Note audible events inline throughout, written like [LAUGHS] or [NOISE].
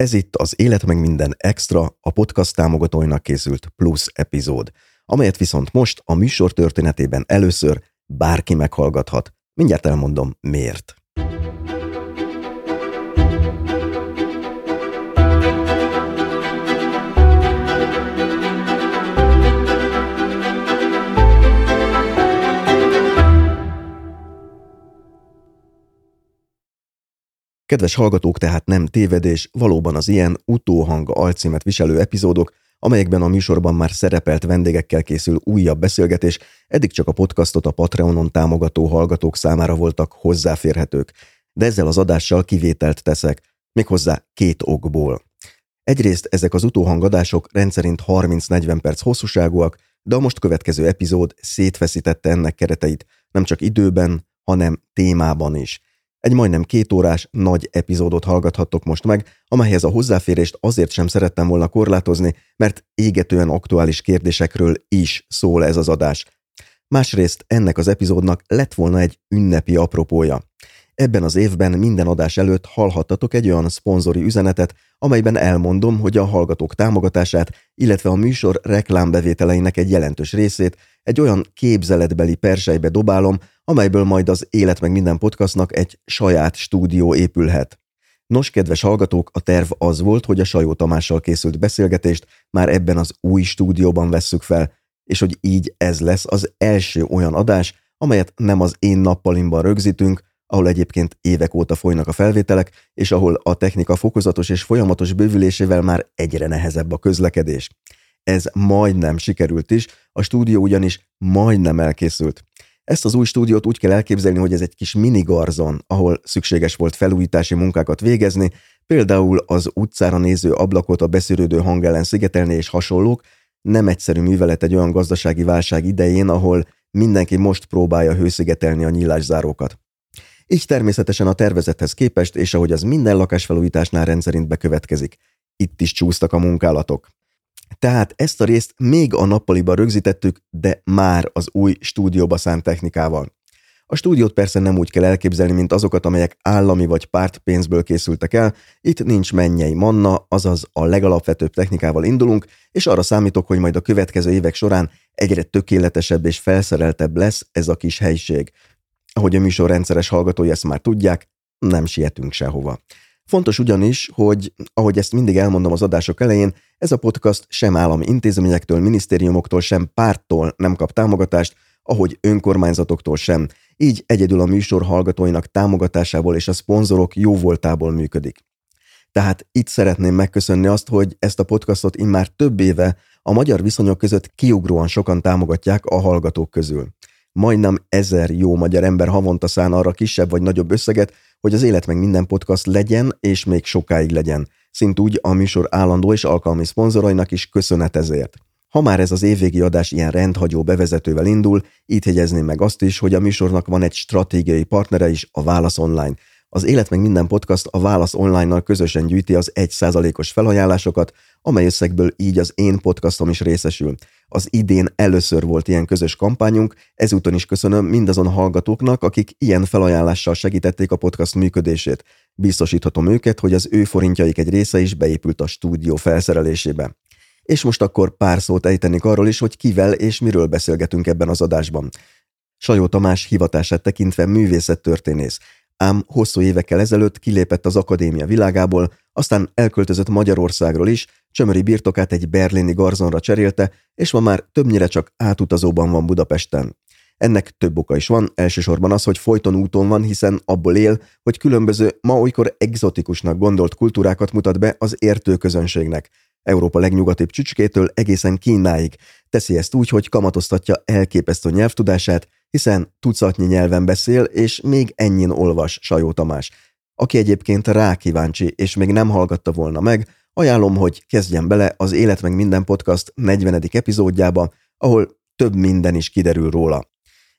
Ez itt az Élet meg minden extra, a podcast támogatóinak készült plusz epizód, amelyet viszont most a műsor történetében először bárki meghallgathat. Mindjárt elmondom miért. Kedves hallgatók, tehát nem tévedés, valóban az ilyen utóhang alcímet viselő epizódok, amelyekben a műsorban már szerepelt vendégekkel készül újabb beszélgetés, eddig csak a podcastot a Patreonon támogató hallgatók számára voltak hozzáférhetők. De ezzel az adással kivételt teszek, méghozzá két okból. Egyrészt ezek az utóhangadások rendszerint 30-40 perc hosszúságúak, de a most következő epizód szétfeszítette ennek kereteit, nem csak időben, hanem témában is – egy majdnem két órás, nagy epizódot hallgathattok most meg, amelyhez a hozzáférést azért sem szerettem volna korlátozni, mert égetően aktuális kérdésekről is szól ez az adás. Másrészt ennek az epizódnak lett volna egy ünnepi apropója. Ebben az évben minden adás előtt hallhattatok egy olyan szponzori üzenetet, amelyben elmondom, hogy a hallgatók támogatását, illetve a műsor reklámbevételeinek egy jelentős részét egy olyan képzeletbeli persejbe dobálom, amelyből majd az Élet meg minden podcastnak egy saját stúdió épülhet. Nos, kedves hallgatók, a terv az volt, hogy a Sajó Tamással készült beszélgetést már ebben az új stúdióban vesszük fel, és hogy így ez lesz az első olyan adás, amelyet nem az én nappalimban rögzítünk, ahol egyébként évek óta folynak a felvételek, és ahol a technika fokozatos és folyamatos bővülésével már egyre nehezebb a közlekedés. Ez majdnem sikerült is, a stúdió ugyanis majdnem elkészült. Ezt az új stúdiót úgy kell elképzelni, hogy ez egy kis minigarzon, ahol szükséges volt felújítási munkákat végezni, például az utcára néző ablakot a beszűrődő hang ellen szigetelni és hasonlók, nem egyszerű művelet egy olyan gazdasági válság idején, ahol mindenki most próbálja hőszigetelni a nyílászárókat. Így természetesen a tervezethez képest, és ahogy az minden lakásfelújításnál rendszerint bekövetkezik, itt is csúsztak a munkálatok. Tehát ezt a részt még a nappaliban rögzítettük, de már az új stúdióba szánt technikával. A stúdiót persze nem úgy kell elképzelni, mint azokat, amelyek állami vagy pártpénzből készültek el, itt nincs mennyei manna, azaz a legalapvetőbb technikával indulunk, és arra számítok, hogy majd a következő évek során egyre tökéletesebb és felszereltebb lesz ez a kis helység. Ahogy a műsor rendszeres hallgatói ezt már tudják, nem sietünk sehova. Fontos ugyanis, hogy ahogy ezt mindig elmondom az adások elején, ez a podcast sem állami intézményektől, minisztériumoktól, sem párttól nem kap támogatást, ahogy önkormányzatoktól sem. Így egyedül a műsor hallgatóinak támogatásából és a szponzorok jóvoltából működik. Tehát itt szeretném megköszönni azt, hogy ezt a podcastot immár több éve a magyar viszonyok között kiugróan sokan támogatják a hallgatók közül majdnem ezer jó magyar ember havonta szán arra kisebb vagy nagyobb összeget, hogy az élet meg minden podcast legyen, és még sokáig legyen. Szint úgy a műsor állandó és alkalmi szponzorainak is köszönet ezért. Ha már ez az évvégi adás ilyen rendhagyó bevezetővel indul, itt hegyezném meg azt is, hogy a műsornak van egy stratégiai partnere is, a Válasz Online – az Élet meg minden podcast a Válasz online-nal közösen gyűjti az 1%-os felajánlásokat, amely összegből így az én podcastom is részesül. Az idén először volt ilyen közös kampányunk, ezúton is köszönöm mindazon hallgatóknak, akik ilyen felajánlással segítették a podcast működését. Biztosíthatom őket, hogy az ő forintjaik egy része is beépült a stúdió felszerelésébe. És most akkor pár szót ejtenik arról is, hogy kivel és miről beszélgetünk ebben az adásban. Sajó Tamás hivatását tekintve művészettörténész, ám hosszú évekkel ezelőtt kilépett az akadémia világából, aztán elköltözött Magyarországról is, csömöri birtokát egy berlini garzonra cserélte, és ma már többnyire csak átutazóban van Budapesten. Ennek több oka is van, elsősorban az, hogy folyton úton van, hiszen abból él, hogy különböző, ma olykor egzotikusnak gondolt kultúrákat mutat be az értő közönségnek. Európa legnyugatibb csücskétől egészen Kínáig. Teszi ezt úgy, hogy kamatoztatja elképesztő nyelvtudását, hiszen tucatnyi nyelven beszél, és még ennyin olvas Sajó Tamás. Aki egyébként rá kíváncsi, és még nem hallgatta volna meg, ajánlom, hogy kezdjen bele az Élet meg minden podcast 40. epizódjába, ahol több minden is kiderül róla.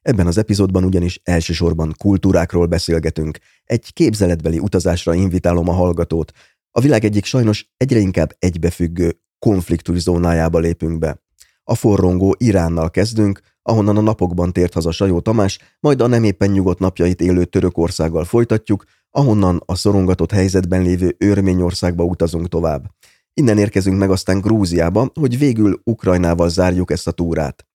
Ebben az epizódban ugyanis elsősorban kultúrákról beszélgetünk. Egy képzeletbeli utazásra invitálom a hallgatót. A világ egyik sajnos egyre inkább egybefüggő konfliktus zónájába lépünk be. A forrongó Iránnal kezdünk, ahonnan a napokban tért haza Sajó Tamás, majd a nem éppen nyugodt napjait élő Törökországgal folytatjuk, ahonnan a szorongatott helyzetben lévő Örményországba utazunk tovább. Innen érkezünk meg aztán Grúziába, hogy végül Ukrajnával zárjuk ezt a túrát.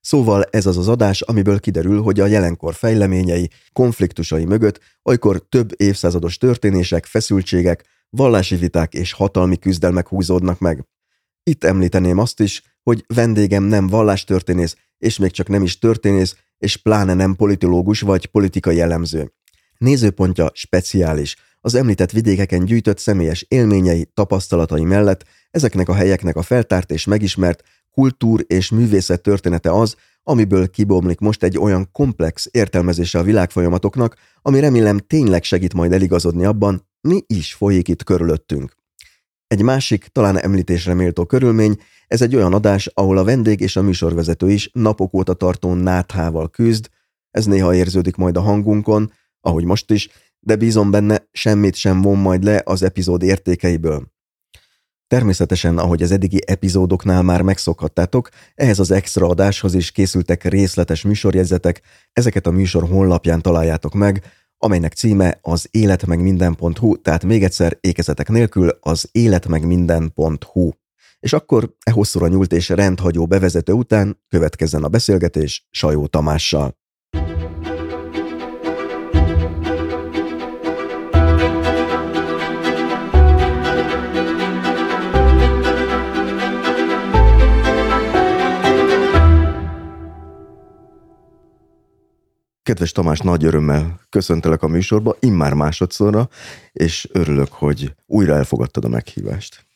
Szóval ez az az adás, amiből kiderül, hogy a jelenkor fejleményei, konfliktusai mögött olykor több évszázados történések, feszültségek, vallási viták és hatalmi küzdelmek húzódnak meg. Itt említeném azt is, hogy vendégem nem vallástörténész, és még csak nem is történész, és pláne nem politológus vagy politikai elemző. Nézőpontja speciális, az említett vidékeken gyűjtött személyes élményei, tapasztalatai mellett ezeknek a helyeknek a feltárt és megismert kultúr és művészet története az, amiből kibomlik most egy olyan komplex értelmezése a világfolyamatoknak, ami remélem tényleg segít majd eligazodni abban, mi is folyik itt körülöttünk. Egy másik, talán említésre méltó körülmény, ez egy olyan adás, ahol a vendég és a műsorvezető is napok óta tartó náthával küzd, ez néha érződik majd a hangunkon, ahogy most is, de bízom benne, semmit sem von majd le az epizód értékeiből. Természetesen, ahogy az eddigi epizódoknál már megszokhattátok, ehhez az extra adáshoz is készültek részletes műsorjegyzetek, ezeket a műsor honlapján találjátok meg, amelynek címe az életmegminden.hu, tehát még egyszer ékezetek nélkül az életmegminden.hu. És akkor e hosszúra nyúlt és rendhagyó bevezető után következzen a beszélgetés Sajó Tamással. Kedves Tamás, nagy örömmel köszöntelek a műsorba, immár másodszorra, és örülök, hogy újra elfogadtad a meghívást.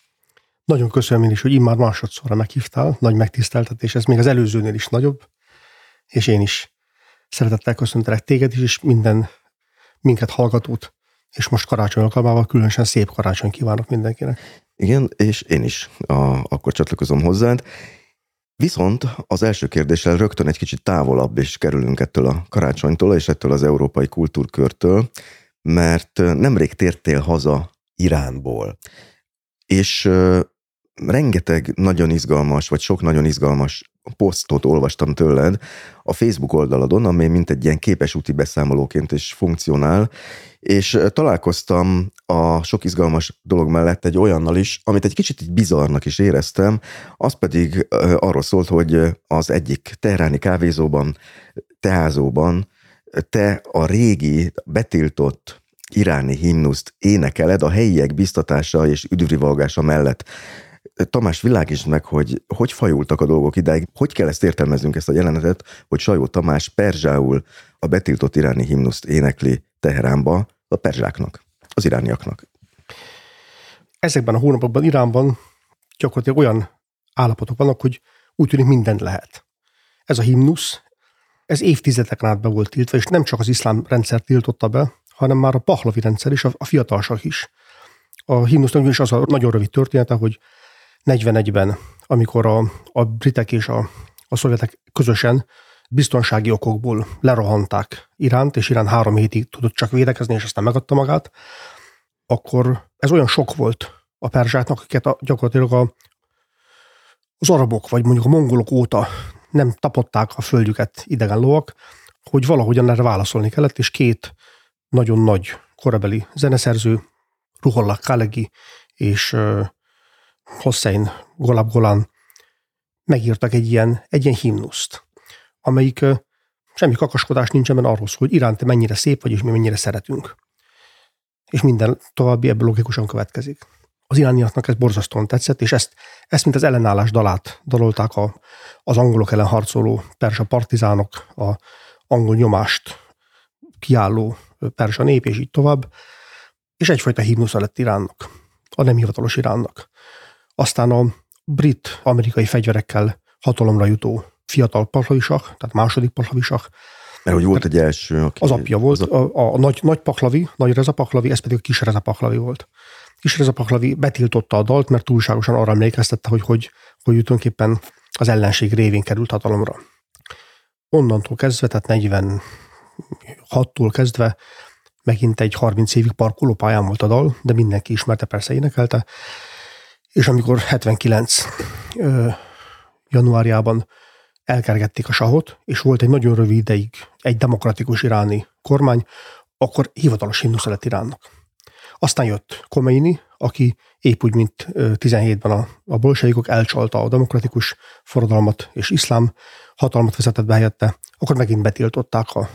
Nagyon köszönöm én is, hogy immár másodszorra meghívtál, nagy megtiszteltetés, ez még az előzőnél is nagyobb, és én is szeretettel köszöntelek téged is, és minden minket hallgatót, és most karácsony alkalmával különösen szép karácsony kívánok mindenkinek. Igen, és én is a, akkor csatlakozom hozzád, Viszont az első kérdéssel rögtön egy kicsit távolabb is kerülünk ettől a karácsonytól és ettől az európai kultúrkörtől, mert nemrég tértél haza Iránból. És rengeteg nagyon izgalmas, vagy sok nagyon izgalmas posztot olvastam tőled a Facebook oldaladon, ami mint egy ilyen képes úti beszámolóként is funkcionál, és találkoztam a sok izgalmas dolog mellett egy olyannal is, amit egy kicsit így bizarnak is éreztem, az pedig arról szólt, hogy az egyik teheráni kávézóban, teházóban te a régi, betiltott iráni himnuszt énekeled a helyiek biztatása és üdvrivalgása mellett. Tamás, világítsd meg, hogy hogy fajultak a dolgok idáig, hogy kell ezt értelmeznünk, ezt a jelenetet, hogy Sajó Tamás perzsául a betiltott iráni himnuszt énekli Teheránba a perzsáknak, az irániaknak. Ezekben a hónapokban Iránban gyakorlatilag olyan állapotok vannak, hogy úgy tűnik mindent lehet. Ez a himnusz, ez évtizedeken át be volt tiltva, és nem csak az iszlám rendszer tiltotta be, hanem már a pahlavi rendszer is, a fiatalság is. A himnusznak is az a nagyon rövid története, hogy 41-ben, amikor a, a britek és a, a szovjetek közösen biztonsági okokból lerohanták Iránt, és Irán három hétig tudott csak védekezni, és aztán megadta magát, akkor ez olyan sok volt a perzsáknak, akiket a, gyakorlatilag a, az arabok, vagy mondjuk a mongolok óta nem tapották a földjüket idegen lovak, hogy valahogyan erre válaszolni kellett, és két nagyon nagy korabeli zeneszerző, Ruhollah Kalegi és Hossein Golab Golan megírtak egy ilyen, egy ilyen himnuszt, amelyik semmi kakaskodás nincsen, mert arról hogy Irán te mennyire szép vagy, és mi mennyire szeretünk. És minden további ebből logikusan következik. Az irániaknak ez borzasztóan tetszett, és ezt, ezt mint az ellenállás dalát dalolták a, az angolok ellen harcoló persa partizánok, a angol nyomást kiálló persa nép, és így tovább. És egyfajta himnusza lett Iránnak, a nem hivatalos Iránnak. Aztán a brit-amerikai fegyverekkel hatalomra jutó fiatal pahlavisak, tehát második pahlavisak. Mert hogy volt egy első, aki... Az apja volt, a, a, a nagy, nagy pahlavi, nagy Reza pahlavi, ez pedig a kis Reza pahlavi volt. Kis Reza pahlavi betiltotta a dalt, mert túlságosan arra emlékeztette, hogy hogy, hogy tulajdonképpen az ellenség révén került hatalomra. Onnantól kezdve, tehát 46-tól kezdve megint egy 30 évig parkolópályán volt a dal, de mindenki ismerte, persze énekelte, és amikor 79 ö, januárjában elkergették a sahot, és volt egy nagyon rövid ideig egy demokratikus iráni kormány, akkor hivatalos himnusz lett Iránnak. Aztán jött Khomeini, aki épp úgy, mint 17-ben a, a bolsaikok elcsalta a demokratikus forradalmat és iszlám hatalmat vezetett be helyette, akkor megint betiltották a,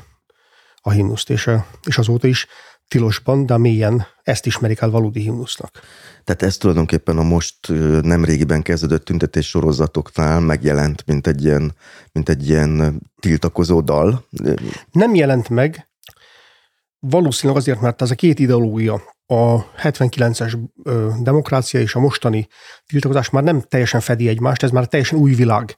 a himnuszt, és, és azóta is tilosban, de mélyen ezt ismerik el valódi himnusznak. Tehát ez tulajdonképpen a most nemrégiben kezdődött tüntetés sorozatoknál megjelent, mint egy ilyen, mint egy ilyen tiltakozó dal. Nem jelent meg, valószínűleg azért, mert ez a két ideológia, a 79-es demokrácia és a mostani tiltakozás már nem teljesen fedi egymást, ez már teljesen új világ.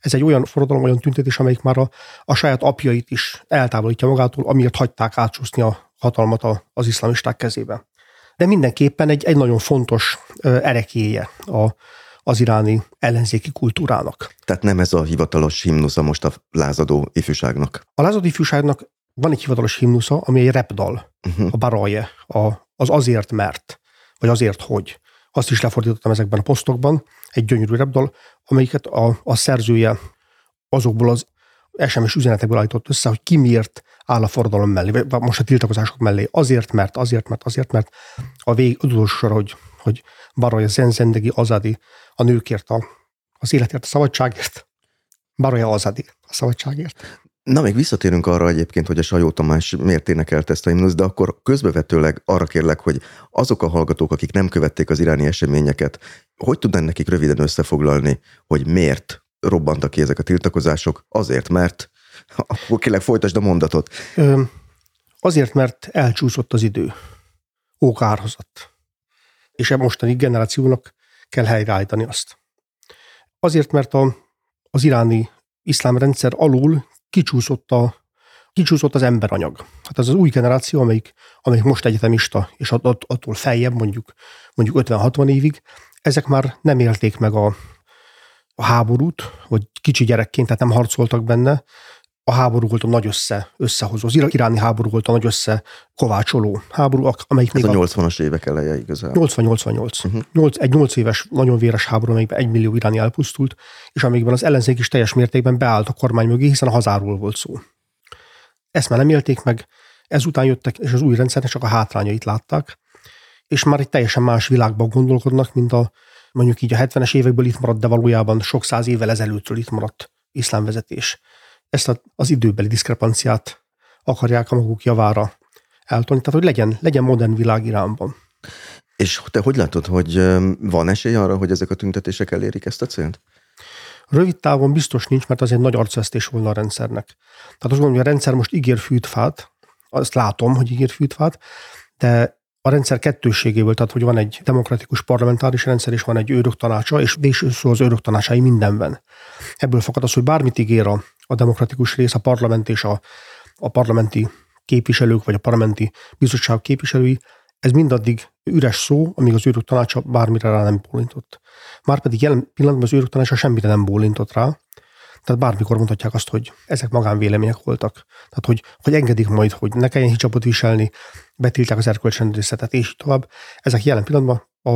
Ez egy olyan forradalom, olyan tüntetés, amelyik már a, a saját apjait is eltávolítja magától, amiért hagyták átsúszni a hatalmat az iszlamisták kezébe. De mindenképpen egy, egy nagyon fontos erekéje a, az iráni ellenzéki kultúrának. Tehát nem ez a hivatalos himnusza most a lázadó ifjúságnak? A lázadó ifjúságnak van egy hivatalos himnusza, ami egy repdal, uh-huh. a baraje, a, az azért mert, vagy azért hogy. Azt is lefordítottam ezekben a posztokban, egy gyönyörű repdal, amelyiket a, a szerzője azokból az SMS üzenetekből állított össze, hogy ki miért áll a forradalom mellé, vagy most a tiltakozások mellé. Azért, mert, azért, mert, azért, mert a vég utolsó sor, hogy, hogy Baroja Zenzendegi Azadi a nőkért, a, az életért, a szabadságért. Baroja Azadi a szabadságért. Na, még visszatérünk arra egyébként, hogy a Sajó Tamás miért énekelt ezt a himnusz, de akkor közbevetőleg arra kérlek, hogy azok a hallgatók, akik nem követték az iráni eseményeket, hogy tudnál nekik röviden összefoglalni, hogy miért robbantak ki ezek a tiltakozások? Azért, mert [LAUGHS] akkor kérlek folytasd a mondatot. Ö, azért, mert elcsúszott az idő. Ókárhozott. És a mostani generációnak kell helyreállítani azt. Azért, mert a, az iráni iszlám rendszer alul kicsúszott, a, kicsúszott az emberanyag. Hát az az új generáció, amelyik, amelyik most egyetemista, és att, attól feljebb, mondjuk, mondjuk 50-60 évig, ezek már nem élték meg a, a háborút, vagy kicsi gyerekként, tehát nem harcoltak benne. A háború volt a nagy össze, összehozó. Az iráni háború volt a nagy össze kovácsoló háború, amelyik Ez még a 80-as évek eleje igazából. 80-88. Uh-huh. 8, egy 8 éves, nagyon véres háború, amelyikben egy millió iráni elpusztult, és amikben az ellenzék is teljes mértékben beállt a kormány mögé, hiszen a hazáról volt szó. Ezt már nem élték meg, ezután jöttek, és az új rendszernek csak a hátrányait látták, és már egy teljesen más világban gondolkodnak, mint a mondjuk így a 70-es évekből itt maradt, de valójában sok száz évvel ezelőttről itt maradt iszlámvezetés. Ezt az időbeli diszkrepanciát akarják a maguk javára eltolni, tehát hogy legyen, legyen modern világ Iránban. És te hogy látod, hogy van esély arra, hogy ezek a tüntetések elérik ezt a célt? Rövid távon biztos nincs, mert az egy nagy arcvesztés volna a rendszernek. Tehát azt gondolom, hogy a rendszer most ígér fűtfát, azt látom, hogy ígér fűtfát, de a rendszer kettőségéből, tehát hogy van egy demokratikus parlamentáris rendszer, és van egy őrök tanácsa, és végső az őrök tanácsai mindenben. Ebből fakad az, hogy bármit ígér a, a demokratikus rész, a parlament és a, a parlamenti képviselők, vagy a parlamenti bizottság képviselői, ez mindaddig üres szó, amíg az őrök tanácsa bármire rá nem bólintott. Márpedig jelen pillanatban az őrök tanácsa semmire nem bólintott rá, tehát bármikor mondhatják azt, hogy ezek magánvélemények voltak. Tehát, hogy, hogy engedik majd, hogy ne kelljen hijabot viselni, betiltják az erkölcsrendészetet, és így tovább. Ezek jelen pillanatban a,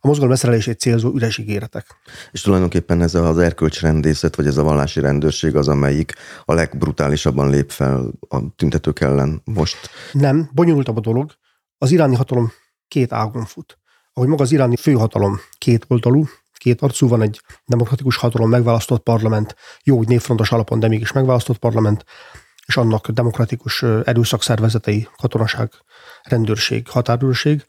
a mozgalom leszerelését célzó üres ígéretek. És tulajdonképpen ez az erkölcsrendészet, vagy ez a vallási rendőrség az, amelyik a legbrutálisabban lép fel a tüntetők ellen most? Nem, bonyolultabb a dolog. Az iráni hatalom két ágon fut. Ahogy maga az iráni főhatalom két oldalú, két arcú, van egy demokratikus hatalom, megválasztott parlament, jó, hogy névfrontos alapon, de mégis megválasztott parlament, és annak demokratikus erőszakszervezetei, katonaság, rendőrség, határőrség,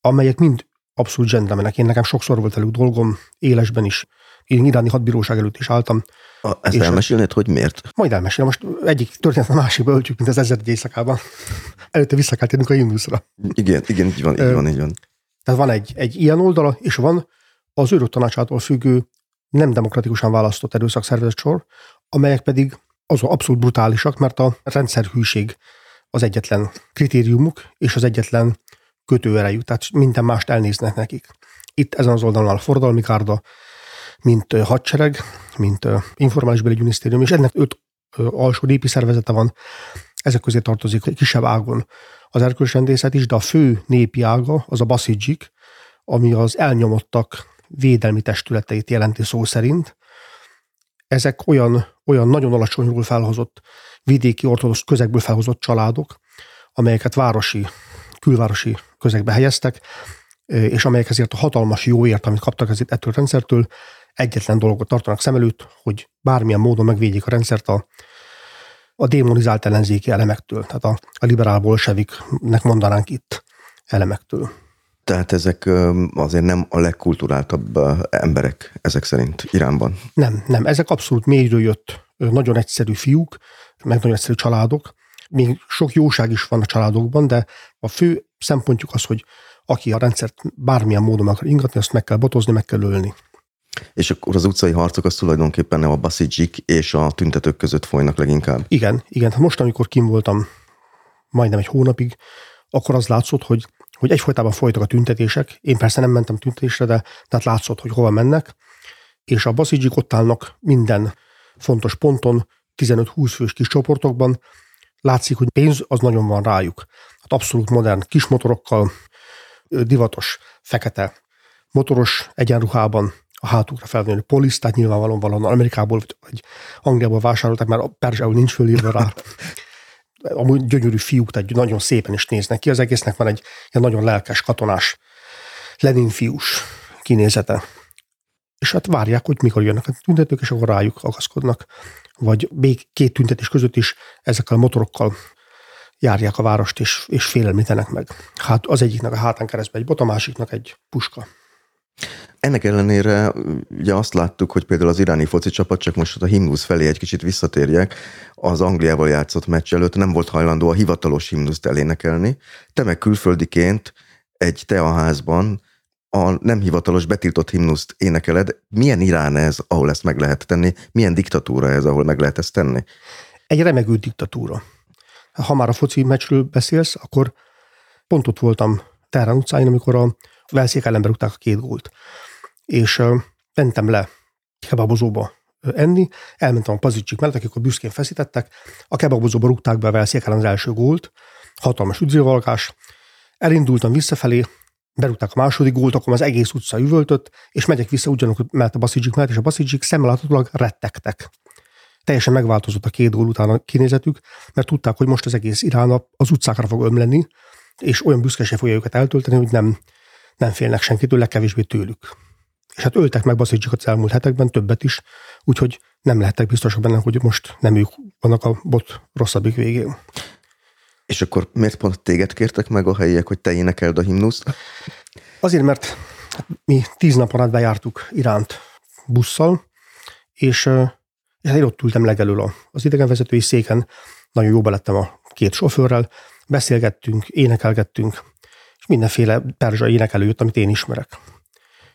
amelyek mind abszolút gentlemanek. Én nekem sokszor volt velük dolgom, élesben is. Én iráni hadbíróság előtt is álltam. A, ezt elmesélnéd, hogy miért? Majd elmesélem. Most egyik történet a másikba öltjük, mint az ezer éjszakában. [LAUGHS] Előtte vissza kell térnünk a Junusra. Igen, igen, így van, így van, így van. Tehát van egy, egy ilyen oldala, és van az őrök tanácsától függő, nem demokratikusan választott erőszakszervezet sor, amelyek pedig az abszolút brutálisak, mert a rendszerhűség az egyetlen kritériumuk, és az egyetlen kötőerejű, tehát minden mást elnéznek nekik. Itt ezen az oldalon a forradalmi kárda, mint hadsereg, mint informális belügyminisztérium, és ennek öt alsó népi szervezete van, ezek közé tartozik egy kisebb ágon az erkölcsrendészet is, de a fő népi ága az a baszidzsik, ami az elnyomottak védelmi testületeit jelenti szó szerint. Ezek olyan olyan nagyon alacsonyról felhozott, vidéki ortodox közegből felhozott családok, amelyeket városi, külvárosi közegbe helyeztek, és amelyek ezért a hatalmas jóért, amit kaptak ezért ettől a rendszertől, egyetlen dolgot tartanak szem előtt, hogy bármilyen módon megvédjék a rendszert a, a démonizált ellenzéki elemektől, tehát a, a liberál bolseviknek mondanánk itt elemektől. Tehát ezek azért nem a legkulturáltabb emberek ezek szerint Iránban? Nem, nem. Ezek abszolút mélyről jött, nagyon egyszerű fiúk, meg nagyon egyszerű családok. Még sok jóság is van a családokban, de a fő szempontjuk az, hogy aki a rendszert bármilyen módon akar ingatni, azt meg kell botozni, meg kell ölni. És akkor az utcai harcok az tulajdonképpen a baszidzsik és a tüntetők között folynak leginkább? Igen, igen. Hát most, amikor kim voltam majdnem egy hónapig, akkor az látszott, hogy, hogy egyfolytában folytak a tüntetések. Én persze nem mentem tüntetésre, de tehát látszott, hogy hova mennek. És a baszidzsik ott állnak minden fontos ponton, 15-20 fős kis csoportokban. Látszik, hogy pénz az nagyon van rájuk. Hát abszolút modern kis motorokkal, divatos, fekete, motoros egyenruhában a hátukra felvenni polisz, tehát nyilvánvalóan valahol Amerikából vagy Angliából vásárolták, mert a perzsául nincs fölírva rá. [LAUGHS] Amúgy gyönyörű fiúk, tehát nagyon szépen is néznek ki. Az egésznek van egy ilyen nagyon lelkes, katonás, Lenin fiús kinézete. És hát várják, hogy mikor jönnek a tüntetők, és akkor rájuk akaszkodnak. Vagy még két tüntetés között is ezekkel a motorokkal járják a várost, és, és félelmítenek meg. Hát az egyiknek a hátán keresztbe egy bot, a másiknak egy puska. Ennek ellenére ugye azt láttuk, hogy például az iráni foci csapat, csak most a himnusz felé egy kicsit visszatérjek, az Angliával játszott meccs előtt nem volt hajlandó a hivatalos himnuszt elénekelni. Te meg külföldiként egy teaházban a nem hivatalos betiltott himnuszt énekeled. Milyen Irán ez, ahol ezt meg lehet tenni? Milyen diktatúra ez, ahol meg lehet ezt tenni? Egy remegő diktatúra. Ha már a foci meccsről beszélsz, akkor pont ott voltam Terán utcáin, amikor a Velszék ellen berúgták a két gólt. És mentem le kebabozóba enni, elmentem a pazicsik mellett, akik akkor büszkén feszítettek, a kebabozóba rúgták be a Velszék az első gólt, hatalmas üdvővalgás, elindultam visszafelé, berúgták a második gólt, akkor az egész utca üvöltött, és megyek vissza ugyanúgy mellett a baszidzsik mellett, és a baszidzsik szemmel rettegtek. Teljesen megváltozott a két gól után a kinézetük, mert tudták, hogy most az egész Irán az utcákra fog ömleni, és olyan büszkeség fogja őket eltölteni, hogy nem, nem félnek senkitől, legkevésbé tőlük. És hát öltek meg Baszidzsikot az elmúlt hetekben, többet is, úgyhogy nem lehettek biztosak benne, hogy most nem ők vannak a bot rosszabbik végén. És akkor miért pont téged kértek meg a helyiek, hogy te énekeld a himnuszt? Azért, mert mi tíz napon át bejártuk Iránt busszal, és, és hát én ott ültem legelől az idegenvezetői széken, nagyon jóba lettem a két sofőrrel, beszélgettünk, énekelgettünk, és mindenféle perzsa énekelő jött, amit én ismerek.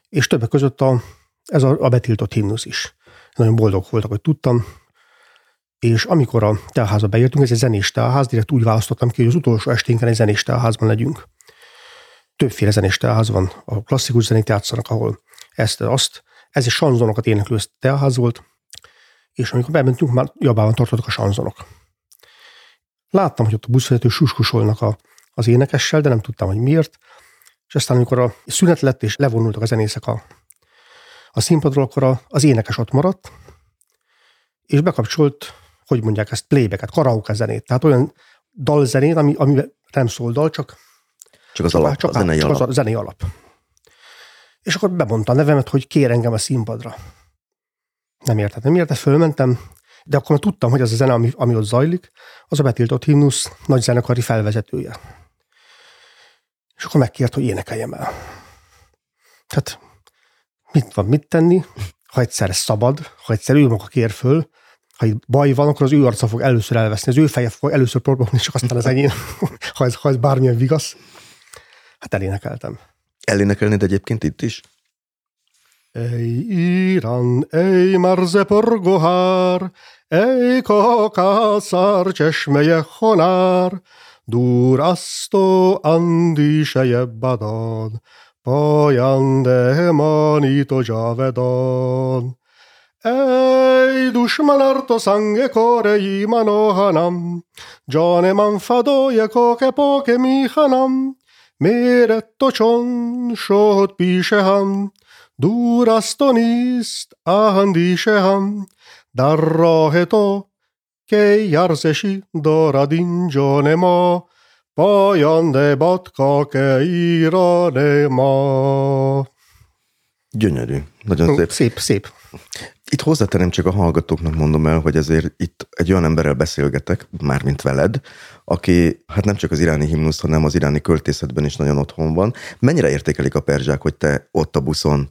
És többek között a, ez a, a betiltott himnusz is. Nagyon boldog voltak, hogy tudtam, és amikor a telházba beértünk, ez egy zenés telház, direkt úgy választottam ki, hogy az utolsó esténken egy zenés telházban legyünk. Többféle zenés telház van, a klasszikus zenét játszanak, ahol ezt, azt. Ez egy sanzonokat éneklő telház volt, és amikor bementünk, már jobban tartottak a sanzonok. Láttam, hogy ott a buszvezető suskusolnak a, az énekessel, de nem tudtam, hogy miért. És aztán, amikor a szünet lett, és levonultak a zenészek a, a színpadról, akkor az énekes ott maradt, és bekapcsolt, hogy mondják ezt, playbacket, karaoke zenét. Tehát olyan dalzenét, ami, ami nem szól dal, csak, csak az, alap, csak, a zenei csak alap. az a zenei alap. És akkor bemondta a nevemet, hogy kér engem a színpadra. Nem értett, nem értett, fölmentem, de akkor tudtam, hogy az a zene, ami, ami ott zajlik, az a betiltott himnusz nagy zenekari felvezetője. És akkor megkért, hogy énekeljem el. Tehát mit van mit tenni, ha egyszer szabad, ha egyszer ő maga kér föl, ha itt baj van, akkor az ő arca fog először elveszni, az ő feje fog először próbálni, csak aztán az enyém, [LAUGHS] ha ez, ha ez bármilyen vigasz. Hát elénekeltem. Elénekelnéd egyébként itt is? Ej Irán, ej marze porgohár, ej kakaszár csesmeje honár, دور است و اندیشه بدان پاینده مانی تو جاودان ای دشمن ار تو سنگ کاره ای من آهنم جان من فدای کاک پاک میخنم میرت تو چون شد پیشه هم دور از تو نیست اندیشه هم در راه تو ahandiseham, darra heto, ke jarzesi doradinjonema, pajan de batka ke iranema. Gyönyörű. Nagyon szép. Szép, szép. Itt hozzátenem csak a hallgatóknak mondom el, hogy ezért itt egy olyan emberrel beszélgetek, mármint veled, aki hát nem csak az iráni himnusz, hanem az iráni költészetben is nagyon otthon van. Mennyire értékelik a perzsák, hogy te ott a buszon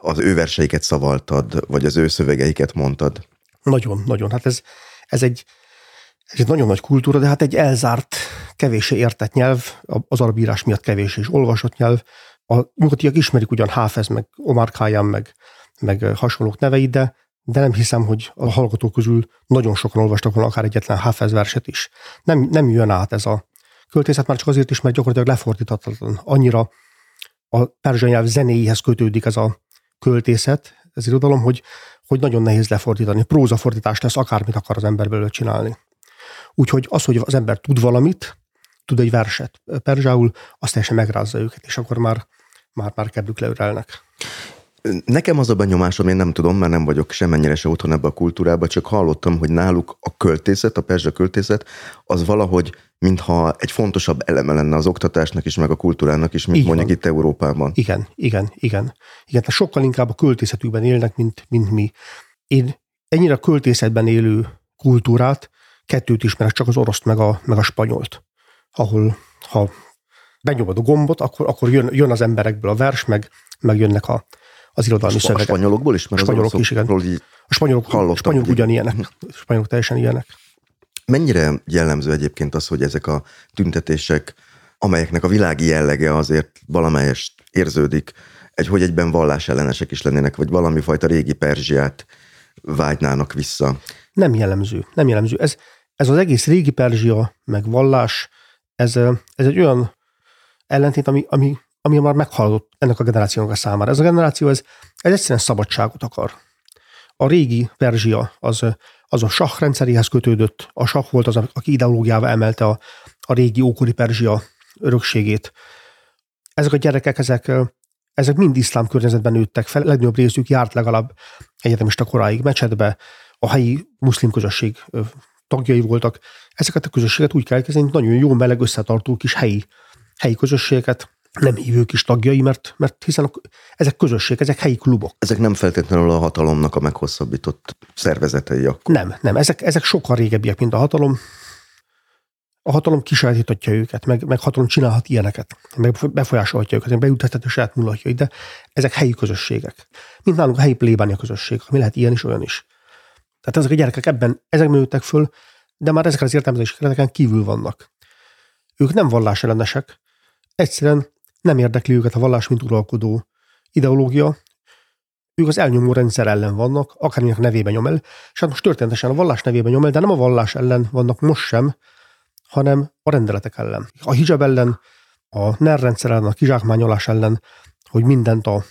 az ő verseiket szavaltad, vagy az ő szövegeiket mondtad? Nagyon, nagyon. Hát ez, ez egy, ez egy nagyon nagy kultúra, de hát egy elzárt, kevésé értett nyelv, az arab írás miatt kevés és olvasott nyelv. A nyugatiak ismerik ugyan Háfez, meg Omar Khayyam, meg, meg hasonlók neveit, de, de nem hiszem, hogy a hallgatók közül nagyon sokan olvastak volna akár egyetlen Háfez verset is. Nem, nem jön át ez a költészet, már csak azért is, mert gyakorlatilag lefordíthatatlan. Annyira a perzsa nyelv zenéihez kötődik ez a költészet, ez irodalom, hogy, hogy nagyon nehéz lefordítani. Prózafordítás lesz, akármit akar az ember belőle csinálni. Úgyhogy az, hogy az ember tud valamit, tud egy verset perzsául, azt teljesen megrázza őket, és akkor már, már, már kedvük leürelnek. Nekem az a benyomásom, én nem tudom, mert nem vagyok semennyire se otthon ebbe a kultúrába, csak hallottam, hogy náluk a költészet, a perzsa költészet, az valahogy, mintha egy fontosabb eleme lenne az oktatásnak is, meg a kultúrának is, mint Igen. mondjuk itt Európában. Igen, igen, igen. Igen, sokkal inkább a költészetükben élnek, mint, mint mi. Én ennyire a költészetben élő kultúrát, kettőt ismerek, csak az oroszt meg a, meg a spanyolt, ahol ha benyomod a gombot, akkor, akkor jön, jön az emberekből a vers, meg, meg jönnek a, az irodalmi a, szövegek. A spanyolokból is? Mert a spanyolok is, igen. A spanyolok, a spanyolok ugyanilyenek. A spanyolok teljesen ilyenek. Mennyire jellemző egyébként az, hogy ezek a tüntetések, amelyeknek a világi jellege azért valamelyest érződik, egy, hogy egyben vallásellenesek is lennének, vagy valami fajta régi Perzsiát vágynának vissza? Nem jellemző. Nem jellemző. Ez, ez az egész régi Perzsia, meg vallás, ez, ez egy olyan ellentét, ami, ami ami már meghaladott ennek a generációnak a számára. Ez a generáció, ez, ez egyszerűen szabadságot akar. A régi Perzsia az, az a sah rendszeréhez kötődött, a sah volt az, aki ideológiával emelte a, a régi ókori Perzsia örökségét. Ezek a gyerekek, ezek, ezek mind iszlám környezetben nőttek fel, legnagyobb részük járt legalább egyetemista koráig mecsetbe, a helyi muszlim közösség tagjai voltak. Ezeket a közösséget úgy kell elkezdeni, nagyon jó, meleg, összetartó kis helyi, helyi közösségeket, nem hívők is tagjai, mert, mert hiszen ezek közösség, ezek helyi klubok. Ezek nem feltétlenül a hatalomnak a meghosszabbított szervezetei akkor. Nem, nem, ezek, ezek sokkal régebbiek, mint a hatalom. A hatalom kisajátítatja őket, meg, meg hatalom csinálhat ilyeneket, meg befolyásolhatja őket, meg beültethető saját mulatjai, de ezek helyi közösségek. Mint nálunk a helyi plébánia közösség, ami lehet ilyen is, olyan is. Tehát ezek a gyerekek ebben, ezekben nőttek föl, de már ezek az értelmezési kereteken kívül vannak. Ők nem vallásellenesek, egyszerűen nem érdekli őket a vallás, mint uralkodó ideológia, ők az elnyomó rendszer ellen vannak, akárminek nevében nyom el, és hát most történetesen a vallás nevében nyom el, de nem a vallás ellen vannak most sem, hanem a rendeletek ellen. A hijab ellen, a NER rendszer ellen, a kizsákmányolás ellen, hogy mindent a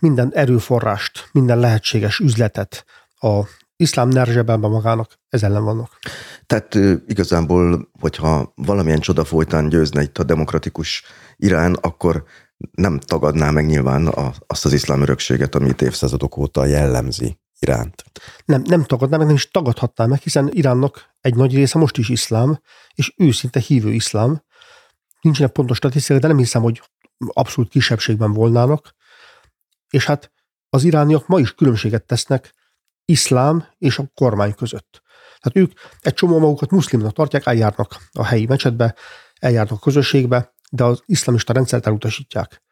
minden erőforrást, minden lehetséges üzletet a iszlám nerzsebelben magának, ez ellen vannak. Tehát igazából, hogyha valamilyen csoda folytán győzne itt a demokratikus Irán, akkor nem tagadná meg nyilván a, azt az iszlám örökséget, amit évszázadok óta jellemzi Iránt. Nem, nem tagadná meg, nem is tagadhatná meg, hiszen Iránnak egy nagy része most is iszlám, és őszinte hívő iszlám. Nincsenek pontos statisztikák, de nem hiszem, hogy abszolút kisebbségben volnának. És hát az irániak ma is különbséget tesznek iszlám és a kormány között. Tehát ők egy csomó magukat muszlimnak tartják, eljárnak a helyi mecsetbe, eljárnak a közösségbe, de az iszlamista rendszert elutasítják.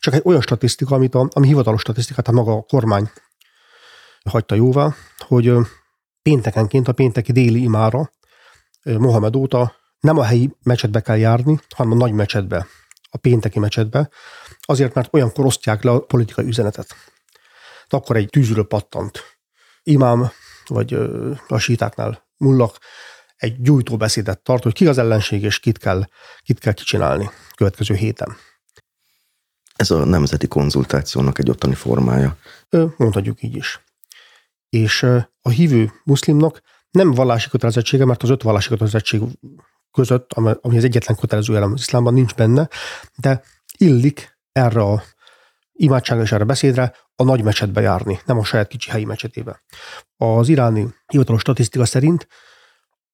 Csak egy olyan statisztika, amit a, ami hivatalos statisztika, tehát maga a kormány hagyta jóvá, hogy péntekenként a pénteki déli imára Mohamed óta nem a helyi mecsetbe kell járni, hanem a nagy mecsetbe, a pénteki mecsetbe, azért, mert olyankor osztják le a politikai üzenetet. De akkor egy tűzről pattant imám, vagy a sítáknál mullak egy gyújtóbeszédet tart, hogy ki az ellenség, és kit kell, kit kell kicsinálni következő héten. Ez a nemzeti konzultációnak egy ottani formája. Mondhatjuk így is. És a hívő muszlimnak nem vallási kötelezettsége, mert az öt vallási kötelezettség között, ami az egyetlen kötelező elem az iszlámban nincs benne, de illik erre a imádságra és erre beszédre a nagy mecsetbe járni, nem a saját kicsi helyi mecsetébe. Az iráni hivatalos statisztika szerint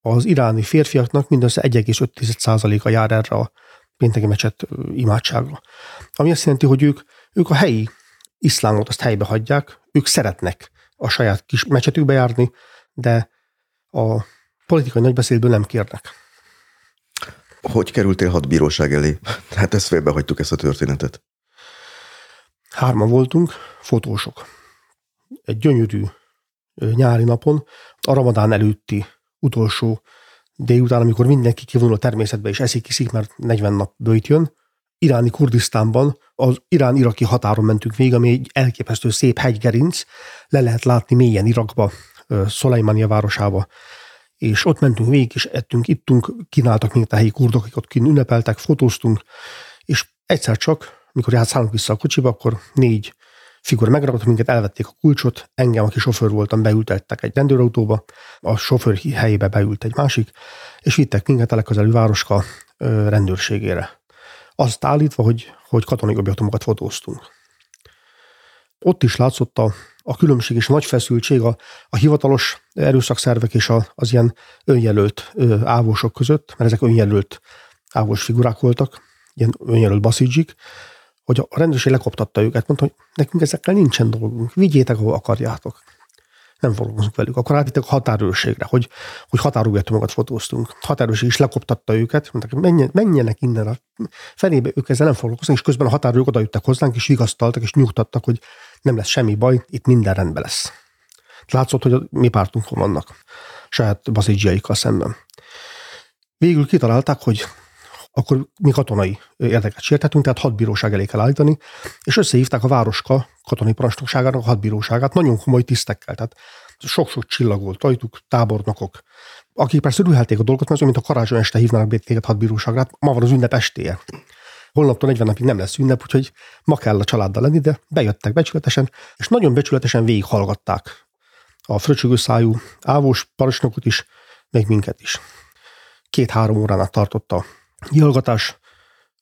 az iráni férfiaknak mindössze 1,5%-a jár erre a pénteki mecset imádságra. Ami azt jelenti, hogy ők, ők a helyi iszlámot azt helybe hagyják, ők szeretnek a saját kis mecsetükbe járni, de a politikai nagybeszédből nem kérnek. Hogy kerültél hat bíróság elé? Hát ezt félbehagytuk ezt a történetet. Hárman voltunk, fotósok. Egy gyönyörű nyári napon, a ramadán előtti utolsó délután, amikor mindenki kivonul a természetbe és eszik, iszik, mert 40 nap bőjt jön, iráni Kurdisztánban az irán-iraki határon mentünk végig, ami egy elképesztő szép hegygerinc, le lehet látni mélyen Irakba, Szolajmania városába, és ott mentünk végig, és ettünk, ittunk, kínáltak minket a helyi kurdok, akik ott kín ünnepeltek, fotóztunk, és egyszer csak, mikor játszálunk vissza a kocsiba, akkor négy figura megragadott minket, elvették a kulcsot, engem, aki sofőr voltam, beültettek egy rendőrautóba, a sofőr helyébe beült egy másik, és vittek minket a legközelebbi városka rendőrségére. Azt állítva, hogy, hogy katonai objektumokat fotóztunk. Ott is látszott a, a különbség és a nagy feszültség a, a hivatalos erőszakszervek és a, az ilyen önjelölt ö, ávósok között, mert ezek önjelölt ávós figurák voltak, ilyen önjelölt baszidzsik, hogy a rendőrség lekoptatta őket, mondta, hogy nekünk ezekkel nincsen dolgunk, vigyétek, ahol akarjátok. Nem foglalkozunk velük. Akkor átvittek a határőrségre, hogy, hogy határújatomokat fotóztunk. Határőrség is lekoptatta őket, mondták, menjen, menjenek innen a fenébe, ők ezzel nem foglalkoznak, és közben a határőrök odajöttek hozzánk, és vigasztaltak, és nyugtattak, hogy nem lesz semmi baj, itt minden rendben lesz. Látszott, hogy a mi pártunkon vannak, saját bazidzsiaikkal szemben. Végül kitalálták, hogy akkor mi katonai érdeket sértettünk, tehát hat bíróság elé kell állítani, és összehívták a városka katonai parancsnokságának a hat bíróságát, nagyon komoly tisztekkel, tehát sok-sok csillag volt rajtuk, tábornokok, akik persze rühelték a dolgot, mert mint a karácsony este hívnának be téged hat bíróságra, hát ma van az ünnep estéje. Holnaptól 40 napig nem lesz ünnep, úgyhogy ma kell a családdal lenni, de bejöttek becsületesen, és nagyon becsületesen végighallgatták a fröcsögő szájú ávós parancsnokot is, meg minket is. Két-három órán tartotta Nyilgatás,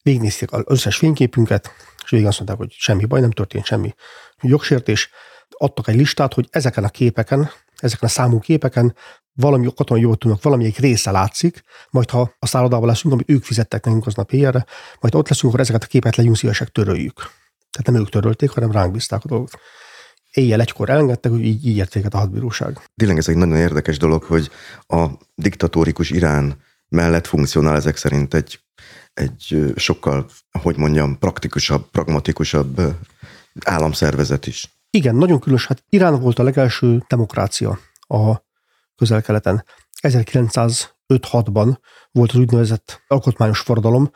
végignézték az összes fényképünket, és végig azt mondták, hogy semmi baj, nem történt semmi jogsértés. Adtak egy listát, hogy ezeken a képeken, ezeken a számú képeken valami katonai tudnak, valamelyik része látszik, majd ha a szállodában leszünk, ami ők fizettek nekünk aznap éjjelre, majd ott leszünk, akkor ezeket a képet legyünk szívesek, töröljük. Tehát nem ők törölték, hanem ránk bízták a dolgot. Éjjel egykor elengedtek, hogy így, így érték a hadbíróság. Tényleg ez egy nagyon érdekes dolog, hogy a diktatórikus Irán mellett funkcionál ezek szerint egy, egy sokkal, hogy mondjam, praktikusabb, pragmatikusabb államszervezet is. Igen, nagyon különös. Hát Irán volt a legelső demokrácia a közel-keleten. 1905-6-ban volt az úgynevezett alkotmányos forradalom,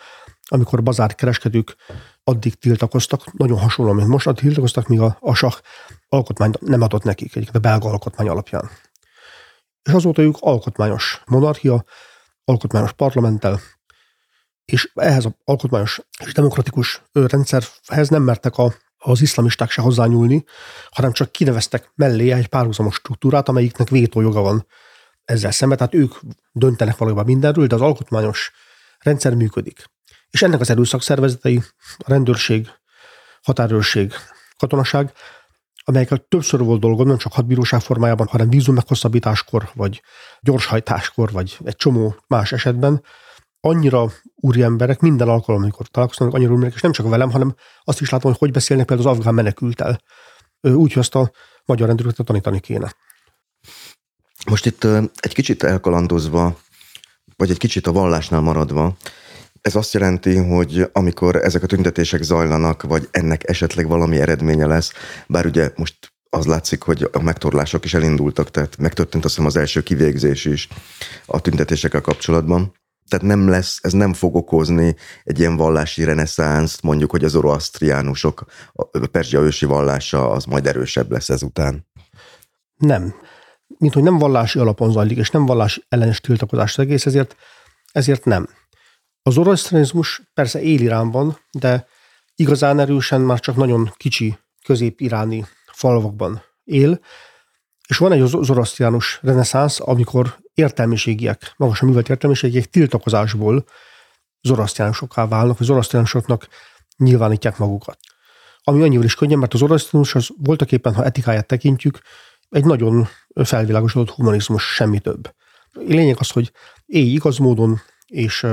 amikor bazárkereskedők addig tiltakoztak, nagyon hasonló, mint most, addig tiltakoztak, míg a, a sah alkotmányt nem adott nekik, egyébként a belga alkotmány alapján. És azóta ők alkotmányos monarchia, alkotmányos parlamenttel, és ehhez az alkotmányos és demokratikus rendszerhez nem mertek a, az iszlamisták se hozzányúlni, hanem csak kineveztek mellé egy párhuzamos struktúrát, amelyiknek vétójoga van ezzel szemben, tehát ők döntenek valójában mindenről, de az alkotmányos rendszer működik. És ennek az erőszak szervezetei, a rendőrség, határőrség, katonaság, amelyekkel többször volt dolgom, nem csak hadbíróság formájában, hanem vízum meghosszabbításkor, vagy gyorshajtáskor, vagy egy csomó más esetben, annyira úri emberek, minden alkalom, amikor találkoznak, annyira úri emberek, és nem csak velem, hanem azt is látom, hogy hogy beszélnek például az afgán menekültel. Úgy, hogy azt a magyar rendőröket tanítani kéne. Most itt egy kicsit elkalandozva, vagy egy kicsit a vallásnál maradva, ez azt jelenti, hogy amikor ezek a tüntetések zajlanak, vagy ennek esetleg valami eredménye lesz, bár ugye most az látszik, hogy a megtorlások is elindultak, tehát megtörtént azt hiszem az első kivégzés is a tüntetésekkel kapcsolatban. Tehát nem lesz, ez nem fog okozni egy ilyen vallási reneszánszt, mondjuk, hogy az oroasztriánusok, a Perzsia ősi vallása az majd erősebb lesz ezután. Nem. Mint hogy nem vallási alapon zajlik, és nem vallási ellenes tiltakozás az egész, ezért, ezért nem. Az orosztranizmus persze él Iránban, de igazán erősen már csak nagyon kicsi közép-iráni falvakban él, és van egy zorosztriánus reneszánsz, amikor értelmiségiek, magasan művelt értelmiségiek tiltakozásból zorosztriánusokká válnak, vagy zorosztriánusoknak nyilvánítják magukat. ami annyival is könnyen, mert az zoroasztrianus az voltak éppen, ha etikáját tekintjük, egy nagyon felvilágosodott humanizmus, semmi több. Lényeg az, hogy élj igaz módon, és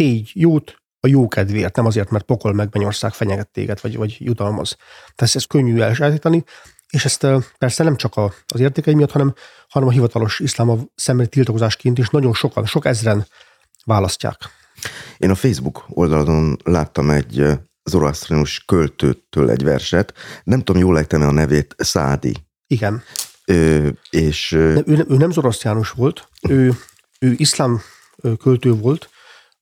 tégy jót a jó kedvéért, nem azért, mert pokol meg Mennyország fenyeget téged, vagy, vagy jutalmaz. Tehát ez könnyű elsajátítani, és ezt persze nem csak az értékei miatt, hanem, hanem a hivatalos iszlám szembeni tiltakozásként is nagyon sokan, sok ezren választják. Én a Facebook oldalon láttam egy zoroasztrinus költőtől egy verset, nem tudom, jól lejtem a nevét, Szádi. Igen. Ö, és... Ő, ő nem zoroasztriánus volt, ő, ő iszlám költő volt,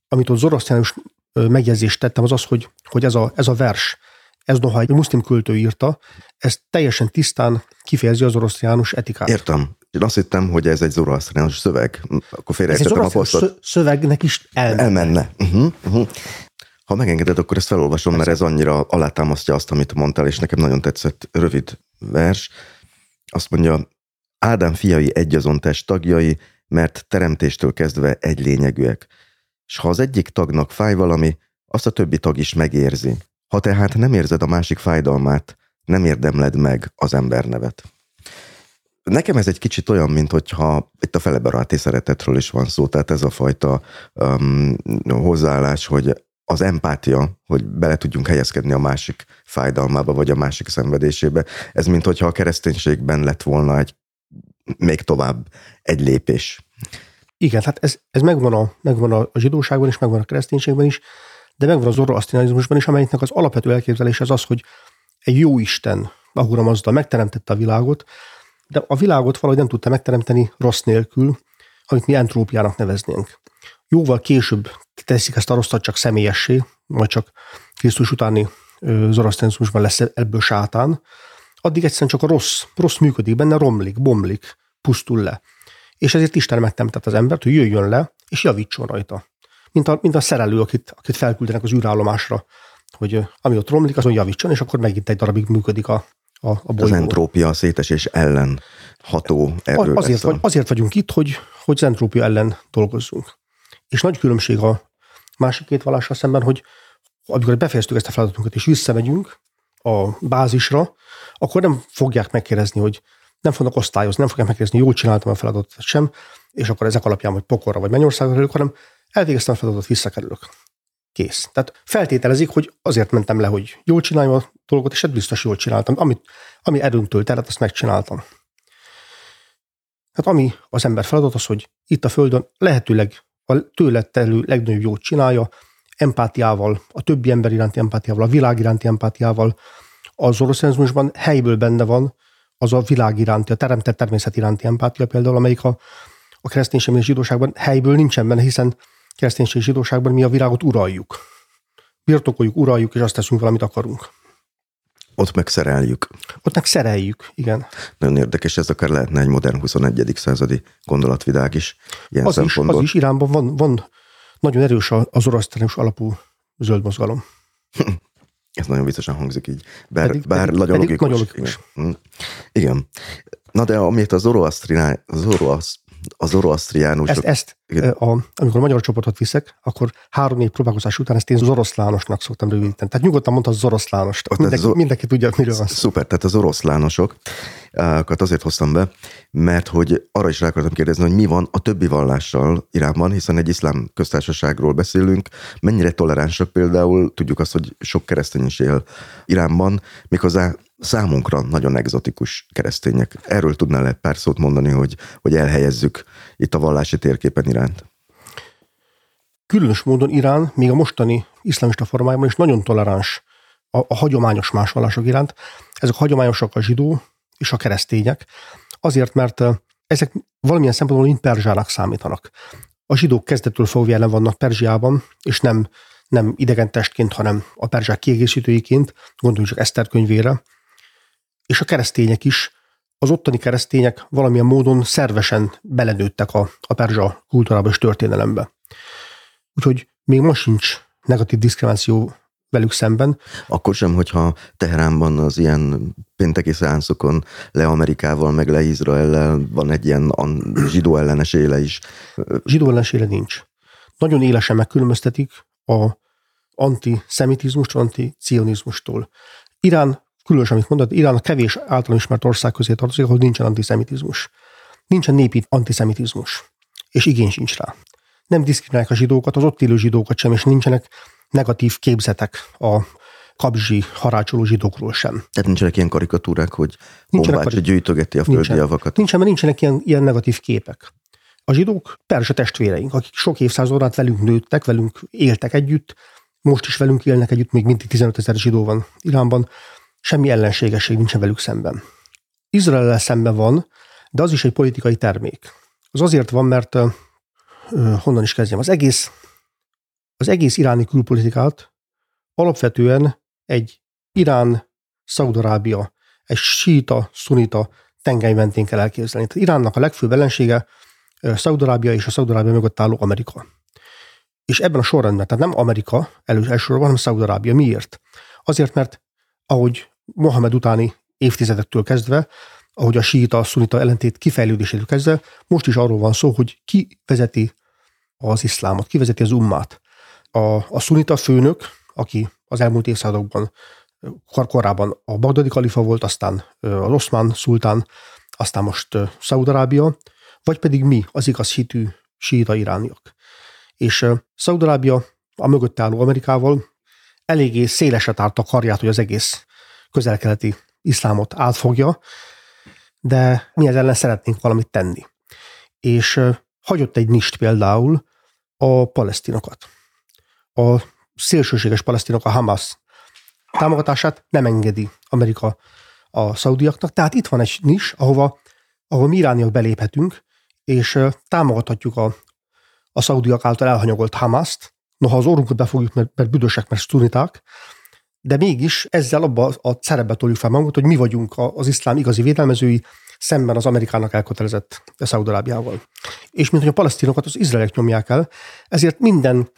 amit ott zoroasztriánus megjegyzést tettem, az az, hogy, hogy ez, a, ez a vers, ez noha egy muszlim költő írta, ez teljesen tisztán kifejezi az oroszlánus etikát. Értem. Én azt hittem, hogy ez egy zoroasztriánus szöveg. Akkor félreértettem a posztot. szövegnek is elmenne. Elmenne. Uh-huh, uh-huh. Ha megengeded, akkor ezt felolvasom, mert ez annyira alátámasztja azt, amit mondtál, és nekem nagyon tetszett rövid vers. Azt mondja, Ádám fiai egyazon test tagjai, mert teremtéstől kezdve egy lényegűek. És ha az egyik tagnak fáj valami, azt a többi tag is megérzi. Ha tehát nem érzed a másik fájdalmát, nem érdemled meg az embernevet. Nekem ez egy kicsit olyan, mint hogyha itt a felebaráti szeretetről is van szó, tehát ez a fajta um, hozzáállás, hogy az empátia, hogy bele tudjunk helyezkedni a másik fájdalmába, vagy a másik szenvedésébe, ez mint hogyha a kereszténységben lett volna egy még tovább egy lépés. Igen, hát ez, ez megvan, a, megvan a zsidóságban is, megvan a kereszténységben is, de megvan az zoroasztrianizmusban is, amelyiknek az alapvető elképzelés az az, hogy egy jó Isten, Ahura Mazda megteremtette a világot, de a világot valahogy nem tudta megteremteni rossz nélkül, amit mi entrópiának neveznénk. Jóval később teszik ezt a rosszat csak személyessé, majd csak Krisztus utáni zoroasztrianizmusban lesz ebből sátán, addig egyszerűen csak a rossz, rossz működik benne, romlik, bomlik, pusztul le. És ezért Isten megteremtett az embert, hogy jöjjön le, és javítson rajta. Mint a, mint a szerelő, akit, akit felküldenek az űrállomásra, hogy ami ott romlik, azon javítson, és akkor megint egy darabig működik a, a, a bolygó. Az entrópia szétesés ellen ható erő. Azért, vagy, azért vagyunk itt, hogy, hogy az entrópia ellen dolgozzunk. És nagy különbség a másik két vallással szemben, hogy amikor befejeztük ezt a feladatunkat, és visszamegyünk a bázisra, akkor nem fogják megkérdezni, hogy nem fognak osztályozni, nem fogják megkérdezni, jól csináltam a feladatot sem, és akkor ezek alapján, hogy pokorra vagy mennyországra kerülök, hanem elvégeztem a feladatot, visszakerülök. Kész. Tehát feltételezik, hogy azért mentem le, hogy jól csináljam a dolgot, és ez biztos jól csináltam. Amit, ami erőmtől terhet, azt megcsináltam. Hát ami az ember feladat az, hogy itt a Földön lehetőleg a tőle telő legnagyobb jót csinálja, empátiával, a többi ember iránti empátiával, a világ iránti empátiával. Az oroszenzmusban helyből benne van az a világ iránti, a teremtett természet iránti empátia például, amelyik a, a kereszténységben és zsidóságban helyből nincsen benne, hiszen kereszténység zsidóságban mi a világot uraljuk. Birtokoljuk, uraljuk, és azt teszünk, valamit akarunk. Ott meg szereljük. Ott meg szereljük, igen. Nagyon érdekes, ez akár lehetne egy modern 21. századi gondolatvilág is. Ilyen az, is, az is Iránban van, van nagyon erős az orosztánus alapú zöld mozgalom. [LAUGHS] Ez nagyon biztosan hangzik így, bár, pedig, bár pedig, nagyon pedig logikus. Nagyon logikus. Igen. Hm. Igen. Na de amit az zoroasztrinál, az zoroasztriánusok... Ezt, ezt a, amikor a magyar csoportot viszek, akkor három év próbálkozás után ezt én zoroszlánosnak szoktam rövidíteni. Tehát nyugodtan mondta zoroszlánost. Mindenki, zor... mindenki tudja, miről van Szuper, tehát az oroszlánosok azért hoztam be, mert hogy arra is rá akartam kérdezni, hogy mi van a többi vallással Iránban, hiszen egy iszlám köztársaságról beszélünk, mennyire toleránsak például, tudjuk azt, hogy sok keresztény is él Iránban, méghozzá számunkra nagyon egzotikus keresztények. Erről tudnál egy pár szót mondani, hogy, hogy elhelyezzük itt a vallási térképen iránt? Különös módon Irán, még a mostani iszlamista formájában is nagyon toleráns a, a hagyományos más vallások iránt. Ezek a hagyományosak a zsidó és a keresztények, azért, mert ezek valamilyen szempontból mind perzsának számítanak. A zsidók kezdettől fogva jelen vannak Perzsiában, és nem, nem idegen testként, hanem a perzsák kiegészítőiként, gondoljunk csak Eszter könyvére, és a keresztények is, az ottani keresztények valamilyen módon szervesen belenőttek a, a perzsa kultúrába és történelembe. Úgyhogy még most sincs negatív diszkrimináció velük szemben. Akkor sem, hogyha Teheránban az ilyen pénteki szánszokon le Amerikával, meg le Izraellel van egy ilyen zsidó ellenes éle is. Zsidó ellenes éle nincs. Nagyon élesen megkülönböztetik a antiszemitizmust, anticionizmustól. Irán, különösen, amit mondod, Irán a kevés által ismert ország közé tartozik, ahol nincsen antiszemitizmus. Nincsen népi antiszemitizmus, és igény sincs rá. Nem diszkriminálják a zsidókat, az ott élő zsidókat sem, és nincsenek negatív képzetek a kabzsi, harácsoló zsidókról sem. Tehát nincsenek ilyen karikatúrák, hogy nincsenek karik... gyűjtögeti a földi nincsen. javakat? Nincsen, mert nincsenek ilyen, ilyen negatív képek. A zsidók perzsa testvéreink, akik sok évszázad át velünk nőttek, velünk éltek együtt, most is velünk élnek együtt, még mindig 15 ezer zsidó van Iránban, semmi ellenségesség nincsen velük szemben. Izrael szemben van, de az is egy politikai termék. Az azért van, mert uh, honnan is kezdjem. Az egész, az egész iráni külpolitikát alapvetően egy Irán, Szaudarábia, egy síta, szunita tengely mentén kell elképzelni. Tehát Iránnak a legfőbb ellensége Szaudarábia és a Szaudarábia mögött álló Amerika. És ebben a sorrendben, tehát nem Amerika elő, elsősorban, hanem Szaudarábia. Miért? Azért, mert ahogy Mohamed utáni évtizedektől kezdve, ahogy a síita, szunita ellentét kifejlődésétől kezdve, most is arról van szó, hogy ki vezeti az iszlámot, ki vezeti az ummát. A, a szunita főnök, aki az elmúlt évszázadokban korábban a bagdadi kalifa volt, aztán az oszmán szultán, aztán most Szaudarábia, vagy pedig mi, az igaz hitű síita irániak. És Szaudarábia a mögött álló Amerikával eléggé szélesre tárta karját, hogy az egész közelkeleti iszlámot átfogja, de mi ezzel ellen szeretnénk valamit tenni. És hagyott egy nist például a palesztinokat. A szélsőséges palesztinok, a Hamas támogatását nem engedi Amerika a szaudiaknak. Tehát itt van egy nis, ahova, ahol mi irániak beléphetünk, és támogathatjuk a, a szaudiak által elhanyagolt Hamaszt, noha az orrunkat befogjuk, mert, mert büdösek, mert sztuniták, de mégis ezzel abba a szerepbe toljuk fel magunkat, hogy mi vagyunk az iszlám igazi védelmezői, szemben az Amerikának elkötelezett Szaudarábiával. És mint hogy a palesztinokat az izraelek nyomják el, ezért minden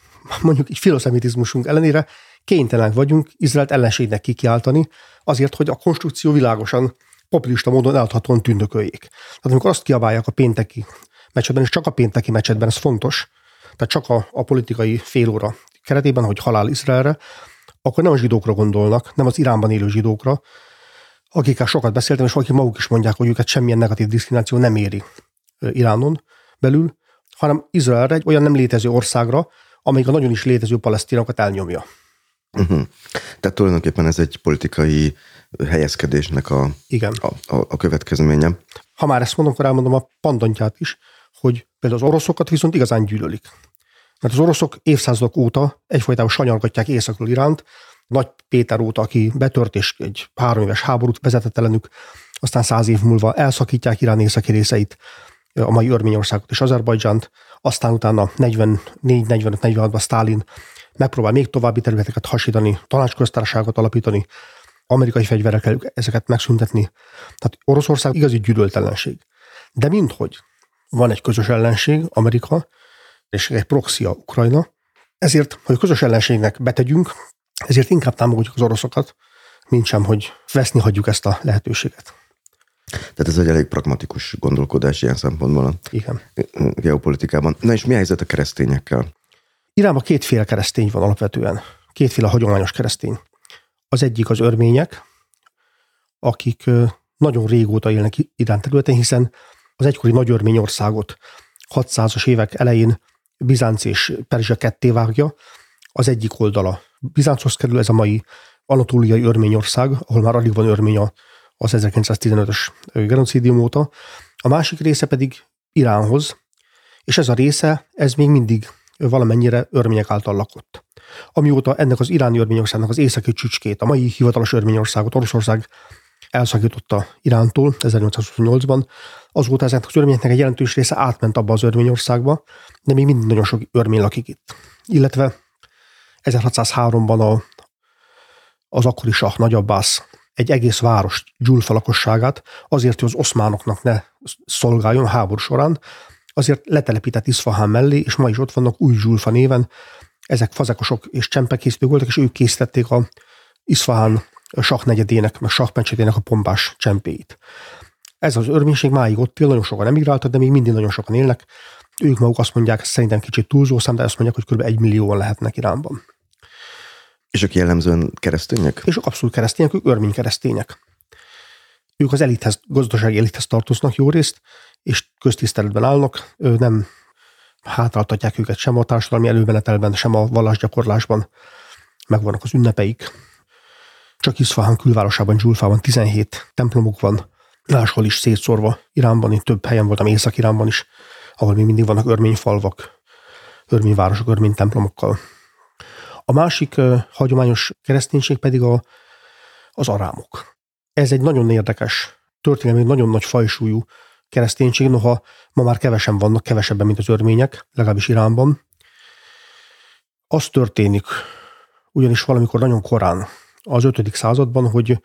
mondjuk egy filoszemitizmusunk ellenére kénytelenek vagyunk Izraelt ellenségnek kikiáltani, azért, hogy a konstrukció világosan populista módon eladhatóan tündököljék. Tehát amikor azt kiabálják a pénteki meccsetben, és csak a pénteki meccsetben, ez fontos, tehát csak a, a politikai fél óra keretében, hogy halál Izraelre, akkor nem a zsidókra gondolnak, nem az Iránban élő zsidókra, akikkel sokat beszéltem, és akik maguk is mondják, hogy őket semmilyen negatív diszkrimináció nem éri Iránon belül, hanem Izraelre, egy olyan nem létező országra, amelyik a nagyon is létező palesztinokat elnyomja. Uh-huh. Tehát tulajdonképpen ez egy politikai helyezkedésnek a, Igen. A, a, a következménye. Ha már ezt mondom, akkor elmondom a pandontját is, hogy például az oroszokat viszont igazán gyűlölik. Mert az oroszok évszázadok óta egyfolytában sanyargatják északról iránt, Nagy Péter óta, aki betört és egy három éves háborút vezetett ellenük, aztán száz év múlva elszakítják Irán északi részeit, a mai Örményországot és Azerbajdzsánt, aztán utána 44-45-46-ban Stalin megpróbál még további területeket hasítani, tanácsköztársaságot alapítani, amerikai fegyverekkel ezeket megszüntetni. Tehát Oroszország igazi gyűlöltelenség. De minthogy van egy közös ellenség, Amerika, és egy proxia Ukrajna, ezért, hogy közös ellenségnek betegyünk, ezért inkább támogatjuk az oroszokat, mint sem, hogy veszni hagyjuk ezt a lehetőséget. Tehát ez egy elég pragmatikus gondolkodás ilyen szempontból a Igen. geopolitikában. Na és mi a helyzet a keresztényekkel? Iránban kétféle keresztény van alapvetően. Kétféle hagyományos keresztény. Az egyik az örmények, akik nagyon régóta élnek Irán területén, hiszen az egykori nagy örményországot 600-as évek elején Bizánc és Perzsia ketté vágja. Az egyik oldala Bizánchoz kerül, ez a mai anatóliai örményország, ahol már alig van örmény az 1915-ös genocidium óta. A másik része pedig Iránhoz, és ez a része, ez még mindig valamennyire örmények által lakott. Amióta ennek az iráni örményországnak az északi csücskét, a mai hivatalos örményországot Oroszország elszakította Irántól 1828-ban, azóta ezeknek az örményeknek egy jelentős része átment abba az örményországba, de még mindig nagyon sok örmény lakik itt. Illetve 1603-ban a, az akkori sah Nagyabbász egy egész város gyulfa lakosságát azért, hogy az oszmánoknak ne szolgáljon háború során, azért letelepített Iszfahán mellé, és ma is ott vannak új Zsulfa néven, ezek fazekosok és csempekészítők voltak, és ők készítették a Iszfahán negyedének, meg sakpencsetének a pompás csempéit. Ez az örvénység máig ott él, nagyon sokan emigráltak, de még mindig nagyon sokan élnek. Ők maguk azt mondják, szerintem kicsit túlzó szám, de azt mondják, hogy kb. egy millióan lehetnek Iránban. És ők jellemzően keresztények? És ők abszolút keresztények, ők örmény keresztények. Ők az elithez, gazdasági elithez tartoznak jó részt, és köztiszteletben állnak, nem hátráltatják őket sem a társadalmi előmenetelben, sem a vallásgyakorlásban. Megvannak az ünnepeik. Csak Iszfahán külvárosában, Zsulfában 17 templomuk van, máshol is szétszórva Iránban, én több helyen voltam Észak-Iránban is, ahol még mindig vannak örményfalvak, örményvárosok, örmény templomokkal. A másik uh, hagyományos kereszténység pedig a, az arámok. Ez egy nagyon érdekes, történelmi nagyon nagy fajsúlyú kereszténység, noha ma már kevesen vannak, kevesebben, mint az örmények, legalábbis Iránban. Az történik, ugyanis valamikor nagyon korán, az 5. században, hogy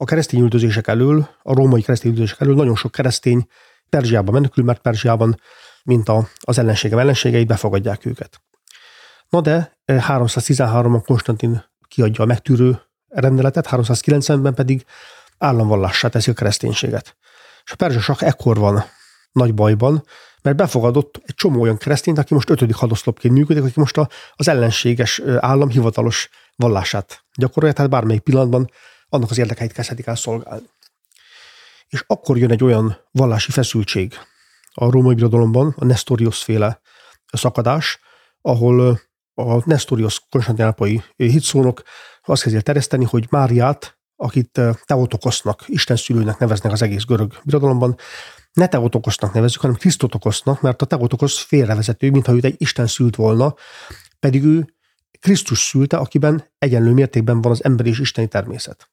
a keresztény üldözések elől, a római keresztény üldözések elől nagyon sok keresztény Perzsiába menekül, mert Perzsiában, mint a, az ellenségem ellenségei, befogadják őket. Na de 313-ban eh, Konstantin kiadja a megtűrő rendeletet, 390-ben pedig államvallássá teszi a kereszténységet. És a perzsasak ekkor van nagy bajban, mert befogadott egy csomó olyan keresztényt, aki most ötödik hadoszlopként működik, aki most a, az ellenséges állam hivatalos vallását gyakorolja, tehát bármelyik pillanatban annak az érdekeit kezdhetik el szolgálni. És akkor jön egy olyan vallási feszültség a római birodalomban, a Nestorius féle szakadás, ahol a Nestorius konstantinápai hitszónok azt kezdje tereszteni, hogy Máriát, akit Teotokosznak, Isten szülőnek neveznek az egész görög birodalomban, ne Teotokosznak nevezzük, hanem Krisztotokosznak, mert a Teotokosz félrevezető, mintha őt egy Isten szült volna, pedig ő Krisztus szülte, akiben egyenlő mértékben van az emberi és isteni természet.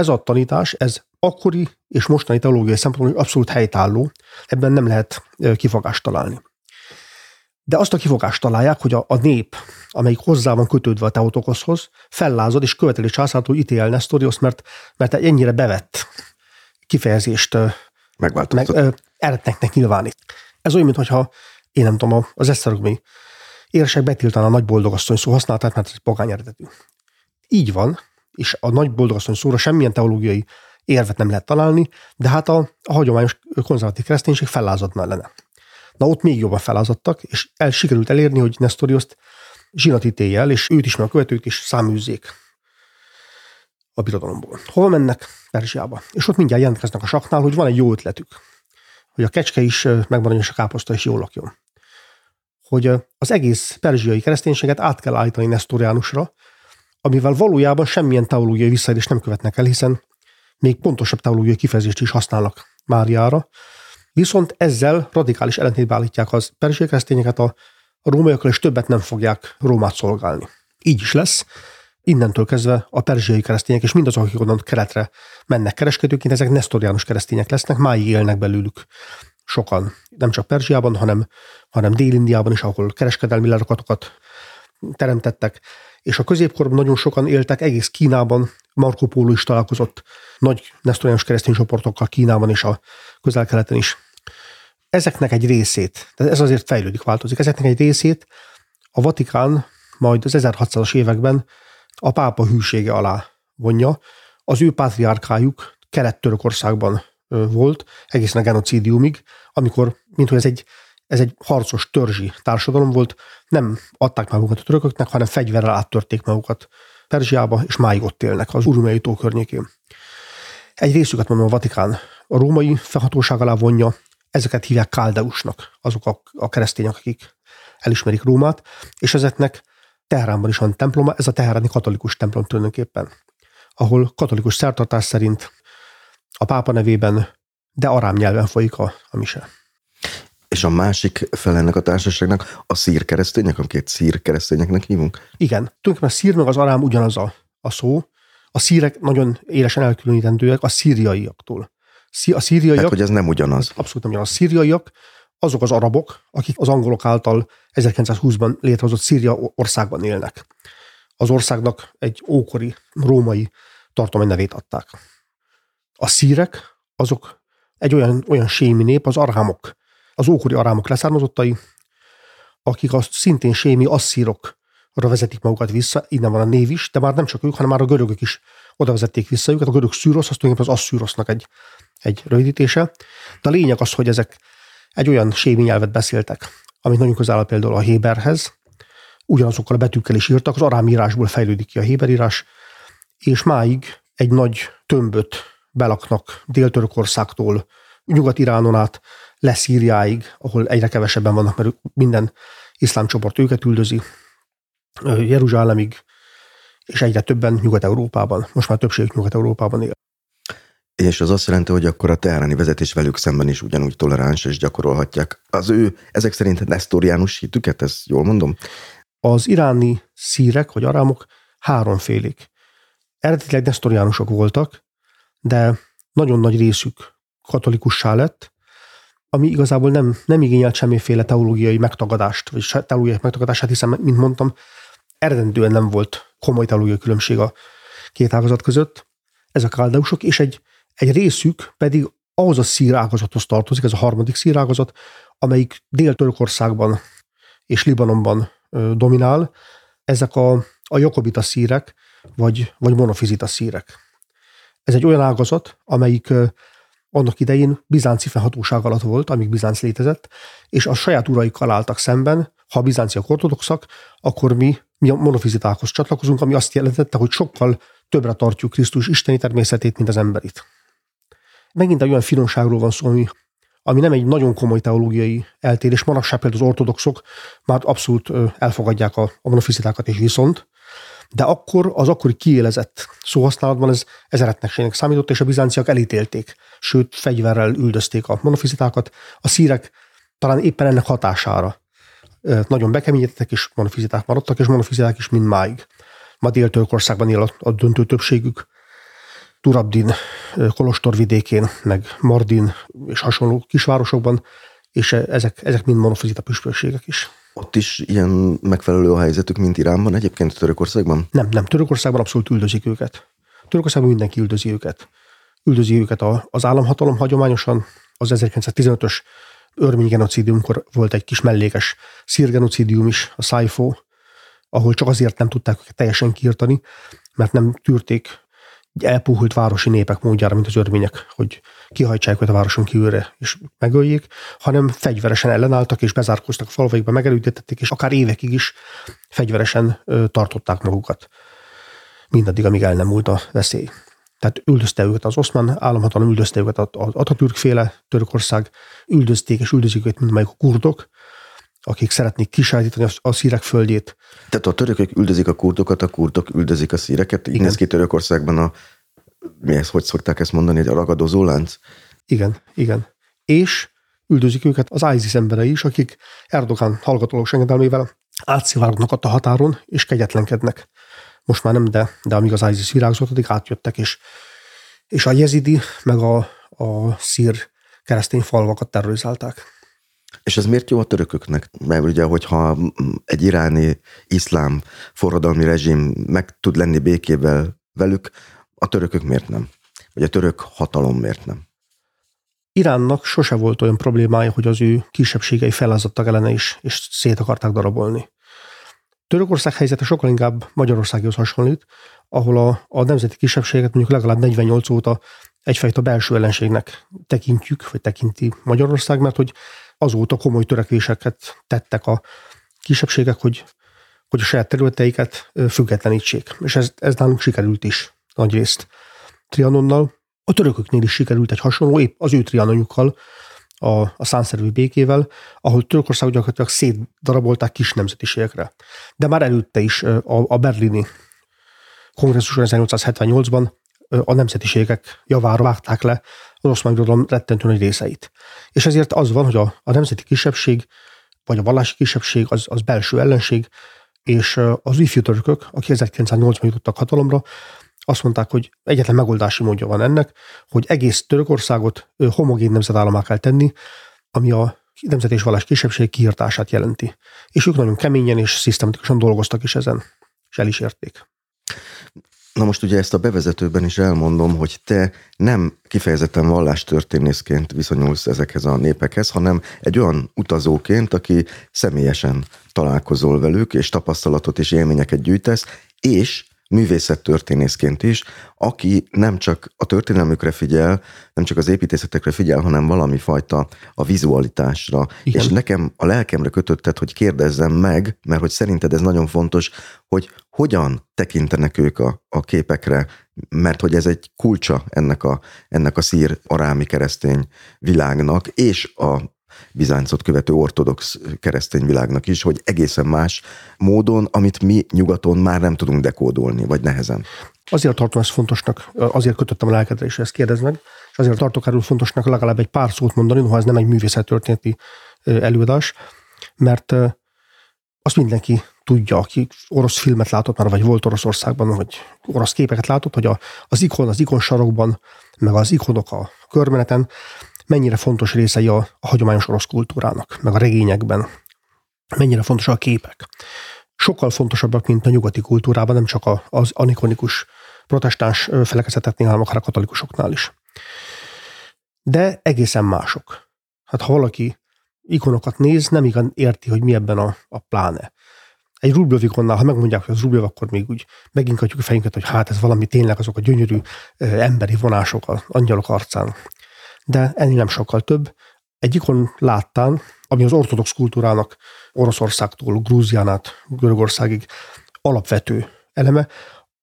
Ez a tanítás, ez akkori és mostani teológiai szempontból abszolút helytálló, ebben nem lehet kifogást találni. De azt a kifogást találják, hogy a, a nép, amelyik hozzá van kötődve a Teotokoszhoz, fellázad és követeli császártól ítél Nestorius, mert, mert egy ennyire bevett kifejezést Megváltozott. meg, eretneknek nyilvánít. Ez olyan, mintha én nem tudom, az eszterogmi érsek betiltaná a nagy boldogasszony szó használatát, mert ez pogány eredetű. Így van, és a nagy boldogasszony szóra semmilyen teológiai érvet nem lehet találni, de hát a, a hagyományos konzervatív kereszténység fellázadt mellene. Na ott még jobban felázadtak, és el sikerült elérni, hogy Nestoriuszt zsinatítéllyel, és őt is, meg a követőt is száműzzék a birodalomból. Hol mennek? Perzsiába. És ott mindjárt jelentkeznek a saknál, hogy van egy jó ötletük, hogy a kecske is megmaradjon, és a káposzta is jól lakjon. Hogy az egész perzsiai kereszténységet át kell állítani Nestoriánusra, amivel valójában semmilyen teológiai visszaélést nem követnek el, hiszen még pontosabb teológiai kifejezést is használnak Máriára, viszont ezzel radikális ellentétbe állítják az perzsiai keresztényeket a rómaiakkal, és többet nem fogják Rómát szolgálni. Így is lesz. Innentől kezdve a perzsiai keresztények, és mindazok, akik onnan keletre mennek kereskedőként, ezek nesztoriánus keresztények lesznek, máig élnek belőlük sokan, nem csak Perzsiában, hanem, hanem Dél-Indiában is, ahol kereskedelmi lerakatokat teremtettek és a középkorban nagyon sokan éltek, egész Kínában, Marco Polo is találkozott nagy nesztoriánus keresztény csoportokkal Kínában és a közel-keleten is. Ezeknek egy részét, tehát ez azért fejlődik, változik, ezeknek egy részét a Vatikán majd az 1600-as években a pápa hűsége alá vonja. Az ő pátriárkájuk Kelet-Törökországban volt, egészen a genocidiumig, amikor, mint ez egy ez egy harcos törzsi társadalom volt, nem adták magukat a törököknek, hanem fegyverrel áttörték magukat Perzsiába, és máig ott élnek az Urumei tó környékén. Egy részüket mondom a Vatikán a római felhatóság alá vonja, ezeket hívják Káldeusnak, azok a, a keresztények, akik elismerik Rómát, és ezeknek Teheránban is van temploma, ez a teheráni katolikus templom tulajdonképpen, ahol katolikus szertartás szerint a pápa nevében, de arám nyelven folyik a, a mise. És a másik fel ennek a társaságnak a szír keresztények, amiket szír keresztényeknek hívunk? Igen. Tulajdonképpen a szír meg az arám ugyanaz a, a szó. A szírek nagyon élesen elkülönítendőek a szíriaiaktól. A szíriaiak... Tehát, hogy ez nem ugyanaz. Abszolút nem ugyanaz. A szíriaiak azok az arabok, akik az angolok által 1920-ban létrehozott Szíria országban élnek. Az országnak egy ókori római tartomány nevét adták. A szírek azok egy olyan, olyan sémi nép, az arhámok, az ókori arámok leszármazottai, akik azt szintén sémi asszírokra vezetik magukat vissza, innen van a név is, de már nem csak ők, hanem már a görögök is oda vezették vissza őket. A görög szűrosz, az tulajdonképpen az asszűrosznak egy, egy rövidítése. De a lényeg az, hogy ezek egy olyan sémi nyelvet beszéltek, amit nagyon közel áll például a Héberhez, ugyanazokkal a betűkkel is írtak, az arám írásból fejlődik ki a héberírás, és máig egy nagy tömböt belaknak Dél-Törökországtól, Nyugat-Iránon át, Leszíriáig, ahol egyre kevesebben vannak, mert minden iszlám csoport őket üldözi, Jeruzsálemig, és egyre többen Nyugat-Európában. Most már többségük Nyugat-Európában él. És az azt jelenti, hogy akkor a teheráni vezetés velük szemben is ugyanúgy toleráns és gyakorolhatják az ő, ezek szerint nesztoriánus hitüket, ezt jól mondom? Az iráni szírek vagy arámok háromfélék. Eredetileg nesztoriánusok voltak, de nagyon nagy részük katolikussá lett, ami igazából nem, nem igényelt semmiféle teológiai megtagadást, vagy teológiai megtagadását, hiszen, mint mondtam, eredendően nem volt komoly teológiai különbség a két ágazat között. Ez a káldeusok, és egy, egy részük pedig ahhoz a szírágazathoz tartozik, ez a harmadik szírágazat, amelyik Dél-Törökországban és Libanonban dominál. Ezek a, a jakobita szírek, vagy, vagy monofizita szírek. Ez egy olyan ágazat, amelyik annak idején bizánci fennhatóság alatt volt, amíg Bizánc létezett, és a saját uraikkal álltak szemben, ha a bizánciak ortodoxak, akkor mi, mi a monofizitákhoz csatlakozunk, ami azt jelentette, hogy sokkal többre tartjuk Krisztus isteni természetét, mint az emberit. Megint egy olyan finomságról van szó, ami, ami nem egy nagyon komoly teológiai eltérés. Manapság például az ortodoxok már abszolút elfogadják a, a monofizitákat, és viszont de akkor az akkori kiélezett szóhasználatban ez, ez számított, és a bizánciak elítélték, sőt, fegyverrel üldözték a monofizitákat. A szírek talán éppen ennek hatására nagyon bekeményítettek, és monofiziták maradtak, és monofiziták is mind máig. Ma Dél-Törökországban él a, a döntő többségük, Turabdin Kolostor vidékén, meg Mardin és hasonló kisvárosokban, és ezek, ezek mind monofizita püspökségek is. Ott is ilyen megfelelő a helyzetük, mint Iránban egyébként Törökországban? Nem, nem. Törökországban abszolút üldözik őket. Törökországban mindenki üldözi őket. Üldözi őket az államhatalom hagyományosan. Az 1915-ös örmény genocidiumkor volt egy kis mellékes szírgenocidium is, a Saifo, ahol csak azért nem tudták őket teljesen kiirtani, mert nem tűrték elpuhult városi népek módjára, mint az örmények, hogy kihajtsák őket a városon kívülre és megöljék, hanem fegyveresen ellenálltak és bezárkóztak a falvaikba, megelőtették, és akár évekig is fegyveresen tartották magukat. Mindaddig, amíg el nem múlt a veszély. Tehát üldözte őket az oszmán államhatalom, üldözte őket az Atatürk féle Törökország, üldözték és üldözik őket mindmelyik a kurdok, akik szeretnék kisajtítani a szírek földjét. Tehát a törökök üldözik a kurdokat, a kurdok üldözik a szíreket. Így néz ki Törökországban a, mi ez, hogy szokták ezt mondani, a ragadozó lánc? Igen, igen. És üldözik őket az ISIS emberei is, akik Erdogan hallgatólós engedelmével átszivárognak ott a határon, és kegyetlenkednek. Most már nem, de, de amíg az ISIS virágzott, addig átjöttek, és, és a jezidi, meg a, a szír keresztény falvakat terrorizálták. És ez miért jó a törököknek? Mert ugye, hogyha egy iráni iszlám forradalmi rezsim meg tud lenni békével velük, a törökök miért nem? Vagy a török hatalom miért nem? Iránnak sose volt olyan problémája, hogy az ő kisebbségei felázadtak ellene is, és szét akarták darabolni. Törökország helyzete sokkal inkább Magyarországhoz hasonlít, ahol a, a nemzeti kisebbséget mondjuk legalább 48 óta egyfajta belső ellenségnek tekintjük, vagy tekinti Magyarország, mert hogy azóta komoly törekvéseket tettek a kisebbségek, hogy, hogy a saját területeiket függetlenítsék. És ez, ez nálunk sikerült is nagy részt Trianonnal. A törököknél is sikerült egy hasonló, épp az ő trianonjukkal, a, a szánszerű békével, ahol Törökország gyakorlatilag szétdarabolták kis nemzetiségekre. De már előtte is a, a berlini kongresszuson 1878-ban a nemzetiségek javára vágták le az oszmán birodalom rettentő nagy részeit. És ezért az van, hogy a, a nemzeti kisebbség, vagy a vallási kisebbség az, az belső ellenség, és az ifjú törökök, akik 1980 jutottak hatalomra, azt mondták, hogy egyetlen megoldási módja van ennek, hogy egész Törökországot homogén nemzetállamá kell tenni, ami a nemzet és vallás kisebbség kiirtását jelenti. És ők nagyon keményen és szisztematikusan dolgoztak is ezen, és el is érték. Na most ugye ezt a bevezetőben is elmondom, hogy te nem kifejezetten vallástörténészként viszonyulsz ezekhez a népekhez, hanem egy olyan utazóként, aki személyesen találkozol velük, és tapasztalatot és élményeket gyűjtesz, és művészettörténészként is, aki nem csak a történelmükre figyel, nem csak az építészetekre figyel, hanem valami fajta a vizualitásra. Igen. És nekem a lelkemre kötötted, hogy kérdezzem meg, mert hogy szerinted ez nagyon fontos, hogy hogyan tekintenek ők a, a képekre, mert hogy ez egy kulcsa ennek a, ennek a szír arámi keresztény világnak, és a Bizáncot követő ortodox keresztény világnak is, hogy egészen más módon, amit mi nyugaton már nem tudunk dekódolni, vagy nehezen. Azért tartom ezt fontosnak, azért kötöttem a lelkedre, és ezt kérdeznek, és azért tartok erről fontosnak legalább egy pár szót mondani, ha ez nem egy művészettörténeti előadás, mert azt mindenki tudja, aki orosz filmet látott már, vagy volt Oroszországban, vagy orosz képeket látott, hogy a, az ikon, az ikon sarokban, meg az ikonok a körmeneten mennyire fontos részei a, a hagyományos orosz kultúrának, meg a regényekben, mennyire fontosak a képek. Sokkal fontosabbak, mint a nyugati kultúrában, nem csak az anikonikus protestáns felekezetetnél, hanem akár a katolikusoknál is. De egészen mások. Hát ha valaki ikonokat néz, nem igen érti, hogy mi ebben a, a pláne. Egy Rublev ikonnál, ha megmondják, hogy az Rublev, akkor még úgy meginkatjuk a fejünket, hogy hát ez valami tényleg azok a gyönyörű emberi vonások az angyalok arcán de ennél nem sokkal több. Egy ikon láttán, ami az ortodox kultúrának Oroszországtól, Grúzián át Görögországig alapvető eleme,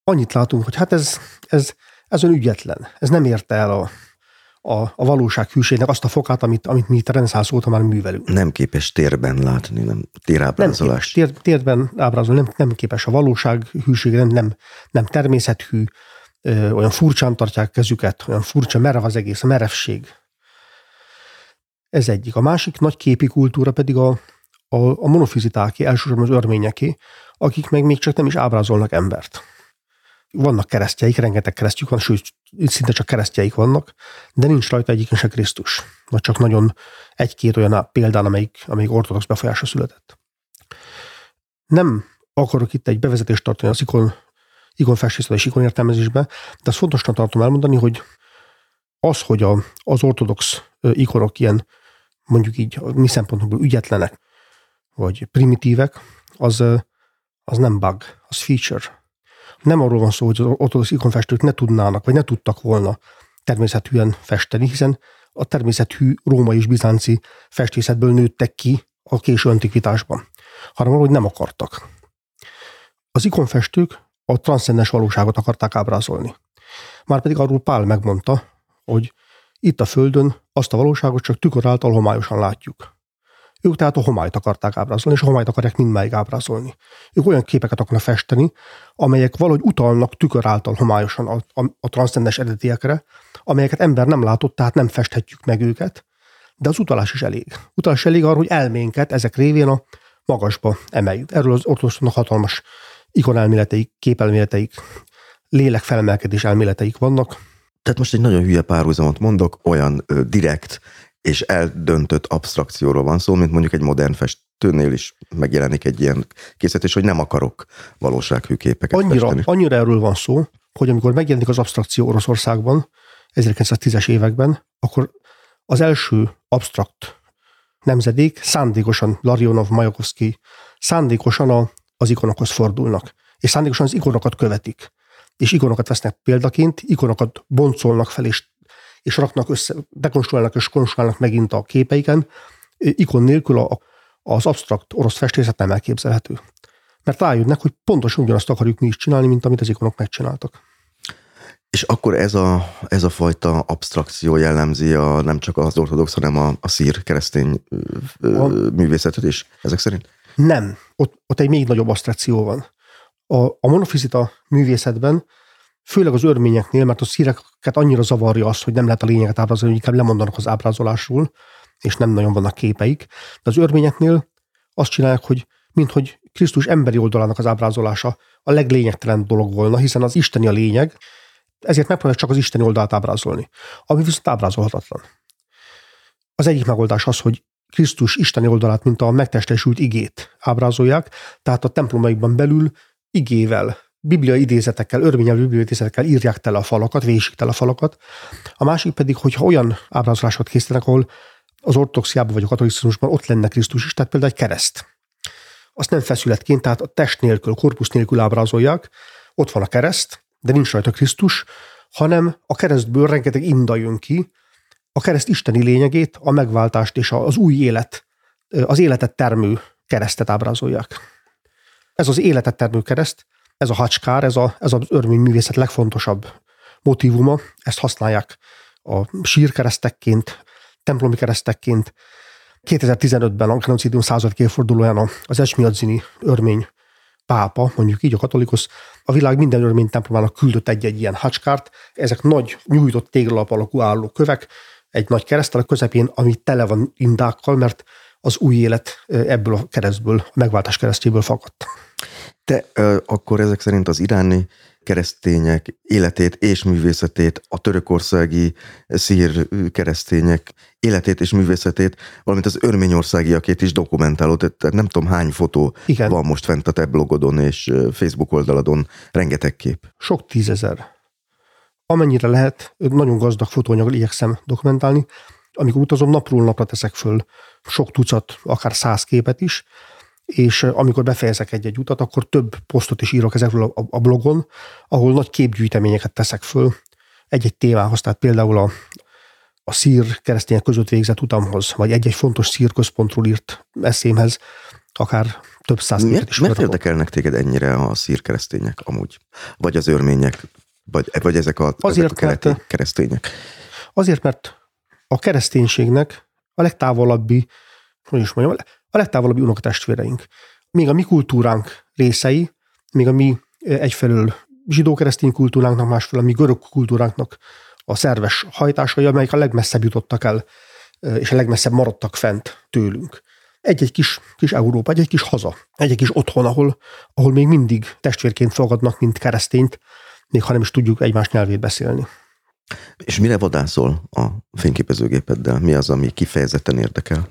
annyit látunk, hogy hát ez, ez, ez ön ügyetlen. Ez nem érte el a, a, a valóság hűségnek azt a fokát, amit, amit mi itt a reneszánsz óta már művelünk. Nem képes térben látni, nem térábrázolás. Nem tér, térben ábrázolni, nem, nem képes a valóság hűségre, nem, nem, nem természethű, ö, olyan furcsán tartják kezüket, olyan furcsa, merev az egész, a merevség. Ez egyik. A másik nagy képi kultúra pedig a, a, a monofizitáké, elsősorban az örményeké, akik meg még csak nem is ábrázolnak embert. Vannak keresztjeik, rengeteg keresztjük van, sőt, szinte csak keresztjeik vannak, de nincs rajta egyik se Krisztus. Vagy csak nagyon egy-két olyan példán, amelyik, amelyik ortodox befolyása született. Nem akarok itt egy bevezetést tartani az ikon ikonfestészetbe és ikonértelmezésbe, de azt fontosnak tartom elmondani, hogy az, hogy a, az ortodox ikonok ilyen mondjuk így a mi szempontból ügyetlenek, vagy primitívek, az, az nem bug, az feature. Nem arról van szó, hogy az ortodox ikonfestők ne tudnának, vagy ne tudtak volna természetűen festeni, hiszen a természetű római és bizánci festészetből nőttek ki a késő antikvitásban, hanem arról, hogy nem akartak. Az ikonfestők a transzcendens valóságot akarták ábrázolni. Márpedig arról Pál megmondta, hogy itt a Földön azt a valóságot csak tükör által homályosan látjuk. Ők tehát a homályt akarták ábrázolni, és a homályt akarják mindmáig ábrázolni. Ők olyan képeket akarnak festeni, amelyek valahogy utalnak tükör által homályosan a, a, a transzcendens eredetiekre, amelyeket ember nem látott, tehát nem festhetjük meg őket, de az utalás is elég. Utalás elég arra, hogy elménket ezek révén a magasba emeljük. Erről az ortodoxoknak hatalmas ikonelméleteik, képelméleteik, lélekfelemelkedés elméleteik vannak. Tehát most egy nagyon hülye párhuzamot mondok, olyan ö, direkt és eldöntött abstrakcióról van szó, mint mondjuk egy modern festőnél is megjelenik egy ilyen készítés, hogy nem akarok valósághű képeket annyira, festeni. Annyira erről van szó, hogy amikor megjelenik az abstrakció Oroszországban, 1910-es években, akkor az első abstrakt nemzedék szándékosan, Larionov, Majakovszki, szándékosan a az ikonokhoz fordulnak, és szándékosan az ikonokat követik, és ikonokat vesznek példaként, ikonokat boncolnak fel, és, és raknak össze, dekonstruálnak és konstruálnak megint a képeiken, ikon nélkül a, az absztrakt orosz festészet nem elképzelhető. Mert rájönnek, hogy pontosan ugyanazt akarjuk mi is csinálni, mint amit az ikonok megcsináltak. És akkor ez a, ez a fajta abstrakció jellemzi a, nem csak az ortodox, hanem a, a szír keresztény a, művészetet is, ezek szerint? Nem. Ott, ott egy még nagyobb asztráció van. A, a monofizita művészetben, főleg az örményeknél, mert a szíreket annyira zavarja az, hogy nem lehet a lényeget ábrázolni, hogy inkább lemondanak az ábrázolásról, és nem nagyon vannak képeik. De az örményeknél azt csinálják, hogy minthogy Krisztus emberi oldalának az ábrázolása a leglényegtelen dolog volna, hiszen az isteni a lényeg, ezért megpróbálják csak az isteni oldalt ábrázolni, ami viszont ábrázolhatatlan. Az egyik megoldás az, hogy Krisztus isteni oldalát, mint a megtestesült igét ábrázolják, tehát a templomaikban belül igével, bibliai idézetekkel, örvényelő bibliai idézetekkel írják tele a falakat, vésik tele a falakat. A másik pedig, hogyha olyan ábrázolásokat készítenek, ahol az ortodoxiában vagy a katolicizmusban ott lenne Krisztus is, tehát például egy kereszt. Azt nem feszületként, tehát a test nélkül, a korpusz nélkül ábrázolják, ott van a kereszt, de nincs rajta Krisztus, hanem a keresztből rengeteg inda jön ki, a kereszt isteni lényegét, a megváltást és az új élet, az életet termő keresztet ábrázolják. Ez az életet termő kereszt, ez a hacskár, ez, a, ez az örvényművészet legfontosabb motivuma, ezt használják a sírkeresztekként, templomi keresztekként. 2015-ben a genocidium század évfordulóján az Esmiadzini örmény pápa, mondjuk így a katolikus, a világ minden örmény templomának küldött egy-egy ilyen hacskárt. Ezek nagy, nyújtott téglalap alakú álló kövek, egy nagy keresztel a közepén, ami tele van indákkal, mert az új élet ebből a keresztből, a megváltás keresztjéből fakadt. Te akkor ezek szerint az iráni keresztények életét és művészetét, a törökországi szír keresztények életét és művészetét, valamint az örményországiakét is dokumentálod. Tehát nem tudom hány fotó Igen. van most fent a te blogodon és Facebook oldaladon, rengeteg kép. Sok tízezer. Amennyire lehet, nagyon gazdag fotóanyaggal igyekszem dokumentálni. Amikor utazom, napról napra teszek föl sok tucat, akár száz képet is, és amikor befejezek egy-egy utat, akkor több posztot is írok ezekről a, blogon, ahol nagy képgyűjteményeket teszek föl egy-egy témához, tehát például a, a szír keresztények között végzett utamhoz, vagy egy-egy fontos szír központról írt eszémhez, akár több száz miért, is. Miért érdekelnek téged ennyire a szír keresztények amúgy? Vagy az örmények? Vagy, vagy ezek a, azért, ezek a keleti mert, keresztények? Azért, mert a kereszténységnek a legtávolabbi, hogy is mondjam, a legtávolabbi unokatestvéreink. Még a mi kultúránk részei, még a mi egyfelől zsidó-keresztény kultúránknak, másfelől a mi görög kultúránknak a szerves hajtásai, amelyek a legmesszebb jutottak el, és a legmesszebb maradtak fent tőlünk. Egy-egy kis, kis Európa, egy-egy kis haza, egy-egy kis otthon, ahol, ahol még mindig testvérként fogadnak, mint keresztényt, még ha nem is tudjuk egymás nyelvét beszélni. És mire vadászol a fényképezőgépeddel? Mi az, ami kifejezetten érdekel?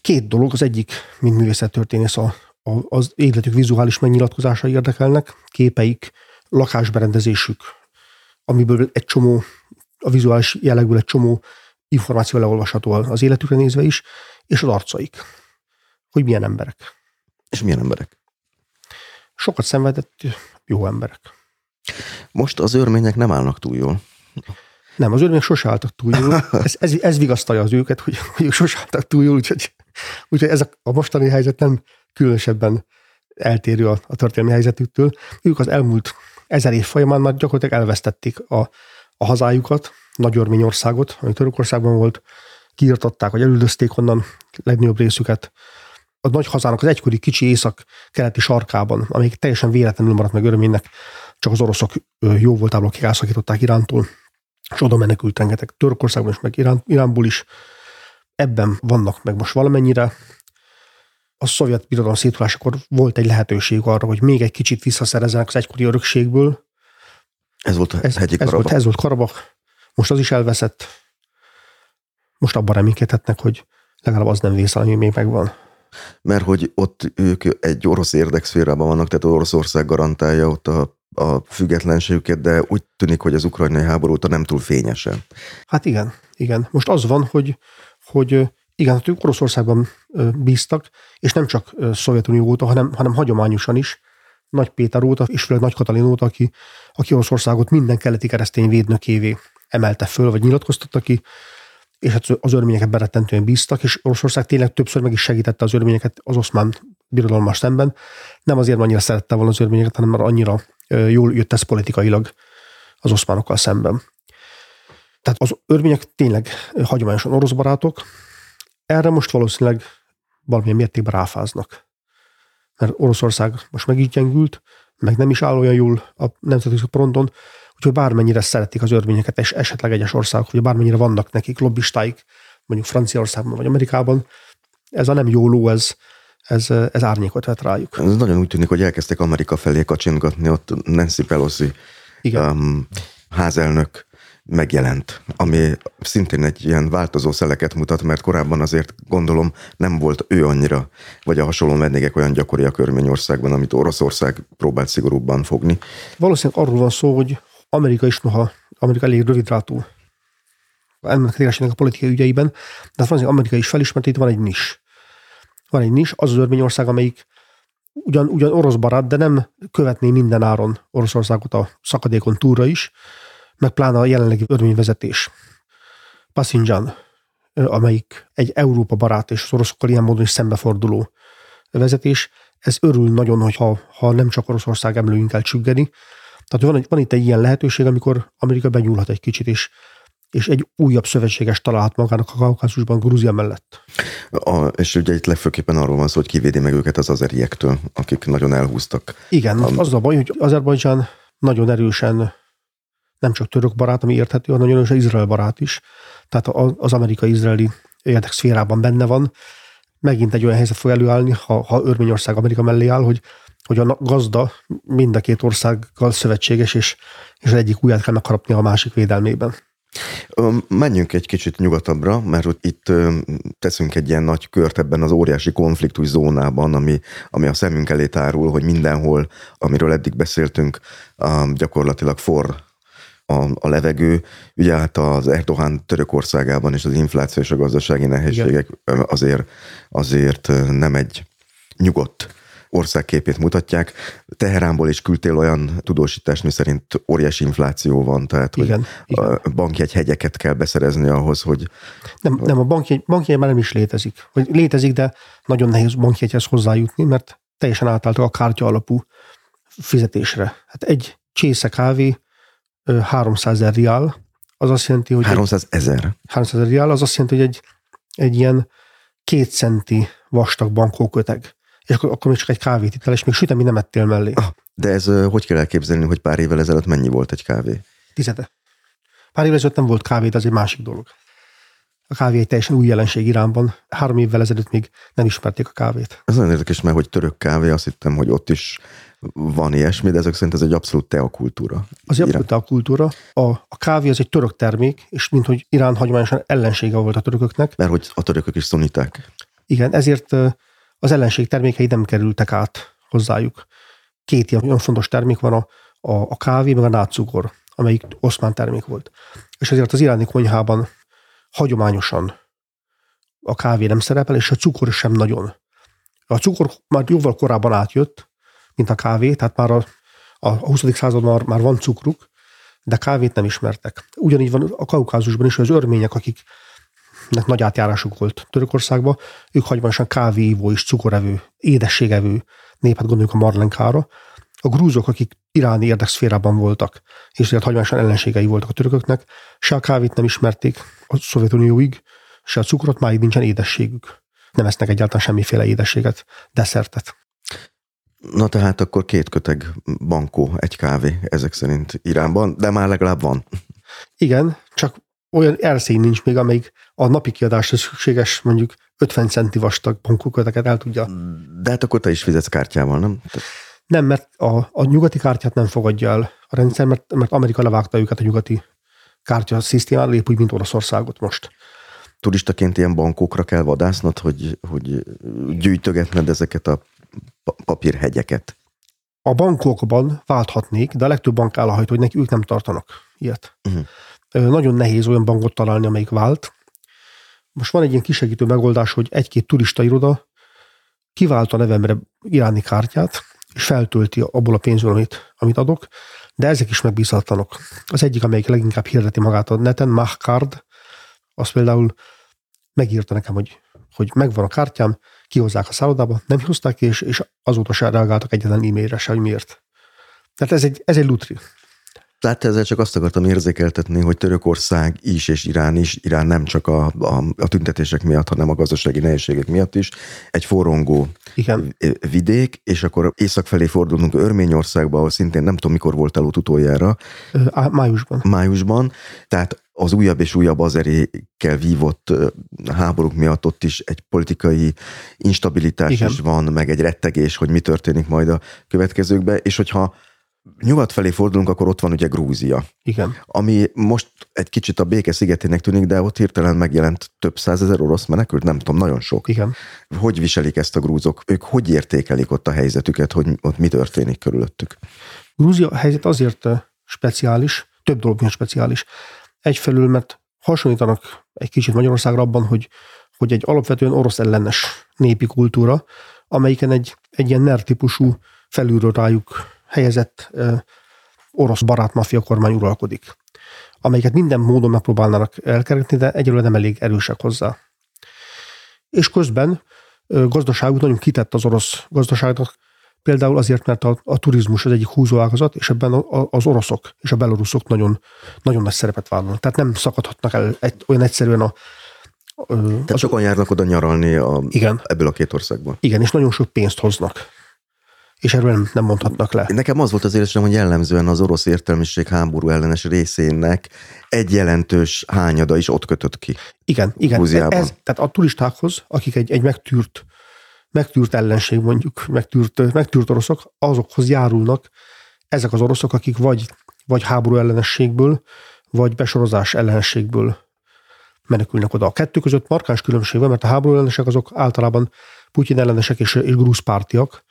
Két dolog, az egyik, mint művészettörténész, a, a, az életük vizuális megnyilatkozásai érdekelnek, képeik, lakásberendezésük, amiből egy csomó, a vizuális jellegből egy csomó információ leolvasható az életükre nézve is, és az arcaik, hogy milyen emberek. És milyen emberek? Sokat szenvedett, jó emberek. Most az örmények nem állnak túl jól. Nem, az örmények sose álltak túl jól. [LAUGHS] Ez, ez, ez vigasztalja az őket, hogy, hogy ők sose álltak túl jól, úgyhogy, úgyhogy ez a, a mostani helyzet nem különösebben eltérő a, a történelmi helyzetüktől. Ők az elmúlt ezer év folyamán már gyakorlatilag elvesztették a, a hazájukat, Nagy Örményországot, ami Törökországban volt, kiirtották, vagy elüldözték onnan legnagyobb részüket. A nagy hazának az egykori kicsi észak-keleti sarkában, amelyik teljesen véletlenül maradt meg örménynek, csak az oroszok jó voltából kikászakították Irántól, és oda menekült rengeteg Törökországban is, meg Irán, Iránból is. Ebben vannak meg most valamennyire. A szovjet birodalom szétulásakor volt egy lehetőség arra, hogy még egy kicsit visszaszerezzenek az egykori örökségből. Ez volt a ez, hegyi ez volt, ez volt Karabach. Most az is elveszett. Most abban reménykedhetnek, hogy legalább az nem vész, ami még megvan. Mert hogy ott ők egy orosz érdekszférában vannak, tehát Oroszország garantálja ott a a függetlenségüket, de úgy tűnik, hogy az ukrajnai háború óta nem túl fényesen. Hát igen, igen. Most az van, hogy, hogy igen, hát ők Oroszországban bíztak, és nem csak Szovjetunió óta, hanem, hanem hagyományosan is, Nagy Péter óta, és főleg Nagy Katalin óta, aki, aki Oroszországot minden keleti keresztény védnökévé emelte föl, vagy nyilatkoztatta ki, és hát az örményeket berettentően bíztak, és Oroszország tényleg többször meg is segítette az örményeket az oszmán birodalmas szemben. Nem azért, mert annyira szerette volna az örményeket, hanem mert annyira jól jött ez politikailag az oszmánokkal szemben. Tehát az örmények tényleg hagyományosan orosz barátok, erre most valószínűleg valamilyen mértékben ráfáznak. Mert Oroszország most meg így gyengült, meg nem is áll olyan jól a nemzetközi fronton, úgyhogy bármennyire szeretik az örményeket, és esetleg egyes országok, vagy bármennyire vannak nekik lobbistáik, mondjuk Franciaországban vagy Amerikában, ez a nem jó ló, ez, ez, ez árnyékot vet rájuk. Ez nagyon úgy tűnik, hogy elkezdtek Amerika felé kacsingatni, ott Nancy Pelosi Igen. Um, házelnök megjelent, ami szintén egy ilyen változó szeleket mutat, mert korábban azért gondolom nem volt ő annyira, vagy a hasonló vendégek olyan gyakori a Körményországban, amit Oroszország próbált szigorúbban fogni. Valószínűleg arról van szó, hogy Amerika is noha, Amerika elég rövidrátú ennek a politikai ügyeiben, de az Amerika is felismert, itt van egy nis van egy nis, az az örményország, amelyik ugyan, ugyan orosz barát, de nem követné minden áron Oroszországot a szakadékon túra is, meg pláne a jelenlegi örvényvezetés. Passinjan, amelyik egy Európa barát és az oroszokkal ilyen módon is szembeforduló vezetés, ez örül nagyon, hogy ha, nem csak Oroszország emlőjünk el csüggeni. Tehát van, van itt egy ilyen lehetőség, amikor Amerika benyúlhat egy kicsit, és és egy újabb szövetséges találhat magának a Kaukázusban Grúzia mellett. A, és ugye itt legfőképpen arról van szó, hogy kivédi meg őket az azeriektől, akik nagyon elhúztak. Igen, a... az a baj, hogy Azerbajdzsán nagyon erősen nem csak török barát, ami érthető, hanem nagyon erősen Izrael barát is. Tehát az amerikai-izraeli érdekszférában benne van. Megint egy olyan helyzet fog előállni, ha, ha Örményország Amerika mellé áll, hogy hogy a gazda mind a két országgal szövetséges, és, és az egyik ujját kell megharapni a másik védelmében. Menjünk egy kicsit nyugatabbra, mert itt teszünk egy ilyen nagy kört ebben az óriási konfliktus zónában, ami, ami a szemünk elé tárul, hogy mindenhol, amiről eddig beszéltünk, gyakorlatilag for a, a levegő. Ugye hát az Erdogan Törökországában és az infláció és a gazdasági nehézségek Igen. azért, azért nem egy nyugodt országképét mutatják. Teheránból is küldtél olyan tudósítást, mi szerint óriási infláció van, tehát igen, hogy igen. a bankjegy hegyeket kell beszerezni ahhoz, hogy... Nem, nem a bankjegy, bankjegy már nem is létezik. Vagy létezik, de nagyon nehéz bankjegyhez hozzájutni, mert teljesen átálltak a kártya alapú fizetésre. Hát egy csésze kávé 300 ezer riál, az azt jelenti, hogy... 300 ezer? 300 ezer riál, az azt jelenti, hogy egy, egy ilyen két centi vastag bankóköteg és akkor, akkor még csak egy kávét itt el, és még sütemi nem ettél mellé. Ah, de ez hogy kell elképzelni, hogy pár évvel ezelőtt mennyi volt egy kávé? Tizede. Pár évvel ezelőtt nem volt kávé, de az egy másik dolog. A kávé egy teljesen új jelenség Iránban. Három évvel ezelőtt még nem ismerték a kávét. Ez nagyon érdekes, mert hogy török kávé, azt hittem, hogy ott is van ilyesmi, de ezek szerint ez egy abszolút teakultúra. Az egy abszolút teakultúra. A, a kávé az egy török termék, és mint hogy Irán hagyományosan ellensége volt a törököknek. Mert hogy a törökök is szuniták. Igen, ezért az ellenség termékei nem kerültek át hozzájuk. Két ilyen fontos termék van, a, a, a kávé, meg a nátszugor, amelyik oszmán termék volt. És ezért az iráni konyhában hagyományosan a kávé nem szerepel, és a cukor sem nagyon. A cukor már jóval korábban átjött, mint a kávé, tehát már a, a 20. században már, már van cukruk, de kávét nem ismertek. Ugyanígy van a kaukázusban is, az örmények, akik nek nagy átjárásuk volt Törökországba, ők hagyományosan kávéívó és cukorevő, édességevő népet gondoljuk a marlenkára. A grúzok, akik iráni érdekszférában voltak, és azért hagyományosan ellenségei voltak a törököknek, se a kávét nem ismerték a Szovjetunióig, se a cukrot, máig nincsen édességük. Nem esznek egyáltalán semmiféle édességet, deszertet. Na tehát akkor két köteg bankó, egy kávé ezek szerint Iránban, de már legalább van. Igen, csak olyan erszény nincs még, amelyik a napi kiadásra szükséges mondjuk 50 centi vastag bankokateket el tudja. De hát akkor te is fizetsz kártyával, nem? Nem, mert a, a nyugati kártyát nem fogadja el a rendszer, mert, mert Amerika levágta őket a nyugati kártya szisztémára, épp úgy, mint Oroszországot most. Turistaként ilyen bankokra kell vadásznod, hogy, hogy gyűjtögetned ezeket a papírhegyeket? A bankokban válthatnék, de a legtöbb bank állahajt, hogy neki ők nem tartanak ilyet. Uh-huh. Nagyon nehéz olyan bankot találni, amelyik vált. Most van egy ilyen kisegítő megoldás, hogy egy-két turista iroda kivált a nevemre iráni kártyát, és feltölti abból a pénzből, amit, amit adok, de ezek is megbízhatatlanok. Az egyik, amelyik leginkább hirdeti magát a neten, Mahcard, az például megírta nekem, hogy, hogy megvan a kártyám, kihozzák a szállodába, nem hozták ki, és, és azóta se reagáltak egyetlen e-mailre se, hogy miért. Tehát ez egy, ez egy lutri. Tehát ezzel csak azt akartam érzékeltetni, hogy Törökország is és Irán is, Irán nem csak a, a, a tüntetések miatt, hanem a gazdasági nehézségek miatt is, egy forrongó Igen. vidék, és akkor észak felé fordulunk Örményországba, ahol szintén nem tudom, mikor volt ott utoljára. Májusban. Májusban. Tehát az újabb és újabb azerékkel vívott háborúk miatt ott is egy politikai instabilitás Igen. is van, meg egy rettegés, hogy mi történik majd a következőkben, és hogyha nyugat felé fordulunk, akkor ott van ugye Grúzia. Igen. Ami most egy kicsit a béke szigetének tűnik, de ott hirtelen megjelent több százezer orosz menekült, nem tudom, nagyon sok. Igen. Hogy viselik ezt a grúzok? Ők hogy értékelik ott a helyzetüket, hogy ott mi történik körülöttük? Grúzia helyzet azért speciális, több dolog miatt speciális. Egyfelől, mert hasonlítanak egy kicsit Magyarországra abban, hogy, hogy egy alapvetően orosz ellenes népi kultúra, amelyiken egy, egy ilyen NER típusú felülről rájuk helyezett orosz barát maffia kormány uralkodik, amelyiket minden módon megpróbálnának elkerekni, de egyelőre nem elég erősek hozzá. És közben gazdaságuk nagyon kitett az orosz gazdaságnak, például azért, mert a, a turizmus az egyik húzóágazat, és ebben a, a, az oroszok és a beloruszok nagyon, nagyon nagy szerepet vállalnak. Tehát nem szakadhatnak el egy, olyan egyszerűen a, tehát az, sokan járnak oda nyaralni a, igen, ebből a két országból. Igen, és nagyon sok pénzt hoznak. És erről nem, nem mondhatnak le. Nekem az volt az érzésem, hogy jellemzően az orosz értelmiség háború ellenes részének egy jelentős hányada is ott kötött ki. Igen, igen. Ez, tehát a turistákhoz, akik egy, egy megtűrt, megtűrt ellenség mondjuk, megtűrt, megtűrt oroszok, azokhoz járulnak ezek az oroszok, akik vagy, vagy háború ellenességből, vagy besorozás ellenességből menekülnek oda. A kettő között markáns különbség van, mert a háború ellenesek azok általában Putyin ellenesek és, és grúz pártiak.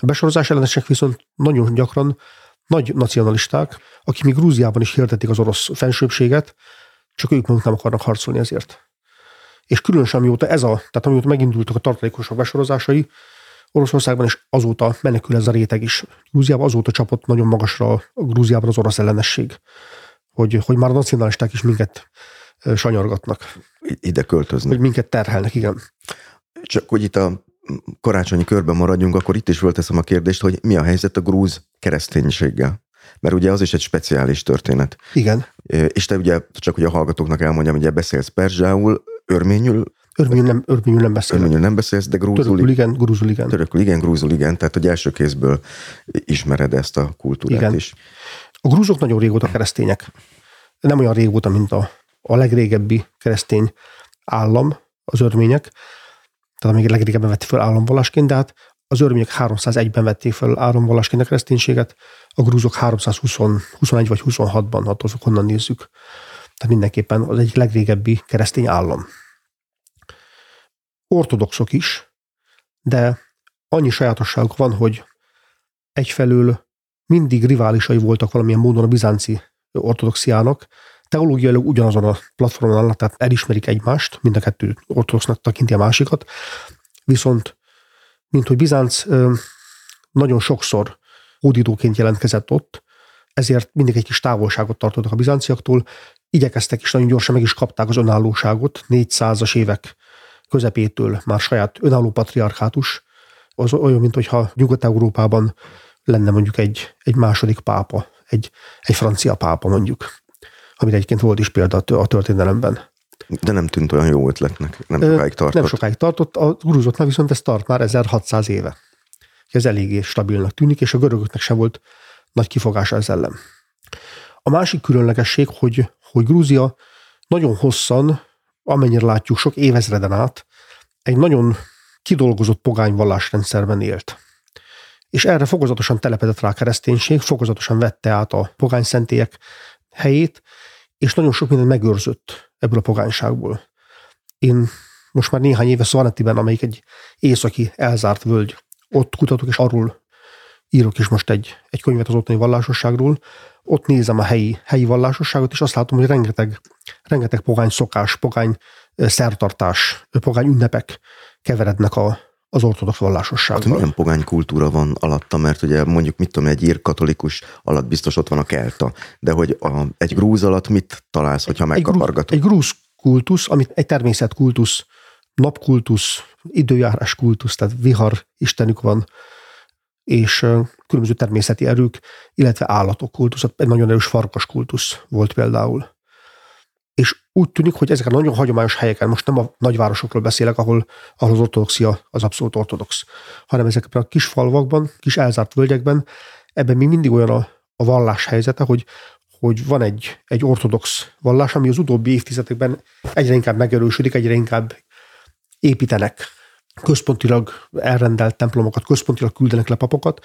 A besorozás ellenesek viszont nagyon gyakran nagy nacionalisták, akik még Grúziában is hirdetik az orosz fensőbséget, csak ők maguk nem akarnak harcolni ezért. És különösen amióta ez a, tehát amióta megindultak a tartalékosok besorozásai, Oroszországban is azóta menekül ez a réteg is. Grúziában azóta csapott nagyon magasra a Grúziában az orosz ellenesség, hogy, hogy már a nacionalisták is minket sanyargatnak. Ide költöznek. Hogy minket terhelnek, igen. Csak hogy itt a karácsonyi körben maradjunk, akkor itt is fölteszem a kérdést, hogy mi a helyzet a grúz kereszténységgel? Mert ugye az is egy speciális történet. Igen. És te ugye, csak hogy a hallgatóknak elmondjam, ugye beszélsz perzsául, örményül, Örményül nem, örményül nem beszélsz. Örményül nem beszélsz, de grúzul, törökül igen, grúzul igen. Törökül igen, grúzul igen, tehát hogy első kézből ismered ezt a kultúrát igen. is. A grúzok nagyon régóta keresztények. Nem olyan régóta, mint a a legrégebbi keresztény állam, az örmények, tehát még legrégebben vették fel államvallásként, de hát az örmények 301-ben vették fel államvallásként a kereszténységet, a grúzok 321 vagy 26-ban, attól honnan nézzük. Tehát mindenképpen az egyik legrégebbi keresztény állam. Ortodoxok is, de annyi sajátosságuk van, hogy egyfelől mindig riválisai voltak valamilyen módon a bizánci ortodoxiának, teológiailag ugyanazon a platformon állnak, tehát elismerik egymást, mind a kettő ortodoxnak tekinti a másikat, viszont, mint hogy Bizánc nagyon sokszor hódítóként jelentkezett ott, ezért mindig egy kis távolságot tartottak a bizánciaktól, igyekeztek is nagyon gyorsan meg is kapták az önállóságot, 400-as évek közepétől már saját önálló patriarchátus, az olyan, mint hogyha Nyugat-Európában lenne mondjuk egy, egy második pápa, egy, egy francia pápa mondjuk amire egyébként volt is példa a történelemben. De nem tűnt olyan jó ötletnek, nem sokáig tartott. Nem sokáig tartott, a grúzoknál viszont ez tart már 1600 éve. Ez eléggé stabilnak tűnik, és a görögöknek sem volt nagy kifogása ez ellen. A másik különlegesség, hogy, hogy Grúzia nagyon hosszan, amennyire látjuk sok évezreden át, egy nagyon kidolgozott pogány vallásrendszerben élt. És erre fokozatosan telepedett rá a kereszténység, fokozatosan vette át a pogány szentélyek helyét, és nagyon sok mindent megőrzött ebből a pogányságból. Én most már néhány éve Szvanetiben, amelyik egy északi elzárt völgy, ott kutatok, és arról írok is most egy, egy könyvet az ottani vallásosságról, ott nézem a helyi, helyi vallásosságot, és azt látom, hogy rengeteg, rengeteg pogány szokás, pogány szertartás, pogány ünnepek keverednek a, az ortodox vallásossággal. Hát milyen pogány kultúra van alatta, mert ugye mondjuk mit tudom, egy ír katolikus alatt biztos ott van a kelta, de hogy a, egy grúz alatt mit találsz, hogyha megkapargatod? Egy, egy grúz kultusz, amit egy természetkultusz, napkultusz, időjárás kultusz, tehát vihar istenük van, és különböző természeti erők, illetve állatok kultusz, egy nagyon erős farkas kultusz volt például úgy tűnik, hogy ezek a nagyon hagyományos helyeken, most nem a nagyvárosokról beszélek, ahol, ahol az ortodoxia az abszolút ortodox, hanem ezekben a kis falvakban, kis elzárt völgyekben, ebben még mindig olyan a, a vallás helyzete, hogy, hogy van egy, egy ortodox vallás, ami az utóbbi évtizedekben egyre inkább megerősödik, egyre inkább építenek. Központilag elrendelt templomokat, központilag küldenek le papokat,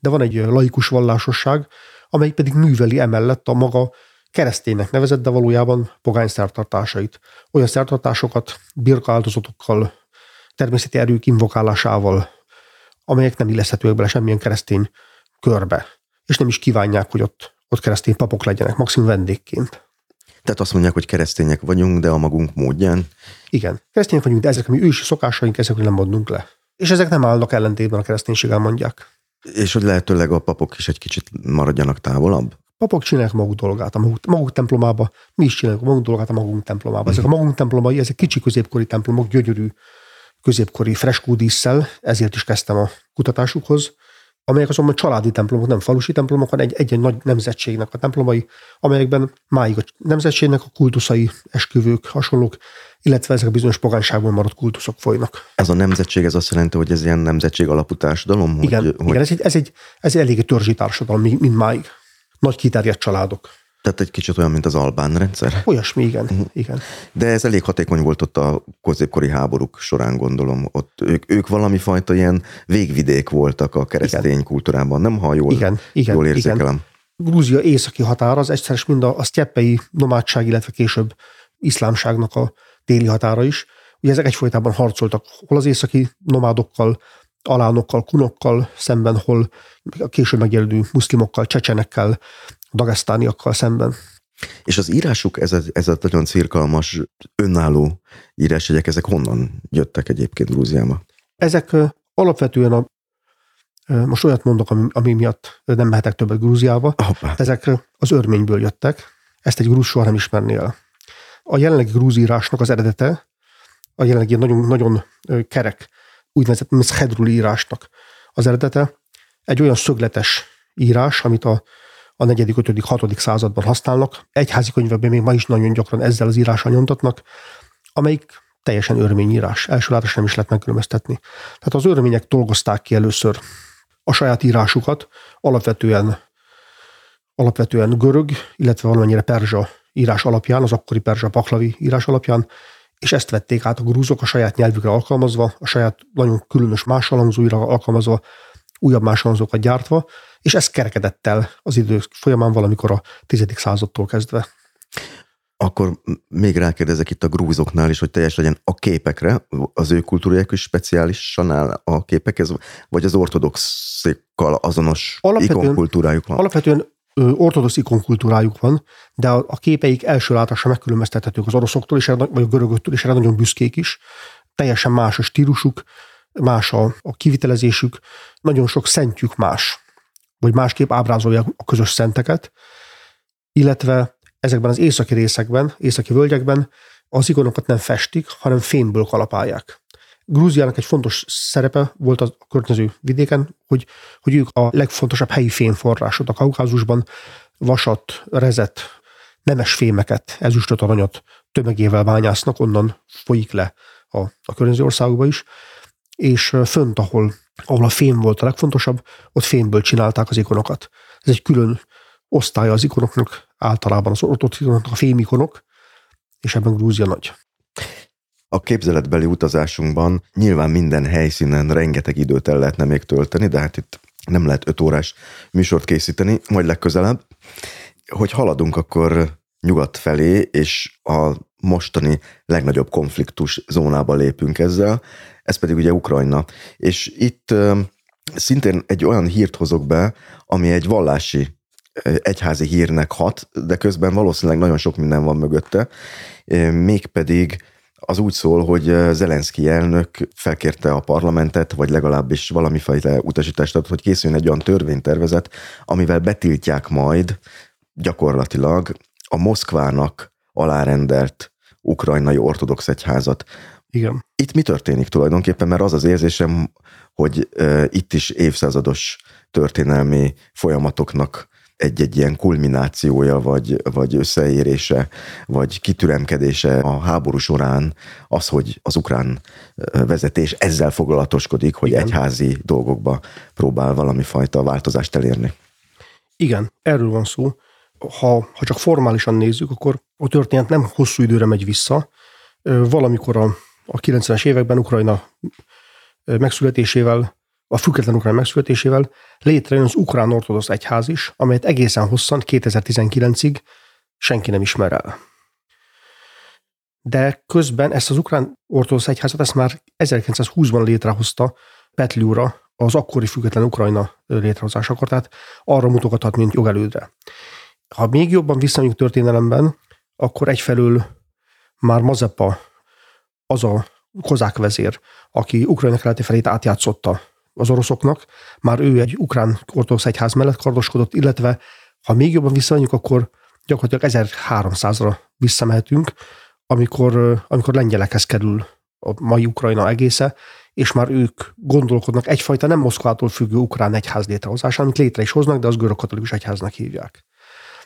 de van egy laikus vallásosság, amely pedig műveli emellett a maga kereszténynek nevezett, de valójában pogány szertartásait. Olyan szertartásokat birka áldozatokkal, természeti erők invokálásával, amelyek nem illeszhetőek bele semmilyen keresztény körbe, és nem is kívánják, hogy ott, ott keresztény papok legyenek, maximum vendégként. Tehát azt mondják, hogy keresztények vagyunk, de a magunk módján. Igen, keresztények vagyunk, de ezek a mi ősi szokásaink, ezekről nem mondunk le. És ezek nem állnak ellentétben a kereszténységgel, mondják. És hogy lehetőleg a papok is egy kicsit maradjanak távolabb? Papok csinálják maguk dolgát a maguk, maguk templomába, mi is csináljuk a maguk dolgát a magunk templomába. Ezek a magunk templomai, ezek kicsi középkori templomok, gyönyörű középkori freskódísszel, ezért is kezdtem a kutatásukhoz, amelyek azonban családi templomok, nem falusi templomok, hanem egy, egy nagy nemzetségnek a templomai, amelyekben máig a nemzetségnek a kultuszai, esküvők, hasonlók, illetve ezek a bizonyos pogányságban maradt kultuszok folynak. Ez a nemzetség, ez azt jelenti, hogy ez ilyen nemzetség alapú társadalom? Igen, hogy, igen ez, egy, ez, egy, ez egy elég törzsi társadalom, mint máig. Nagy kiterjedt családok. Tehát egy kicsit olyan, mint az albán rendszer. Olyasmi, igen. Uh-huh. igen. De ez elég hatékony volt ott a középkori háborúk során, gondolom. Ott ők, ők valami fajta ilyen végvidék voltak a keresztény igen. kultúrában, nem ha jól, igen, igen, jól érzékelem. Igen. Grúzia északi határa az egyszerűen mind a, a sztyeppei nomádság, illetve később iszlámságnak a déli határa is. Ugye ezek egyfolytában harcoltak hol az északi nomádokkal, alánokkal, kunokkal szemben, hol a később megjelenő muszlimokkal, csecsenekkel, dagesztániakkal szemben. És az írásuk, ez a, ez a nagyon cirkalmas, önálló írásjegyek, ezek honnan jöttek egyébként Grúziába? Ezek alapvetően a most olyat mondok, ami, ami miatt nem mehetek többet Grúziába. Hoppá. Ezek az örményből jöttek. Ezt egy grúz soha nem ismerné el. A jelenlegi grúz írásnak az eredete, a jelenlegi nagyon, nagyon kerek, úgynevezett Mszhedrul írásnak az eredete, egy olyan szögletes írás, amit a a 4., 5., 6. században használnak. Egyházi könyvekben még ma is nagyon gyakran ezzel az írással nyomtatnak, amelyik teljesen örményírás. Első látásra nem is lehet megkülönböztetni. Tehát az örmények dolgozták ki először a saját írásukat, alapvetően, alapvetően görög, illetve valamennyire perzsa írás alapján, az akkori perzsa paklavi írás alapján, és ezt vették át a grúzok a saját nyelvükre alkalmazva, a saját nagyon különös másolangzóira alkalmazva, újabb másolangzókat gyártva, és ez kerekedett el az idő folyamán valamikor a 10. századtól kezdve. Akkor még rákérdezek itt a grúzoknál is, hogy teljes legyen a képekre, az ő kultúrájuk is speciálisan áll a képekhez, vagy az ortodoxikkal azonos alapvetően, ikonkultúrájuk van? Alapvetően ortodox ikonkultúrájuk van, de a, képeik első látásra megkülönböztethetők az oroszoktól, is, vagy a görögöktől, és erre nagyon büszkék is. Teljesen más a stílusuk, más a, a kivitelezésük, nagyon sok szentjük más vagy másképp ábrázolják a közös szenteket, illetve ezekben az északi részekben, északi völgyekben az ikonokat nem festik, hanem fémből kalapálják. Grúziának egy fontos szerepe volt a környező vidéken, hogy, hogy ők a legfontosabb helyi fémforrásot a Kaukázusban, vasat, rezet, nemes fémeket, ezüstöt, aranyat tömegével bányásznak, onnan folyik le a, a környező országokba is, és fönt, ahol ahol a fém volt a legfontosabb, ott fémből csinálták az ikonokat. Ez egy külön osztálya az ikonoknak, általában az ortodox ikonoknak a fémikonok, és ebben Grúzia nagy. A képzeletbeli utazásunkban nyilván minden helyszínen rengeteg időt el lehetne még tölteni, de hát itt nem lehet öt órás műsort készíteni, majd legközelebb. Hogy haladunk, akkor nyugat felé, és a mostani legnagyobb konfliktus zónába lépünk ezzel ez pedig ugye Ukrajna. És itt szintén egy olyan hírt hozok be, ami egy vallási egyházi hírnek hat, de közben valószínűleg nagyon sok minden van mögötte, mégpedig az úgy szól, hogy Zelenszky elnök felkérte a parlamentet, vagy legalábbis valamifajta utasítást adott, hogy készüljön egy olyan törvénytervezet, amivel betiltják majd gyakorlatilag a Moszkvának alárendelt ukrajnai ortodox egyházat. Igen. Itt mi történik tulajdonképpen, mert az az érzésem, hogy uh, itt is évszázados történelmi folyamatoknak egy-egy ilyen kulminációja, vagy, vagy összeérése, vagy kitüremkedése a háború során az, hogy az ukrán vezetés ezzel foglalatoskodik, hogy Igen. egyházi dolgokba próbál valami fajta változást elérni. Igen, erről van szó. Ha, ha csak formálisan nézzük, akkor a történet nem hosszú időre megy vissza. Valamikor a a 90-es években Ukrajna megszületésével, a független ukrán megszületésével létrejön az ukrán ortodox egyház is, amelyet egészen hosszan 2019-ig senki nem ismer el. De közben ezt az ukrán ortodox egyházat ezt már 1920-ban létrehozta Petliura, az akkori független Ukrajna létrehozásakor, tehát arra mutogathat, mint jogelődre. Ha még jobban visszamegyünk történelemben, akkor egyfelől már Mazepa az a kozák vezér, aki Ukrajna keleti felét átjátszotta az oroszoknak, már ő egy ukrán ortodox egyház mellett kardoskodott, illetve ha még jobban visszamegyünk, akkor gyakorlatilag 1300-ra visszamehetünk, amikor, amikor lengyelekhez kerül a mai Ukrajna egésze, és már ők gondolkodnak egyfajta nem Moszkvától függő ukrán egyház létrehozásán, amit létre is hoznak, de az görög katolikus egyháznak hívják.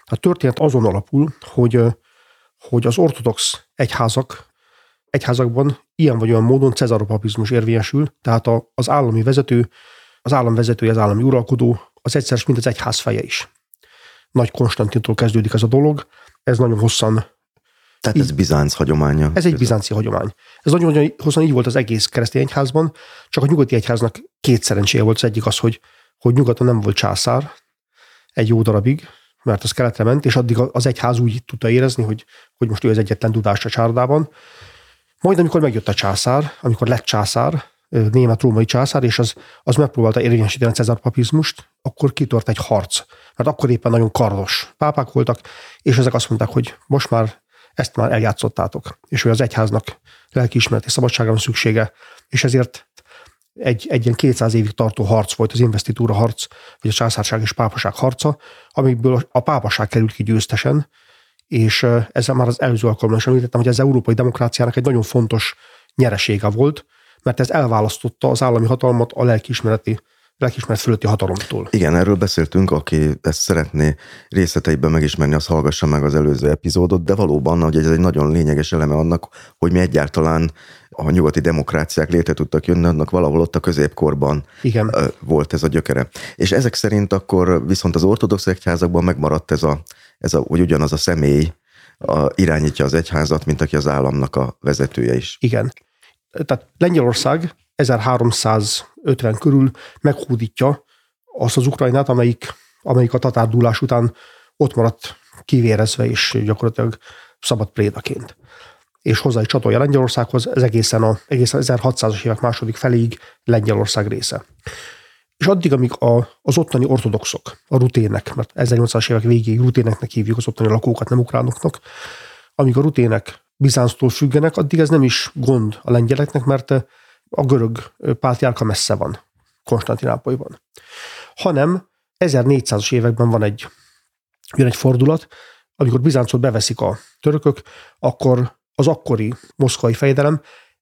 A történet azon alapul, hogy, hogy az ortodox egyházak, egyházakban ilyen vagy olyan módon cezaropapizmus érvényesül, tehát a, az állami vezető, az állam vezetője, az állami uralkodó, az egyszer, mint az egyház feje is. Nagy Konstantintól kezdődik ez a dolog, ez nagyon hosszan tehát ez Bizánc hagyománya. Ez egy bizánci hagyomány. Ez nagyon, nagyon hosszan így volt az egész keresztény egyházban, csak a nyugati egyháznak két szerencséje volt. Az egyik az, hogy, hogy nyugaton nem volt császár egy jó darabig, mert az keletre ment, és addig az egyház úgy tudta érezni, hogy, hogy most ő az egyetlen tudás a csárdában. Majd amikor megjött a császár, amikor lett császár, német-római császár, és az, az megpróbálta érvényesíteni a cezár papizmust, akkor kitört egy harc. Mert akkor éppen nagyon kardos pápák voltak, és ezek azt mondták, hogy most már ezt már eljátszottátok, és hogy az egyháznak lelkiismereti szabadságra van szüksége, és ezért egy, egy ilyen 200 évig tartó harc volt az investitúra harc, vagy a császárság és pápaság harca, amiből a pápaság került ki győztesen, és ezzel már az előző alkalommal is említettem, hogy az európai demokráciának egy nagyon fontos nyeresége volt, mert ez elválasztotta az állami hatalmat a lelkiismereti lelkismeret fölötti hatalomtól. Igen, erről beszéltünk, aki ezt szeretné részleteiben megismerni, az hallgassa meg az előző epizódot, de valóban, hogy ez egy nagyon lényeges eleme annak, hogy mi egyáltalán a nyugati demokráciák létre tudtak jönni, annak valahol ott a középkorban Igen. volt ez a gyökere. És ezek szerint akkor viszont az ortodox egyházakban megmaradt ez a, ez a hogy ugyanaz a személy a, irányítja az egyházat, mint aki az államnak a vezetője is. Igen. Tehát Lengyelország 1350 körül meghódítja azt az Ukrajnát, amelyik, amelyik a tatárdulás után ott maradt kivérezve és gyakorlatilag szabad prédaként. És hozzá is csatolja Lengyelországhoz, ez egészen, a, egészen 1600-as évek második feléig Lengyelország része. És addig, amíg a, az ottani ortodoxok, a rutének, mert 1800-as évek végéig ruténeknek hívjuk az ottani lakókat, nem ukránoknak, amíg a rutének Bizánctól függenek, addig ez nem is gond a lengyeleknek, mert a görög pátriárka messze van Konstantinápolyban. Hanem 1400-as években van egy, jön egy fordulat, amikor Bizáncot beveszik a törökök, akkor az akkori moszkvai fejedelem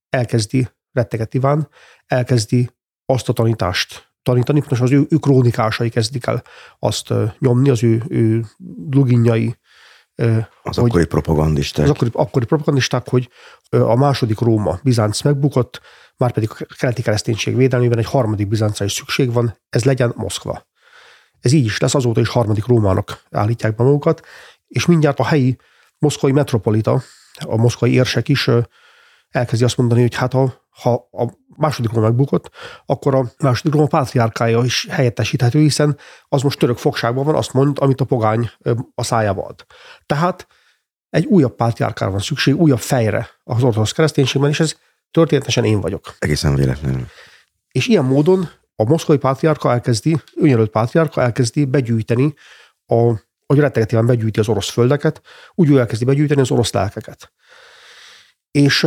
elkezdi, retteget Iván, elkezdi azt a tanítást tanítani, most az ő, ő krónikásai kezdik el azt nyomni, az ő, ő luginjai. Az hogy, akkori propagandisták. Az akkori, akkori propagandisták, hogy a második Róma, Bizánc megbukott, már pedig a keleti kereszténység védelmében egy harmadik Bizáncra is szükség van, ez legyen Moszkva. Ez így is lesz, azóta is harmadik Rómának állítják be magukat, és mindjárt a helyi moszkvai metropolita, a moszkvai érsek is elkezdi azt mondani, hogy hát ha, ha a második Róma megbukott, akkor a második Róma pátriárkája is helyettesíthető, hiszen az most török fogságban van, azt mond, amit a pogány a szájába ad. Tehát egy újabb pátriárkára van szükség, újabb fejre az ortodox kereszténységben, és ez Történetesen én vagyok. Egészen véletlenül. És ilyen módon a moszkvai pátriárka elkezdi, önjelölt pátriárka elkezdi begyűjteni, a, hogy rettegetében begyűjti az orosz földeket, úgy ő elkezdi begyűjteni az orosz lelkeket. És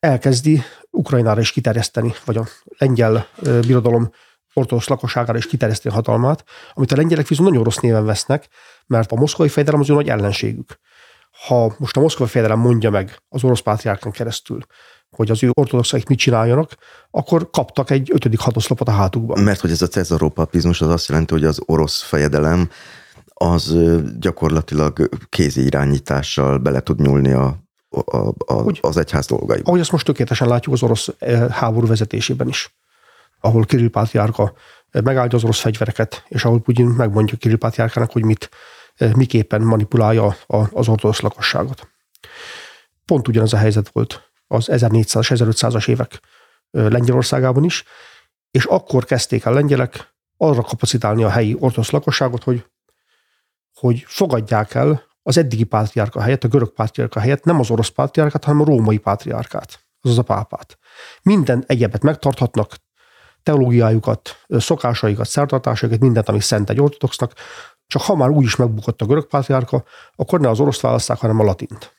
elkezdi Ukrajnára is kiterjeszteni, vagy a lengyel birodalom ortodox lakosságára is kiterjeszteni a hatalmát, amit a lengyelek viszont nagyon rossz néven vesznek, mert a moszkvai fejedelem az ő nagy ellenségük. Ha most a moszkvai fejedelem mondja meg az orosz pátriárkán keresztül, hogy az ő ortodoxaik mit csináljanak, akkor kaptak egy ötödik hatoszlopot a hátukban. Mert hogy ez a cezaropapizmus az azt jelenti, hogy az orosz fejedelem az gyakorlatilag kézi irányítással bele tud nyúlni a, a, a, Úgy, az egyház dolgaiba. Ahogy ezt most tökéletesen látjuk az orosz háború vezetésében is, ahol Kirill Pátriárka megállja az orosz fegyvereket, és ahol Putyin megmondja Kirill Pátriárkának, hogy mit, miképpen manipulálja az ortodox lakosságot. Pont ugyanez a helyzet volt az 1400-as, 1500-as évek Lengyelországában is, és akkor kezdték el lengyelek arra kapacitálni a helyi ortodox lakosságot, hogy, hogy fogadják el az eddigi pátriárka helyett, a görög pátriárka helyett nem az orosz pátriárkát, hanem a római pátriárkát, azaz a pápát. Minden egyebet megtarthatnak, teológiájukat, szokásaikat, szertartásaikat, mindent, ami szent egy ortodoxnak, csak ha már úgy is megbukott a görög pátriárka, akkor ne az orosz választák, hanem a latint.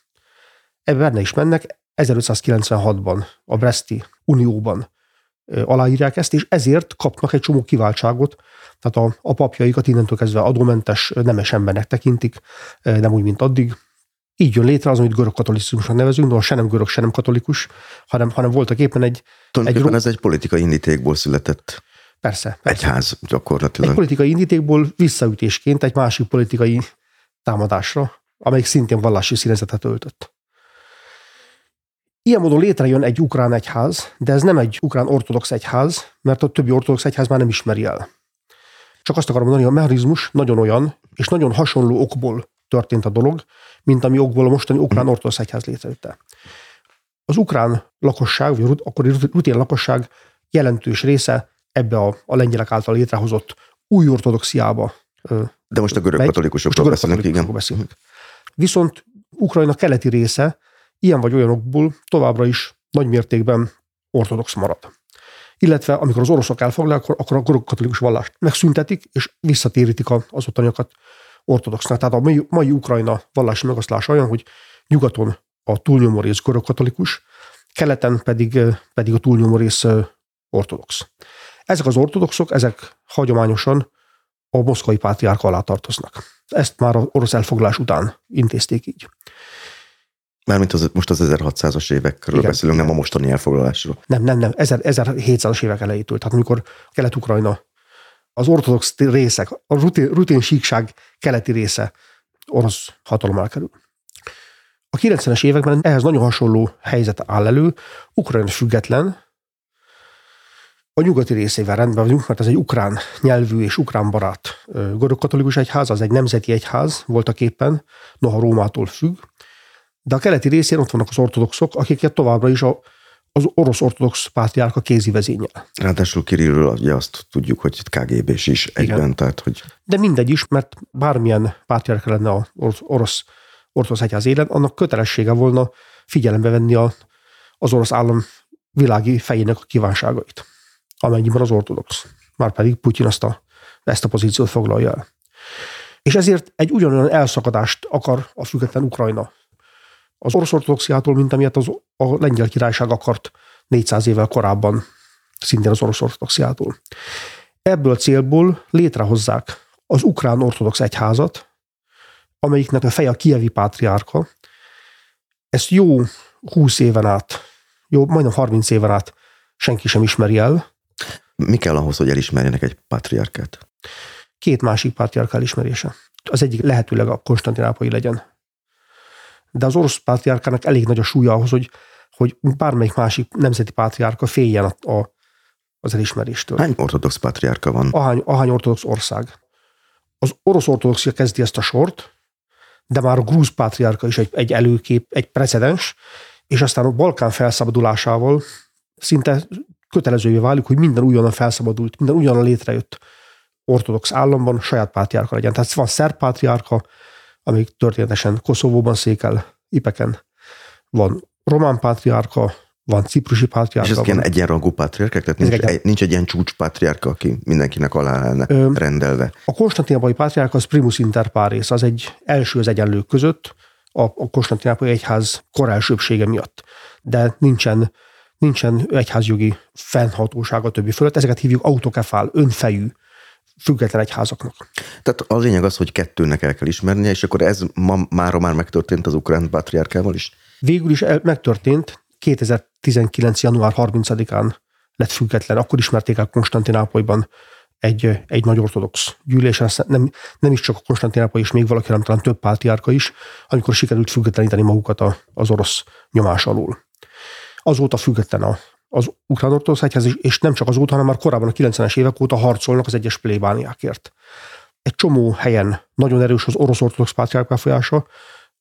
Ebben benne is mennek, 1596-ban a Breszti Unióban aláírják ezt, és ezért kapnak egy csomó kiváltságot, tehát a, a papjaikat innentől kezdve adómentes, nemes embernek tekintik, nem úgy, mint addig. Így jön létre az, amit görög katolicizmusnak nevezünk, de se nem görög, se nem katolikus, hanem, hanem voltak éppen egy... Tulajdonképpen egy, ez egy politikai indítékból született Persze, persze. Egyház gyakorlatilag. Egy politikai indítékból visszaütésként egy másik politikai támadásra, amelyik szintén vallási színezetet öltött. Ilyen módon létrejön egy ukrán egyház, de ez nem egy ukrán ortodox egyház, mert a többi ortodox egyház már nem ismeri el. Csak azt akarom mondani, hogy a mechanizmus nagyon olyan, és nagyon hasonló okból történt a dolog, mint ami okból a mostani ukrán ortodox egyház létrejötte. Az ukrán lakosság, vagy akkori rutin lakosság jelentős része ebbe a, a lengyelek által létrehozott új ortodoxiába. De most a görög katolikusokról beszélünk, igen. Beszélünk. Viszont Ukrajna keleti része ilyen vagy olyanokból továbbra is nagy mértékben ortodox marad. Illetve amikor az oroszok elfoglalják, akkor, akkor a görög katolikus vallást megszüntetik, és visszatérítik az ottaniakat ortodoxnak. Tehát a mai, mai Ukrajna vallási megoszlása olyan, hogy nyugaton a túlnyomó rész görög katolikus, keleten pedig, pedig a túlnyomó rész ortodox. Ezek az ortodoxok, ezek hagyományosan a moszkvai pátriárka alá tartoznak. Ezt már az orosz elfoglalás után intézték így. Mármint az, most az 1600-as évekről igen, beszélünk, nem a mostani elfoglalásról. Nem, nem, nem, 1700-as évek elejétől. Tehát amikor Kelet-Ukrajna, az ortodox részek, a rutin, rutin síkság keleti része orosz hatalom alá kerül. A 90-es években ehhez nagyon hasonló helyzet áll elő. Ukrajna független, a nyugati részével rendben vagyunk, mert ez egy ukrán nyelvű és ukrán barát görög-katolikus egyház, az egy nemzeti egyház voltak éppen, noha Rómától függ. De a keleti részén ott vannak az ortodoxok, akiket továbbra is a, az orosz ortodox pártjárka kézi vezényel. Ráadásul Kirillről ugye azt tudjuk, hogy KGB-s is egyben, Igen. tehát hogy... De mindegy is, mert bármilyen pártjárka lenne az orosz ortodox egyház élen, annak kötelessége volna figyelembe venni a, az orosz állam világi fejének a kívánságait amennyiben az ortodox. Márpedig Putyin azt a, ezt a pozíciót foglalja el. És ezért egy ugyanolyan elszakadást akar a független Ukrajna az orosz ortodoxiától, mint amilyet az, a lengyel királyság akart 400 évvel korábban, szintén az orosz ortodoxiától. Ebből a célból létrehozzák az ukrán ortodox egyházat, amelyiknek a feje a kievi pátriárka. Ezt jó 20 éven át, jó, majdnem 30 éven át senki sem ismeri el, mi kell ahhoz, hogy elismerjenek egy patriarkát? Két másik patriarka elismerése. Az egyik lehetőleg a konstantinápolyi legyen. De az orosz patriarkának elég nagy a súlya ahhoz, hogy, hogy bármelyik másik nemzeti patriárka féljen a, a, az elismeréstől. Hány ortodox patriárka van? Ahány, ahány ortodox ország. Az orosz ortodoxia kezdi ezt a sort, de már a grúz patriárka is egy, egy előkép, egy precedens, és aztán a Balkán felszabadulásával szinte kötelezővé válik, hogy minden újonnan felszabadult, minden újonnan létrejött ortodox államban saját pátriárka legyen. Tehát van szerb pátriárka, amelyik történetesen Koszovóban székel, Ipeken, van román pátriárka, van ciprusi pátriárka. És ezek ilyen egyenrangú pátriárkák? Tehát nincs, egy, nincs egy ilyen csúcs pátriárka, aki mindenkinek alá lenne Ö, rendelve? A konstantinapai pátriárka az primus inter pares, az egy első az egyenlők között, a, a konstantinapai egyház korelsőbsége miatt. De nincsen nincsen egyházjogi fennhatósága többi fölött, ezeket hívjuk autokefál, önfejű független egyházaknak. Tehát a lényeg az, hogy kettőnek el kell ismernie, és akkor ez ma, mára már megtörtént az ukrán patriárkával is? Végül is megtörtént, 2019. január 30-án lett független, akkor ismerték el Konstantinápolyban egy, egy nagy ortodox gyűlésen, nem, nem is csak a Konstantinápoly, és még valaki, hanem talán több pártiárka is, amikor sikerült függetleníteni magukat a, az orosz nyomás alól azóta független a, az ukrán ortodox egyház, és nem csak azóta, hanem már korábban a 90-es évek óta harcolnak az egyes plébániákért. Egy csomó helyen nagyon erős az orosz ortodox pátriárk befolyása,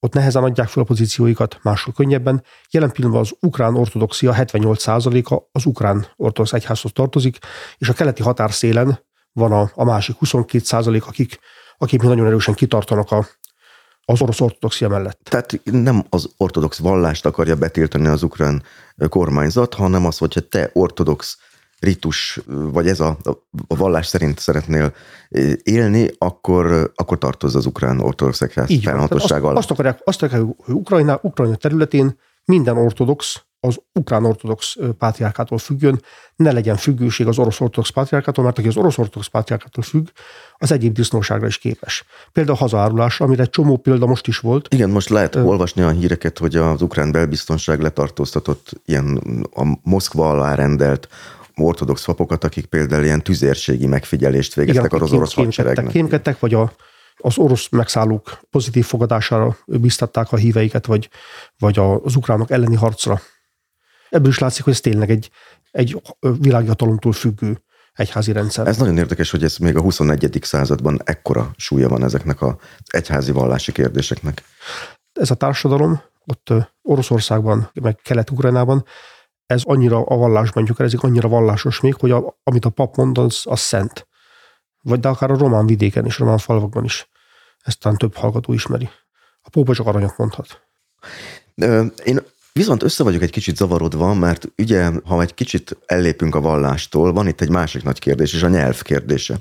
ott nehezen adják fel a pozícióikat, máshol könnyebben. Jelen pillanatban az ukrán ortodoxia 78%-a az ukrán ortodox egyházhoz tartozik, és a keleti határszélen van a, a másik 22%, akik, akik nagyon erősen kitartanak a, az orosz ortodoxia mellett. Tehát nem az ortodox vallást akarja betiltani az ukrán kormányzat, hanem az, hogyha te ortodox ritus, vagy ez a, a vallás szerint szeretnél élni, akkor, akkor tartoz az ukrán ortodox egyház felhatóság alá. Azt, azt akarják, azt akarják, hogy Ukrajna, Ukrajna területén minden ortodox az ukrán ortodox pátriárkától függjön, ne legyen függőség az orosz ortodox pátriárkától, mert aki az orosz ortodox pátriárkától függ, az egyéb disznóságra is képes. Például a hazaárulás, amire egy csomó példa most is volt. Igen, most lehet Ö... olvasni a híreket, hogy az ukrán belbiztonság letartóztatott ilyen a Moszkva alá rendelt ortodox papokat, akik például ilyen tüzérségi megfigyelést végeztek Igen, az orosz hadseregnek. Kémkedtek, vagy a, az orosz megszállók pozitív fogadására biztatták a híveiket, vagy, vagy az ukránok elleni harcra. Ebből is látszik, hogy ez tényleg egy, egy világhatalomtól függő egyházi rendszer. Ez nagyon érdekes, hogy ez még a 21. században ekkora súlya van ezeknek az egyházi vallási kérdéseknek. Ez a társadalom ott Oroszországban, meg Kelet-Ukrajnában, ez annyira a vallás mondjuk, ez annyira vallásos még, hogy a, amit a pap mond, az, az szent. Vagy de akár a román vidéken is, a román falvakban is. Ezt talán több hallgató ismeri. A pópa csak aranyat mondhat. Én Viszont össze vagyok egy kicsit zavarodva, mert ugye, ha egy kicsit ellépünk a vallástól, van itt egy másik nagy kérdés, és a nyelv kérdése.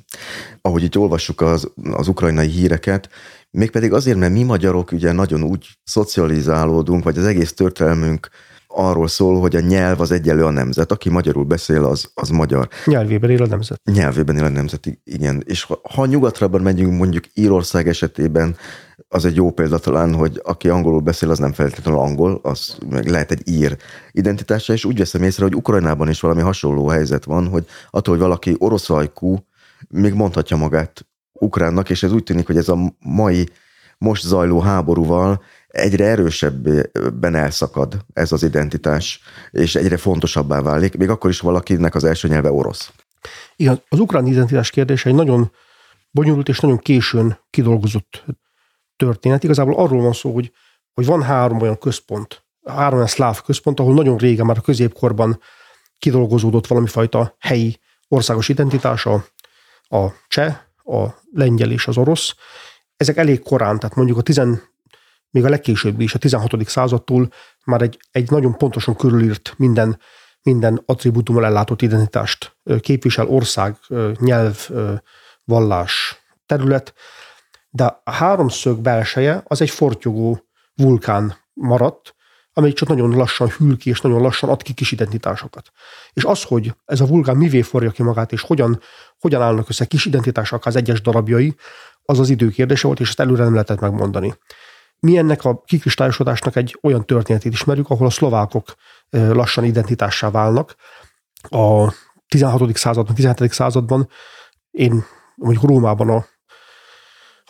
Ahogy itt olvassuk az, az ukrajnai híreket, mégpedig azért, mert mi magyarok ugye nagyon úgy szocializálódunk, vagy az egész történelmünk arról szól, hogy a nyelv az egyenlő a nemzet. Aki magyarul beszél, az, az magyar. Nyelvében él a nemzet. Nyelvében él a nemzet, igen. És ha, ha nyugatra megyünk, mondjuk Írország esetében, az egy jó példa talán, hogy aki angolul beszél, az nem feltétlenül angol, az meg lehet egy ír identitása, és úgy veszem észre, hogy Ukrajnában is valami hasonló helyzet van, hogy attól, hogy valaki orosz ajkú, még mondhatja magát ukránnak, és ez úgy tűnik, hogy ez a mai most zajló háborúval egyre erősebben elszakad ez az identitás, és egyre fontosabbá válik, még akkor is valakinek az első nyelve orosz. Igen, az ukrán identitás kérdése egy nagyon bonyolult és nagyon későn kidolgozott történet. Igazából arról van szó, hogy, hogy van három olyan központ, három olyan szláv központ, ahol nagyon régen, már a középkorban kidolgozódott valami fajta helyi országos identitása, a cseh, a lengyel és az orosz. Ezek elég korán, tehát mondjuk a tizen, még a legkésőbbi is, a 16. századtól már egy, egy nagyon pontosan körülírt minden, minden attribútummal ellátott identitást képvisel ország, nyelv, vallás, terület, de a háromszög belseje az egy fortyogó vulkán maradt, amely csak nagyon lassan hűl ki, és nagyon lassan ad ki kis identitásokat. És az, hogy ez a vulkán mivé forja ki magát, és hogyan, hogyan állnak össze kis identitások az egyes darabjai, az az idő kérdése volt, és ezt előre nem lehetett megmondani. Mi ennek a kikristályosodásnak egy olyan történetét ismerjük, ahol a szlovákok lassan identitássá válnak. A 16. században, 17. században én mondjuk Rómában a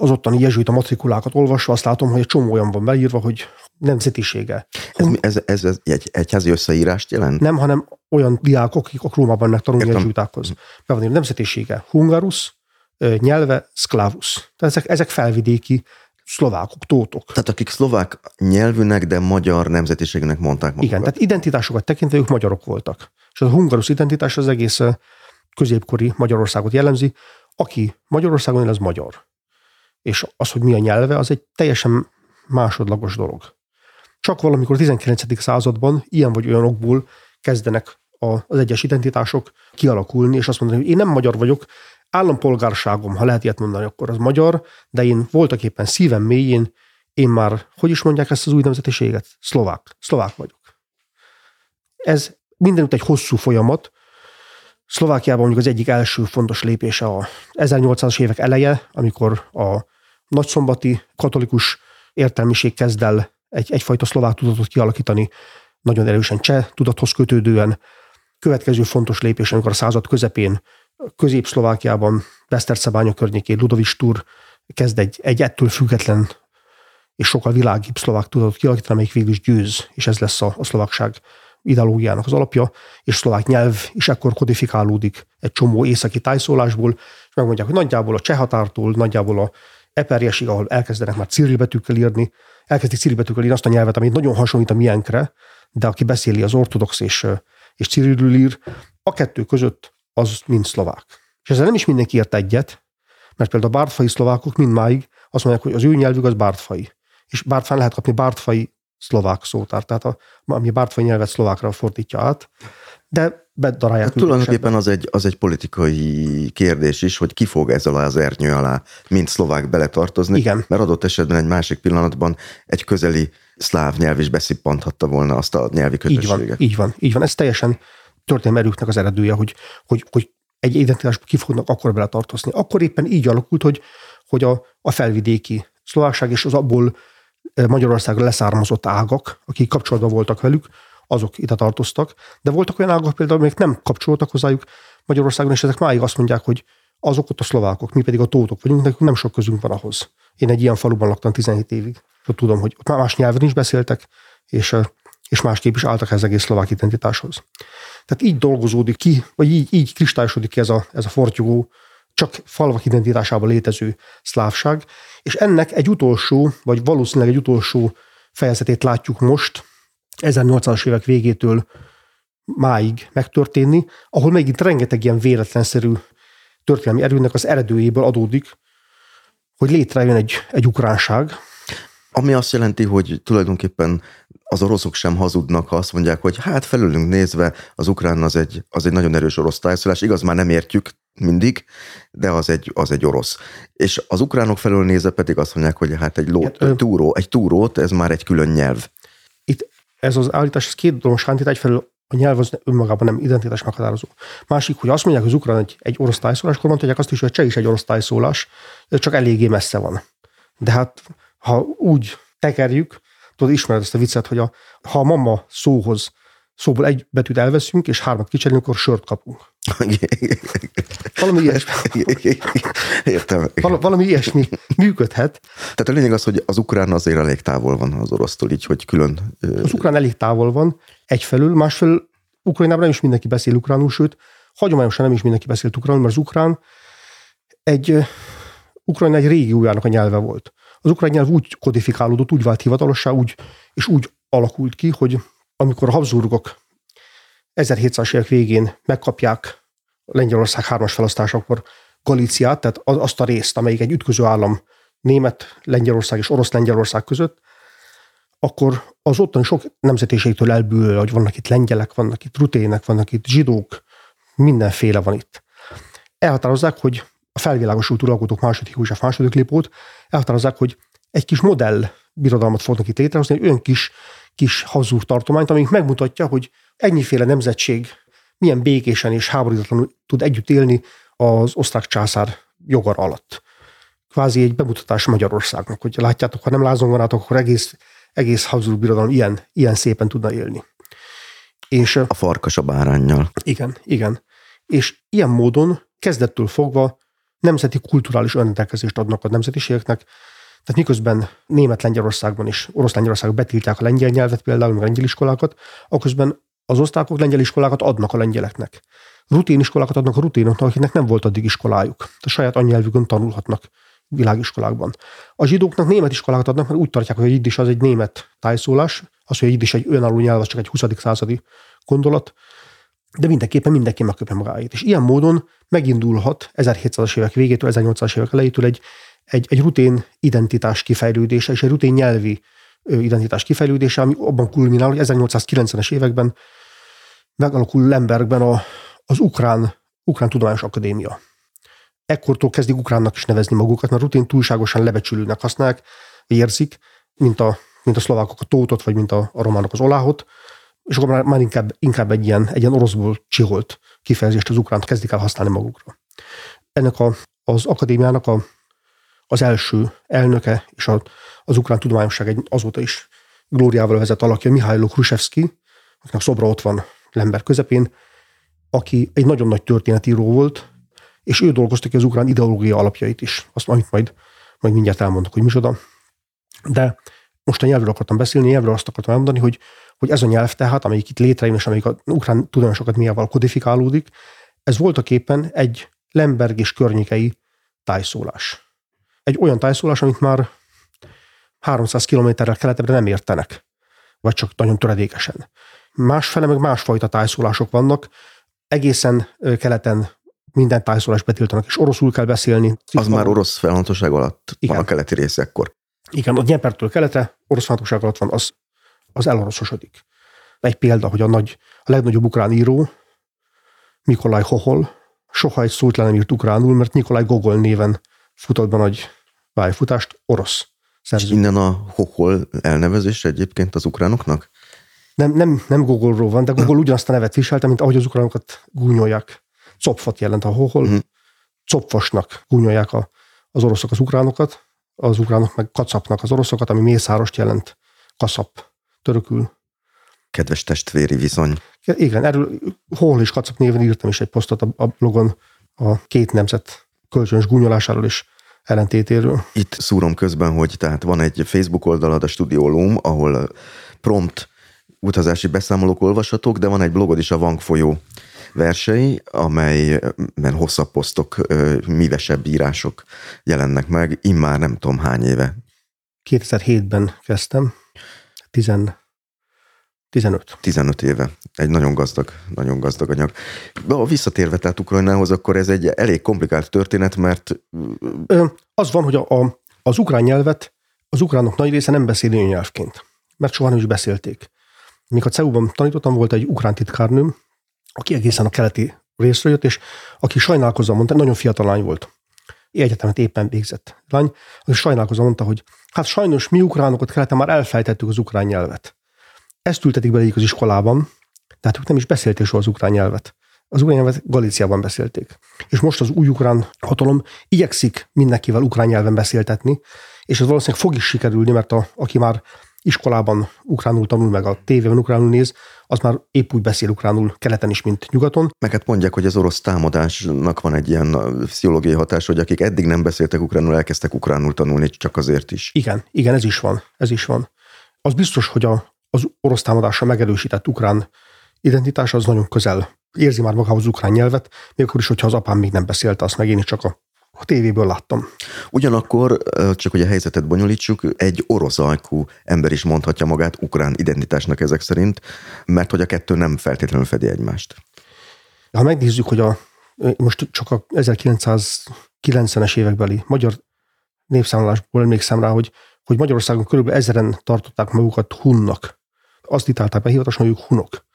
az ottani jezsuita matrikulákat olvasva azt látom, hogy egy csomó olyan van beírva, hogy nemzetisége. Ez, ez, ez, ez egy egyházi összeírást jelent? Nem, hanem olyan diákok, akik a Rómában megtanulni jezsuitákhoz. Be van írva nemzetisége. Hungarus, nyelve, szklavus. Tehát ezek, ezek felvidéki szlovákok, tótok. Tehát akik szlovák nyelvűnek, de magyar nemzetiségűnek mondták magukat. Igen, tehát identitásokat tekintve ők magyarok voltak. És a hungarus identitás az egész középkori Magyarországot jellemzi. Aki Magyarországon él, az magyar és az, hogy mi a nyelve, az egy teljesen másodlagos dolog. Csak valamikor a 19. században ilyen vagy olyan okból kezdenek az egyes identitások kialakulni, és azt mondani, hogy én nem magyar vagyok, állampolgárságom, ha lehet ilyet mondani, akkor az magyar, de én voltak éppen szívem mélyén, én már, hogy is mondják ezt az új nemzetiséget? Szlovák. Szlovák vagyok. Ez mindenütt egy hosszú folyamat. Szlovákiában mondjuk az egyik első fontos lépése a 1800-as évek eleje, amikor a nagyszombati katolikus értelmiség kezd el egy, egyfajta szlovák tudatot kialakítani, nagyon erősen cseh tudathoz kötődően. Következő fontos lépés, amikor a század közepén Közép-Szlovákiában, Besztercebánya környékén Ludovic Tur kezd egy, egy ettől független és sokkal világibb szlovák tudatot kialakítani, amelyik végül is győz, és ez lesz a, a szlovákság ideológiának az alapja, és szlovák nyelv is ekkor kodifikálódik egy csomó északi tájszólásból, és megmondják, hogy nagyjából a cseh határtól, nagyjából a eperjesig, ahol elkezdenek már cirilbetűkkel írni, elkezdik cirilbetűkkel írni azt a nyelvet, amit nagyon hasonlít a miénkre, de aki beszéli az ortodox és, és cirilül ír, a kettő között az mind szlovák. És ezzel nem is mindenki ért egyet, mert például a bártfai szlovákok mindmáig azt mondják, hogy az ő nyelvük az bártfai. És bártfán lehet kapni bártfai szlovák szótár, tehát a, ami a bártfai nyelvet szlovákra fordítja át de bedarálják. Hát tulajdonképpen az egy, az egy politikai kérdés is, hogy ki fog ezzel az ernyő alá, mint szlovák beletartozni. Igen. Mert adott esetben egy másik pillanatban egy közeli szláv nyelv is beszippanthatta volna azt a nyelvi kötösséget. Így van, így van, így van. Ez teljesen történelmi erőknek az eredője, hogy, hogy, hogy egy identitásba ki fognak akkor bele tartozni. Akkor éppen így alakult, hogy, hogy a, a felvidéki szlovákság és az abból Magyarországra leszármazott ágak, akik kapcsolatban voltak velük, azok ide tartoztak, de voltak olyan ágak például, amik nem kapcsoltak hozzájuk Magyarországon, és ezek máig azt mondják, hogy azok ott a szlovákok, mi pedig a tótok vagyunk, nekünk nem sok közünk van ahhoz. Én egy ilyen faluban laktam 17 évig. Ott tudom, hogy ott más nyelven is beszéltek, és, és másképp is álltak ez egész szlovák identitáshoz. Tehát így dolgozódik ki, vagy így, így kristályosodik ki ez a, ez a fortyogó, csak falvak identitásában létező szlávság, és ennek egy utolsó, vagy valószínűleg egy utolsó fejezetét látjuk most, 1800-as évek végétől máig megtörténni, ahol megint rengeteg ilyen véletlenszerű történelmi erőnek az eredőjéből adódik, hogy létrejön egy, egy ukránság. Ami azt jelenti, hogy tulajdonképpen az oroszok sem hazudnak, ha azt mondják, hogy hát felülünk nézve az ukrán az egy, az egy nagyon erős orosz tájszolás, igaz, már nem értjük mindig, de az egy, az egy orosz. És az ukránok felől nézve pedig azt mondják, hogy hát egy, ló, hát, egy, túró, egy túrót, ez már egy külön nyelv. Itt ez az állítás, ez két dolog sántít, egyfelől a nyelv az önmagában nem identitás meghatározó. Másik, hogy azt mondják, hogy az ukrán egy, egy orosz tájszólás, akkor mondják azt is, hogy a cseh is egy orosz tájszólás, csak eléggé messze van. De hát, ha úgy tekerjük, tudod, ismered ezt a viccet, hogy a, ha a mama szóhoz szóból egy betűt elveszünk, és hármat kicserélünk, akkor sört kapunk. [LAUGHS] Valami ilyesmi. [LAUGHS] Értem. Val- valami ilyesmi működhet. Tehát a lényeg az, hogy az ukrán azért elég távol van az orosztól, így, hogy külön... Az ukrán elég távol van, egyfelől, másfelől Ukrajnában nem is mindenki beszél ukránul, sőt, hagyományosan nem is mindenki beszél ukránul, mert az ukrán egy, Ukrajna egy régiójának a nyelve volt. Az ukrán nyelv úgy kodifikálódott, úgy vált hivatalossá, úgy, és úgy alakult ki, hogy amikor a Habsburgok 1700-as évek végén megkapják Lengyelország hármas felosztásakor Galíciát, tehát azt a részt, amelyik egy ütköző állam német Lengyelország és orosz Lengyelország között, akkor az ottani sok nemzetiségtől elbűl, hogy vannak itt lengyelek, vannak itt rutének, vannak itt zsidók, mindenféle van itt. Elhatározzák, hogy a felvilágosult uralkodók második József második Lipót, elhatározzák, hogy egy kis modell birodalmat fognak itt létrehozni, egy olyan kis, kis hazúr tartományt, amik megmutatja, hogy ennyiféle nemzetség milyen békésen és háborítatlanul tud együtt élni az osztrák császár jogar alatt. Kvázi egy bemutatás Magyarországnak, hogy látjátok, ha nem lázonganátok, akkor egész, egész Habsburg birodalom ilyen, ilyen szépen tudna élni. És, a farkas a bárányjal. Igen, igen. És ilyen módon kezdettől fogva nemzeti kulturális önrendelkezést adnak a nemzetiségeknek, tehát miközben Német-Lengyelországban és Orosz-Lengyelországban betiltják a lengyel nyelvet, például a lengyel iskolákat, akközben az osztrákok lengyel iskolákat adnak a lengyeleknek. Rutin iskolákat adnak a rutinoknak, akiknek nem volt addig iskolájuk. A saját anyanyelvükön tanulhatnak világiskolákban. A zsidóknak német iskolákat adnak, mert úgy tartják, hogy a jiddis az egy német tájszólás, az, hogy a jiddis egy önálló nyelv, az csak egy 20. századi gondolat, de mindenképpen mindenki megköpje magáét. És ilyen módon megindulhat 1700-as évek végétől, 1800-as évek elejétől egy, egy, egy rutin identitás kifejlődése és egy rutin nyelvi identitás kifejlődése, ami abban kulminál, hogy 1890-es években megalakul Lembergben a, az Ukrán, Ukrán Tudományos Akadémia. Ekkortól kezdik ukránnak is nevezni magukat, mert rutin túlságosan lebecsülőnek használják, érzik, mint a, mint a szlovákok a tótot, vagy mint a, a románok az oláhot, és akkor már, már inkább, inkább egy, ilyen, egy ilyen oroszból csiholt kifejezést az ukránt kezdik el használni magukra. Ennek a, az akadémiának a, az első elnöke és a, az ukrán tudományosság egy azóta is glóriával vezet alakja, Mihailo Khrushchevsky, akinek szobra ott van Lember közepén, aki egy nagyon nagy történetíró volt, és ő dolgozta ki az ukrán ideológia alapjait is, azt amit majd, majd mindjárt elmondok, hogy micsoda. De most a nyelvről akartam beszélni, nyelvről azt akartam elmondani, hogy, hogy ez a nyelv tehát, amelyik itt létrejön, és amelyik a ukrán tudományosokat miával kodifikálódik, ez voltak éppen egy Lemberg és környékei tájszólás. Egy olyan tájszólás, amit már 300 kilométerrel keletebbre nem értenek, vagy csak nagyon töredékesen. Másfele meg másfajta tájszólások vannak, egészen keleten minden tájszólást betiltanak, és oroszul kell beszélni. Az már orosz felhatóság alatt Igen. van a keleti részekkor. Igen, a Dnyepertől keletre, orosz felhatóság alatt van, az, az eloroszosodik. Egy példa, hogy a, nagy, a legnagyobb ukrán író, Mikolaj Hohol, soha egy szót le nem írt ukránul, mert Nikolaj Gogol néven futott be nagy pályafutást, orosz szerző. Innen a Hohol elnevezés egyébként az ukránoknak? Nem, nem, nem Gogolról van, de Gogol [LAUGHS] ugyanazt a nevet viselte, mint ahogy az ukránokat gúnyolják. Copfot jelent a Hohol. Mhm. Copfosnak gúnyolják a, az oroszok az ukránokat, az ukránok meg kacapnak az oroszokat, ami mészárost jelent, kaszap törökül. Kedves testvéri viszony. Igen, erről hol és kacap néven írtam is egy posztot a, a blogon a két nemzet kölcsönös gúnyolásáról és ellentétéről. Itt szúrom közben, hogy tehát van egy Facebook oldalad, a Studio Loom, ahol prompt utazási beszámolók olvashatók, de van egy blogod is, a Vang folyó versei, amelyben hosszabb posztok, ö, mívesebb írások jelennek meg, immár nem tudom hány éve. 2007-ben kezdtem, 10, 15. 15 éve. Egy nagyon gazdag, nagyon gazdag anyag. De visszatérve tehát Ukrajnához, akkor ez egy elég komplikált történet, mert Az van, hogy a, a, az ukrán nyelvet az ukránok nagy része nem beszéli nyelvként, mert soha nem is beszélték. Míg a CEU-ban tanítottam, volt egy ukrán titkárnőm, aki egészen a keleti részről jött, és aki sajnálkozva mondta, nagyon fiatal lány volt. Egyetemet éppen végzett lány, aki sajnálkozva mondta, hogy hát sajnos mi ukránok ott keleten már elfejtettük az ukrán nyelvet. Ezt ültetik bele az iskolában, tehát ők nem is beszélték soha az ukrán nyelvet. Az ukrán nyelvet Galíciában beszélték. És most az új ukrán hatalom igyekszik mindenkivel ukrán nyelven beszéltetni, és ez valószínűleg fog is sikerülni, mert a, aki már iskolában ukránul tanul, meg a tévében ukránul néz, az már épp úgy beszél ukránul keleten is, mint nyugaton. meg hát mondják, hogy az orosz támadásnak van egy ilyen pszichológiai hatás, hogy akik eddig nem beszéltek ukránul, elkezdtek ukránul tanulni, csak azért is. Igen, igen, ez is van, ez is van. Az biztos, hogy a, az orosz támadásra megerősített ukrán identitás az nagyon közel érzi már magához ukrán nyelvet, még akkor is, hogyha az apám még nem beszélte, azt meg én is csak a, a tévéből láttam. Ugyanakkor, csak hogy a helyzetet bonyolítsuk, egy orosz ajkú ember is mondhatja magát ukrán identitásnak ezek szerint, mert hogy a kettő nem feltétlenül fedi egymást. Ha megnézzük, hogy a, most csak a 1990-es évekbeli magyar népszámlálásból emlékszem rá, hogy, hogy Magyarországon körülbelül ezeren tartották magukat hunnak. Azt ítálták be hivatalosan, hogy ők hunok.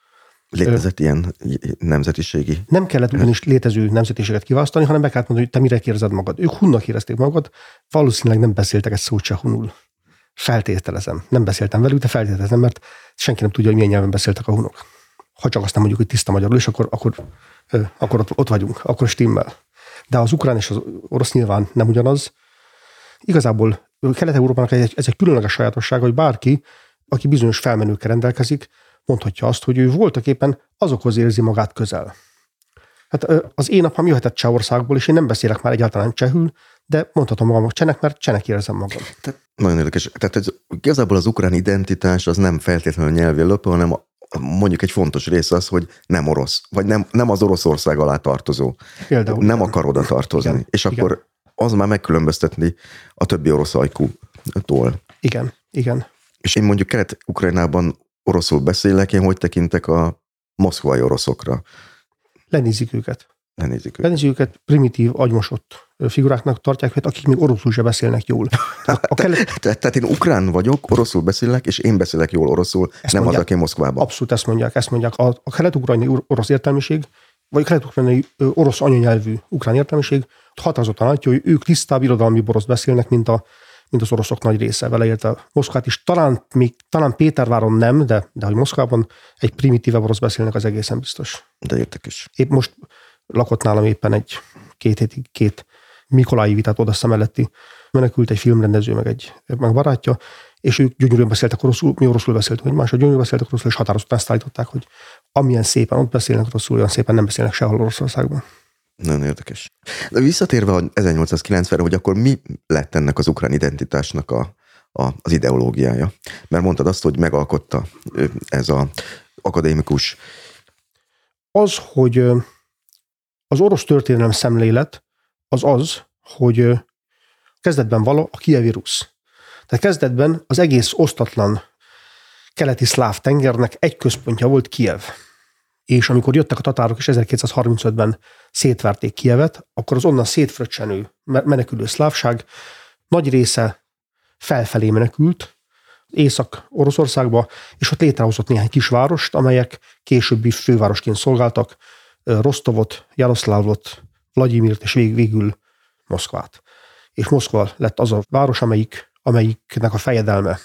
Létezett ilyen nemzetiségi. Nem kellett ugyanis létező nemzetiséget kiválasztani, hanem be kellett mondani, hogy te mire érzed magad. Ők hunnak érezték magukat, valószínűleg nem beszéltek egy szót se hunul. Feltételezem. Nem beszéltem velük, de feltételezem, mert senki nem tudja, hogy milyen nyelven beszéltek a hunok. Ha csak azt nem mondjuk, hogy tiszta magyarul, és akkor, akkor, akkor ott, ott vagyunk, akkor stimmel. De az ukrán és az orosz nyilván nem ugyanaz. Igazából Kelet-Európának ez egy, ez egy különleges sajátosság, hogy bárki, aki bizonyos felmenőkkel rendelkezik, mondhatja azt, hogy ő voltak éppen azokhoz érzi magát közel. Hát az én apám jöhetett Csehországból, és én nem beszélek már egyáltalán csehül, de mondhatom magamnak csenek, mert csenek érzem magam. Tehát nagyon érdekes. Tehát ez, igazából az ukrán identitás az nem feltétlenül nyelvi alapú, hanem a- mondjuk egy fontos része az, hogy nem orosz, vagy nem, nem az Oroszország alá tartozó. Például. nem igen. akar oda tartozni. Igen, És igen. akkor az már megkülönböztetni a többi orosz ajkútól. Igen, igen. És én mondjuk Kelet-Ukrajnában oroszul beszélek, én hogy tekintek a moszkvai oroszokra? Lenézik őket. Lenézik őket. Lenézik őket primitív, agymosott figuráknak tartják őket, akik még oroszul se beszélnek jól. [LAUGHS] A, kelet, Te- Tehát én ukrán vagyok, oroszul beszélek, és én beszélek jól oroszul, Ezt nem mondják. az, aki Moszkvában. abszolút ezt mondják, ezt mondják. A, a kelet-ukrajnai or- orosz értelmiség, vagy a kelet-ukrajnai orosz anyanyelvű ukrán értelmiség határozottan látja, hogy ők tisztább irodalmi boroszt beszélnek, mint, a, mint az oroszok nagy része, beleértve Moszkvát is. Talán, még, talán Péterváron nem, de, de hogy Moszkvában egy primitíve orosz beszélnek, az egészen biztos. De érdekes. Épp most lakott nálam éppen egy két hétig két Mikolái vitát odassza melletti menekült egy filmrendező, meg egy meg barátja, és ők gyönyörűen beszéltek oroszul, mi oroszul beszéltünk egymásra, gyönyörűen beszéltek oroszul, és határozottan ezt állították, hogy amilyen szépen ott beszélnek oroszul, olyan szépen nem beszélnek sehol Oroszországban. Nagyon érdekes. De visszatérve a 1890-re, hogy akkor mi lett ennek az ukrán identitásnak a, a, az ideológiája? Mert mondtad azt, hogy megalkotta ez a akadémikus Az, hogy az orosz történelem szemlélet az az, hogy kezdetben vala a kievi rusz. Tehát kezdetben az egész osztatlan keleti szláv tengernek egy központja volt Kiev. És amikor jöttek a tatárok és 1235-ben szétverték Kievet, akkor az onnan szétfröccsenő me- menekülő szlávság nagy része felfelé menekült, Észak-Oroszországba, és ott létrehozott néhány kisvárost, amelyek későbbi fővárosként szolgáltak, Rostovot, Jaroszlávot, Vladimirt és vég, végül Moszkvát. És Moszkva lett az a város, amelyik amelyiknek a fejedelme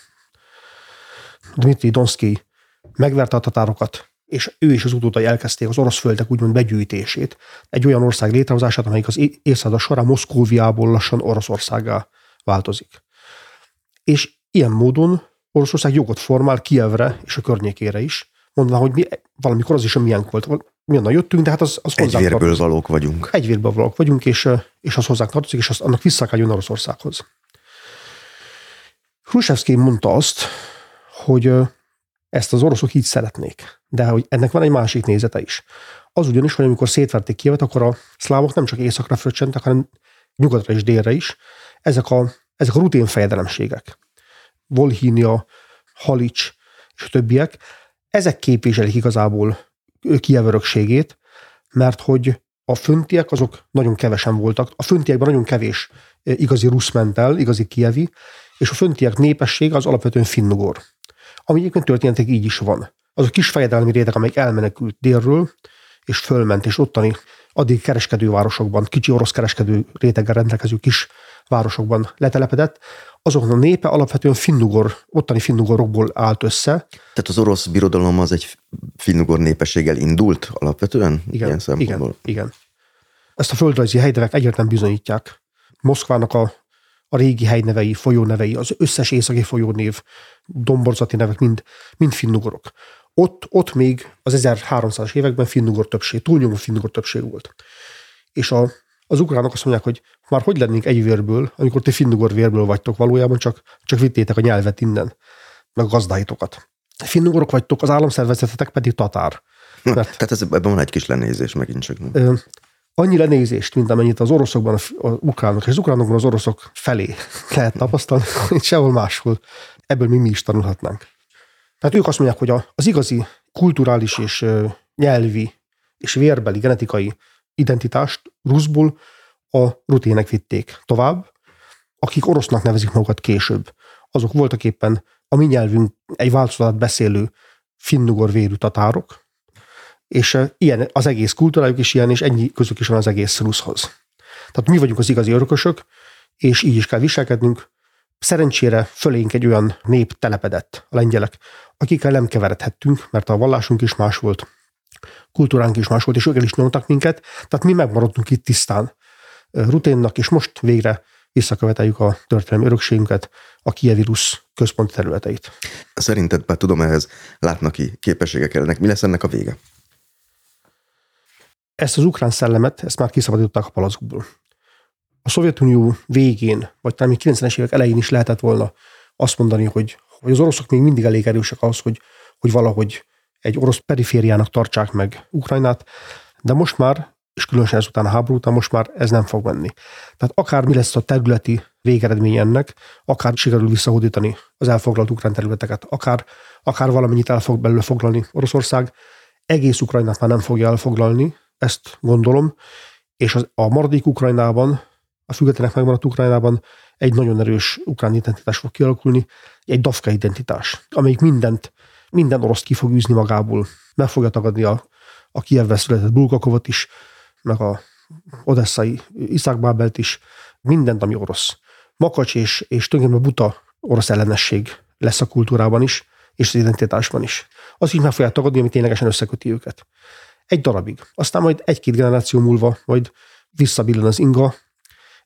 Dmitri Donszki megverte a tatárokat, és ő és az utódai elkezdték az orosz földek úgymond begyűjtését. Egy olyan ország létrehozását, amelyik az évszázad során Moszkóviából lassan Oroszországá változik. És ilyen módon Oroszország jogot formál Kievre és a környékére is, mondva, hogy mi valamikor az is a milyen volt. Mi onnan jöttünk, de hát az, az Egy vérből tartozik. valók vagyunk. Egy vérből valók vagyunk, és, és az hozzánk tartozik, és az, annak vissza kell jönni Oroszországhoz. Khrushchevsky mondta azt, hogy ezt az oroszok így szeretnék. De hogy ennek van egy másik nézete is. Az ugyanis, hogy amikor szétverték Kievet, akkor a szlávok nem csak északra fröccsentek, hanem nyugatra és délre is. Ezek a, ezek a rutin fejedelemségek. Volhínia, Halics és a többiek, ezek képviselik igazából Kiev örökségét, mert hogy a föntiek azok nagyon kevesen voltak. A föntiekben nagyon kevés igazi rusz ment el, igazi kievi, és a föntiek népesség az alapvetően finnugor ami egyébként történetek így is van. Az a kis fejedelmi réteg, amelyik elmenekült délről, és fölment, és ottani addig kereskedővárosokban, kicsi orosz kereskedő réteggel rendelkező kis városokban letelepedett, azoknak a népe alapvetően finnugor, ottani finnugorokból állt össze. Tehát az orosz birodalom az egy finnugor népességgel indult alapvetően? Igen, ilyen igen, igen. Ezt a földrajzi helydevek egyértelműen bizonyítják. Moszkvának a a régi helynevei, folyónevei, az összes északi folyónév, domborzati nevek mind, mind finnugorok. Ott, ott még az 1300-as években finnugor többség, túlnyomó finnugor többség volt. És a, az ukránok azt mondják, hogy már hogy lennénk egy vérből, amikor ti finnugor vérből vagytok valójában, csak, csak vittétek a nyelvet innen, meg a gazdáitokat. Finnugorok vagytok, az államszervezetetek pedig tatár. Mert, Tehát ez, ebben van egy kis lenézés megint csak. Ö, annyi lenézést, mint amennyit az oroszokban az ukránok, és az ukránokban az oroszok felé [LAUGHS] lehet tapasztalni, [LAUGHS] hogy sehol máshol. Ebből mi, mi is tanulhatnánk. Tehát ők azt mondják, hogy az igazi kulturális és nyelvi és vérbeli genetikai identitást ruszból a rutének vitték tovább, akik orosznak nevezik magukat később. Azok voltak éppen a mi nyelvünk egy változatát beszélő finnugor vérű tatárok, és ilyen az egész kultúrájuk is ilyen, és ennyi közük is van az egész ruszhoz. Tehát mi vagyunk az igazi örökösök, és így is kell viselkednünk. Szerencsére fölénk egy olyan nép telepedett, a lengyelek, akikkel nem keveredhettünk, mert a vallásunk is más volt, kultúránk is más volt, és ők el is nyomtak minket, tehát mi megmaradtunk itt tisztán ruténnak, és most végre visszaköveteljük a történelmi örökségünket, a kievi rusz központi területeit. Szerinted, bár tudom ehhez látnak ki képességek ellenek, mi lesz ennek a vége? Ezt az ukrán szellemet, ezt már kiszabadították a palackból. A Szovjetunió végén, vagy talán még 90-es évek elején is lehetett volna azt mondani, hogy, hogy az oroszok még mindig elég erősek ahhoz, hogy, hogy valahogy egy orosz perifériának tartsák meg Ukrajnát, de most már, és különösen ezután a háború után most már ez nem fog menni. Tehát akár mi lesz a területi végeredmény ennek, akár sikerül visszahódítani az elfoglalt ukrán területeket, akár, akár valamennyit el fog belőle foglalni Oroszország, egész Ukrajnát már nem fogja elfoglalni, ezt gondolom, és az, a maradék Ukrajnában, a függetlenek megmaradt Ukrajnában egy nagyon erős ukrán identitás fog kialakulni, egy dafka identitás, amelyik mindent, minden orosz ki fog űzni magából. Meg fogja tagadni a, a Kievbe született Bulgakovot is, meg a odesszai Iszák Bábelt is, mindent, ami orosz. Makacs és, és tulajdonképpen buta orosz ellenesség lesz a kultúrában is, és az identitásban is. Az is meg fogják tagadni, ami ténylegesen összeköti őket egy darabig. Aztán majd egy-két generáció múlva majd visszabillen az inga.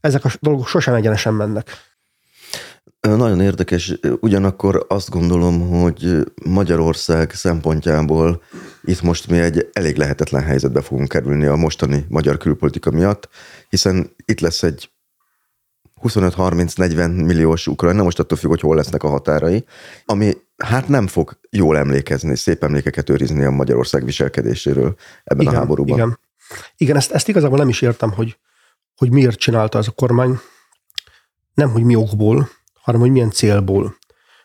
Ezek a dolgok sosem egyenesen mennek. Nagyon érdekes, ugyanakkor azt gondolom, hogy Magyarország szempontjából itt most mi egy elég lehetetlen helyzetbe fogunk kerülni a mostani magyar külpolitika miatt, hiszen itt lesz egy 25-30-40 milliós Ukrajna, most attól függ, hogy hol lesznek a határai, ami hát nem fog jól emlékezni, szép emlékeket őrizni a Magyarország viselkedéséről ebben igen, a háborúban. Igen, igen ezt, ezt igazából nem is értem, hogy, hogy miért csinálta ez a kormány, nem hogy mi okból, hanem hogy milyen célból.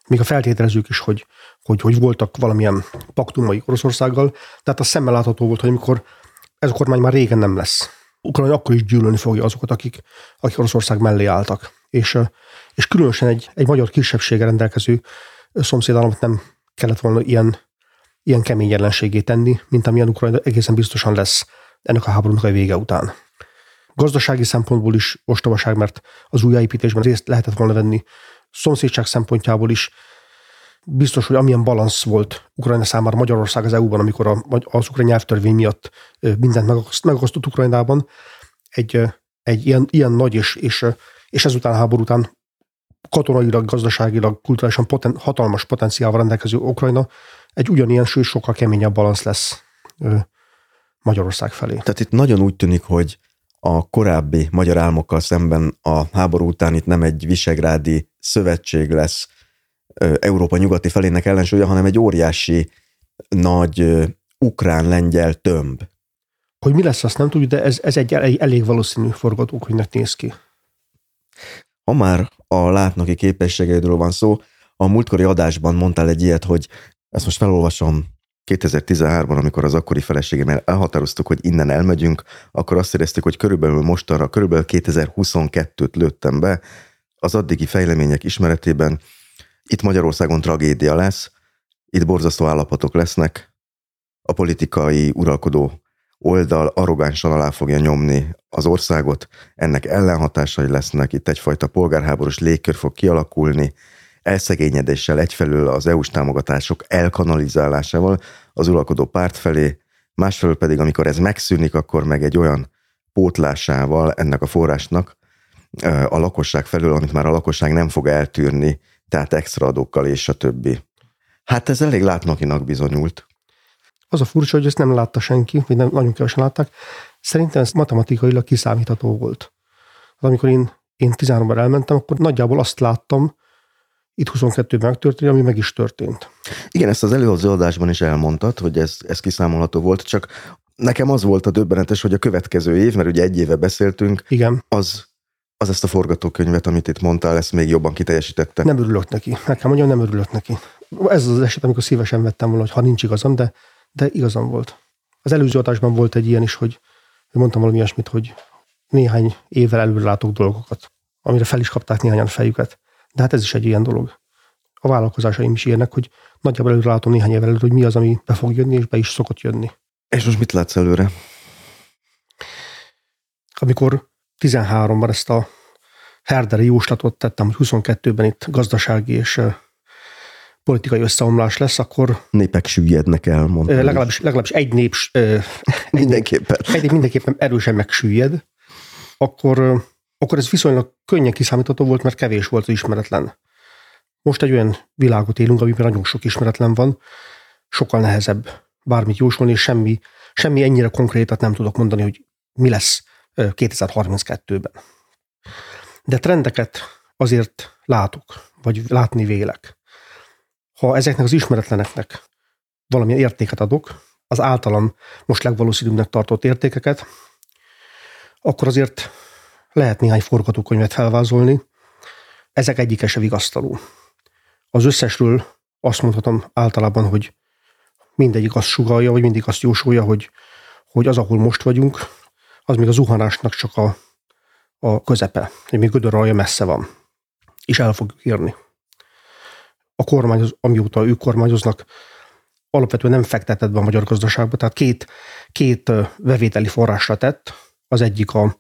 Még a feltételezők is, hogy, hogy, hogy voltak valamilyen paktumai Oroszországgal, tehát a szemmel látható volt, hogy amikor ez a kormány már régen nem lesz. Ukrajna akkor is gyűlölni fogja azokat, akik, akik Oroszország mellé álltak. És, és különösen egy, egy magyar kisebbsége rendelkező szomszédállamot nem kellett volna ilyen, ilyen kemény ellenségé tenni, mint amilyen Ukrajna egészen biztosan lesz ennek a háborúnak a vége után. Gazdasági szempontból is ostobaság, mert az újjáépítésben részt lehetett volna venni szomszédság szempontjából is biztos, hogy amilyen balansz volt Ukrajna számára Magyarország az EU-ban, amikor a, az ukrán nyelvtörvény miatt mindent megakasztott Ukrajnában, egy, egy ilyen, ilyen nagy és, és, és ezután háború után katonailag, gazdaságilag, kulturálisan poten, hatalmas potenciálval rendelkező Ukrajna egy ugyanilyen sőt sokkal keményebb balansz lesz Magyarország felé. Tehát itt nagyon úgy tűnik, hogy a korábbi magyar álmokkal szemben a háború után itt nem egy visegrádi szövetség lesz Európa nyugati felének ellensúlya, hanem egy óriási nagy ukrán-lengyel tömb. Hogy mi lesz, azt nem tudjuk, de ez, ez egy elég valószínű forgatókönyvnek néz ki. Ha már a látnoki képességeidről van szó, a múltkori adásban mondtál egy ilyet, hogy ezt most felolvasom, 2013-ban, amikor az akkori feleségemmel elhatároztuk, hogy innen elmegyünk, akkor azt éreztük, hogy körülbelül mostanra, körülbelül 2022-t lőttem be, az addigi fejlemények ismeretében itt Magyarországon tragédia lesz, itt borzasztó állapotok lesznek, a politikai uralkodó oldal arrogánsan alá fogja nyomni az országot, ennek ellenhatásai lesznek, itt egyfajta polgárháborús légkör fog kialakulni, elszegényedéssel egyfelől az EU-s támogatások elkanalizálásával az uralkodó párt felé, másfelől pedig, amikor ez megszűnik, akkor meg egy olyan pótlásával ennek a forrásnak a lakosság felől, amit már a lakosság nem fog eltűrni, tehát extra adókkal és a többi. Hát ez elég látnokinak bizonyult. Az a furcsa, hogy ezt nem látta senki, vagy nem, nagyon kevesen látták. Szerintem ez matematikailag kiszámítható volt. Amikor én, én 13-ban elmentem, akkor nagyjából azt láttam, itt 22-ben megtörtént, ami meg is történt. Igen, ezt az előző adásban is elmondtad, hogy ez, ez kiszámolható volt, csak nekem az volt a döbbenetes, hogy a következő év, mert ugye egy éve beszéltünk, Igen. az az ezt a forgatókönyvet, amit itt mondtál, ezt még jobban kiteljesítette. Nem örülök neki. Meg kell mondjam, nem örülök neki. Ez az eset, amikor szívesen vettem volna, hogy ha nincs igazam, de, de igazam volt. Az előző adásban volt egy ilyen is, hogy mondtam valami ilyesmit, hogy néhány évvel előre látok dolgokat, amire fel is kapták néhányan fejüket. De hát ez is egy ilyen dolog. A vállalkozásaim is ilyenek, hogy nagyjából előre látom néhány évvel előre, hogy mi az, ami be fog jönni, és be is szokott jönni. És most mit látsz előre? Amikor 13-ban ezt a herderi jóslatot tettem, hogy 22-ben itt gazdasági és politikai összeomlás lesz, akkor... Népek süllyednek el, mondtam. Legalábbis, legalábbis egy nép... mindenképpen. Egy nép mindenképpen erősen megsüllyed, akkor, akkor ez viszonylag könnyen kiszámítható volt, mert kevés volt az ismeretlen. Most egy olyan világot élünk, amiben nagyon sok ismeretlen van, sokkal nehezebb bármit jósolni, és semmi, semmi ennyire konkrétat nem tudok mondani, hogy mi lesz 2032-ben. De trendeket azért látok, vagy látni vélek. Ha ezeknek az ismeretleneknek valamilyen értéket adok, az általam most legvalószínűbbnek tartott értékeket, akkor azért lehet néhány forgatókönyvet felvázolni. Ezek egyike se vigasztaló. Az összesről azt mondhatom általában, hogy mindegyik azt sugalja, vagy mindig azt jósolja, hogy, hogy az, ahol most vagyunk, az még a zuhanásnak csak a, a közepe, hogy még gödör alja messze van, és el fogjuk írni. A kormány, amióta ők kormányoznak, alapvetően nem fektetett be a magyar gazdaságba, tehát két, két bevételi forrásra tett, az egyik a,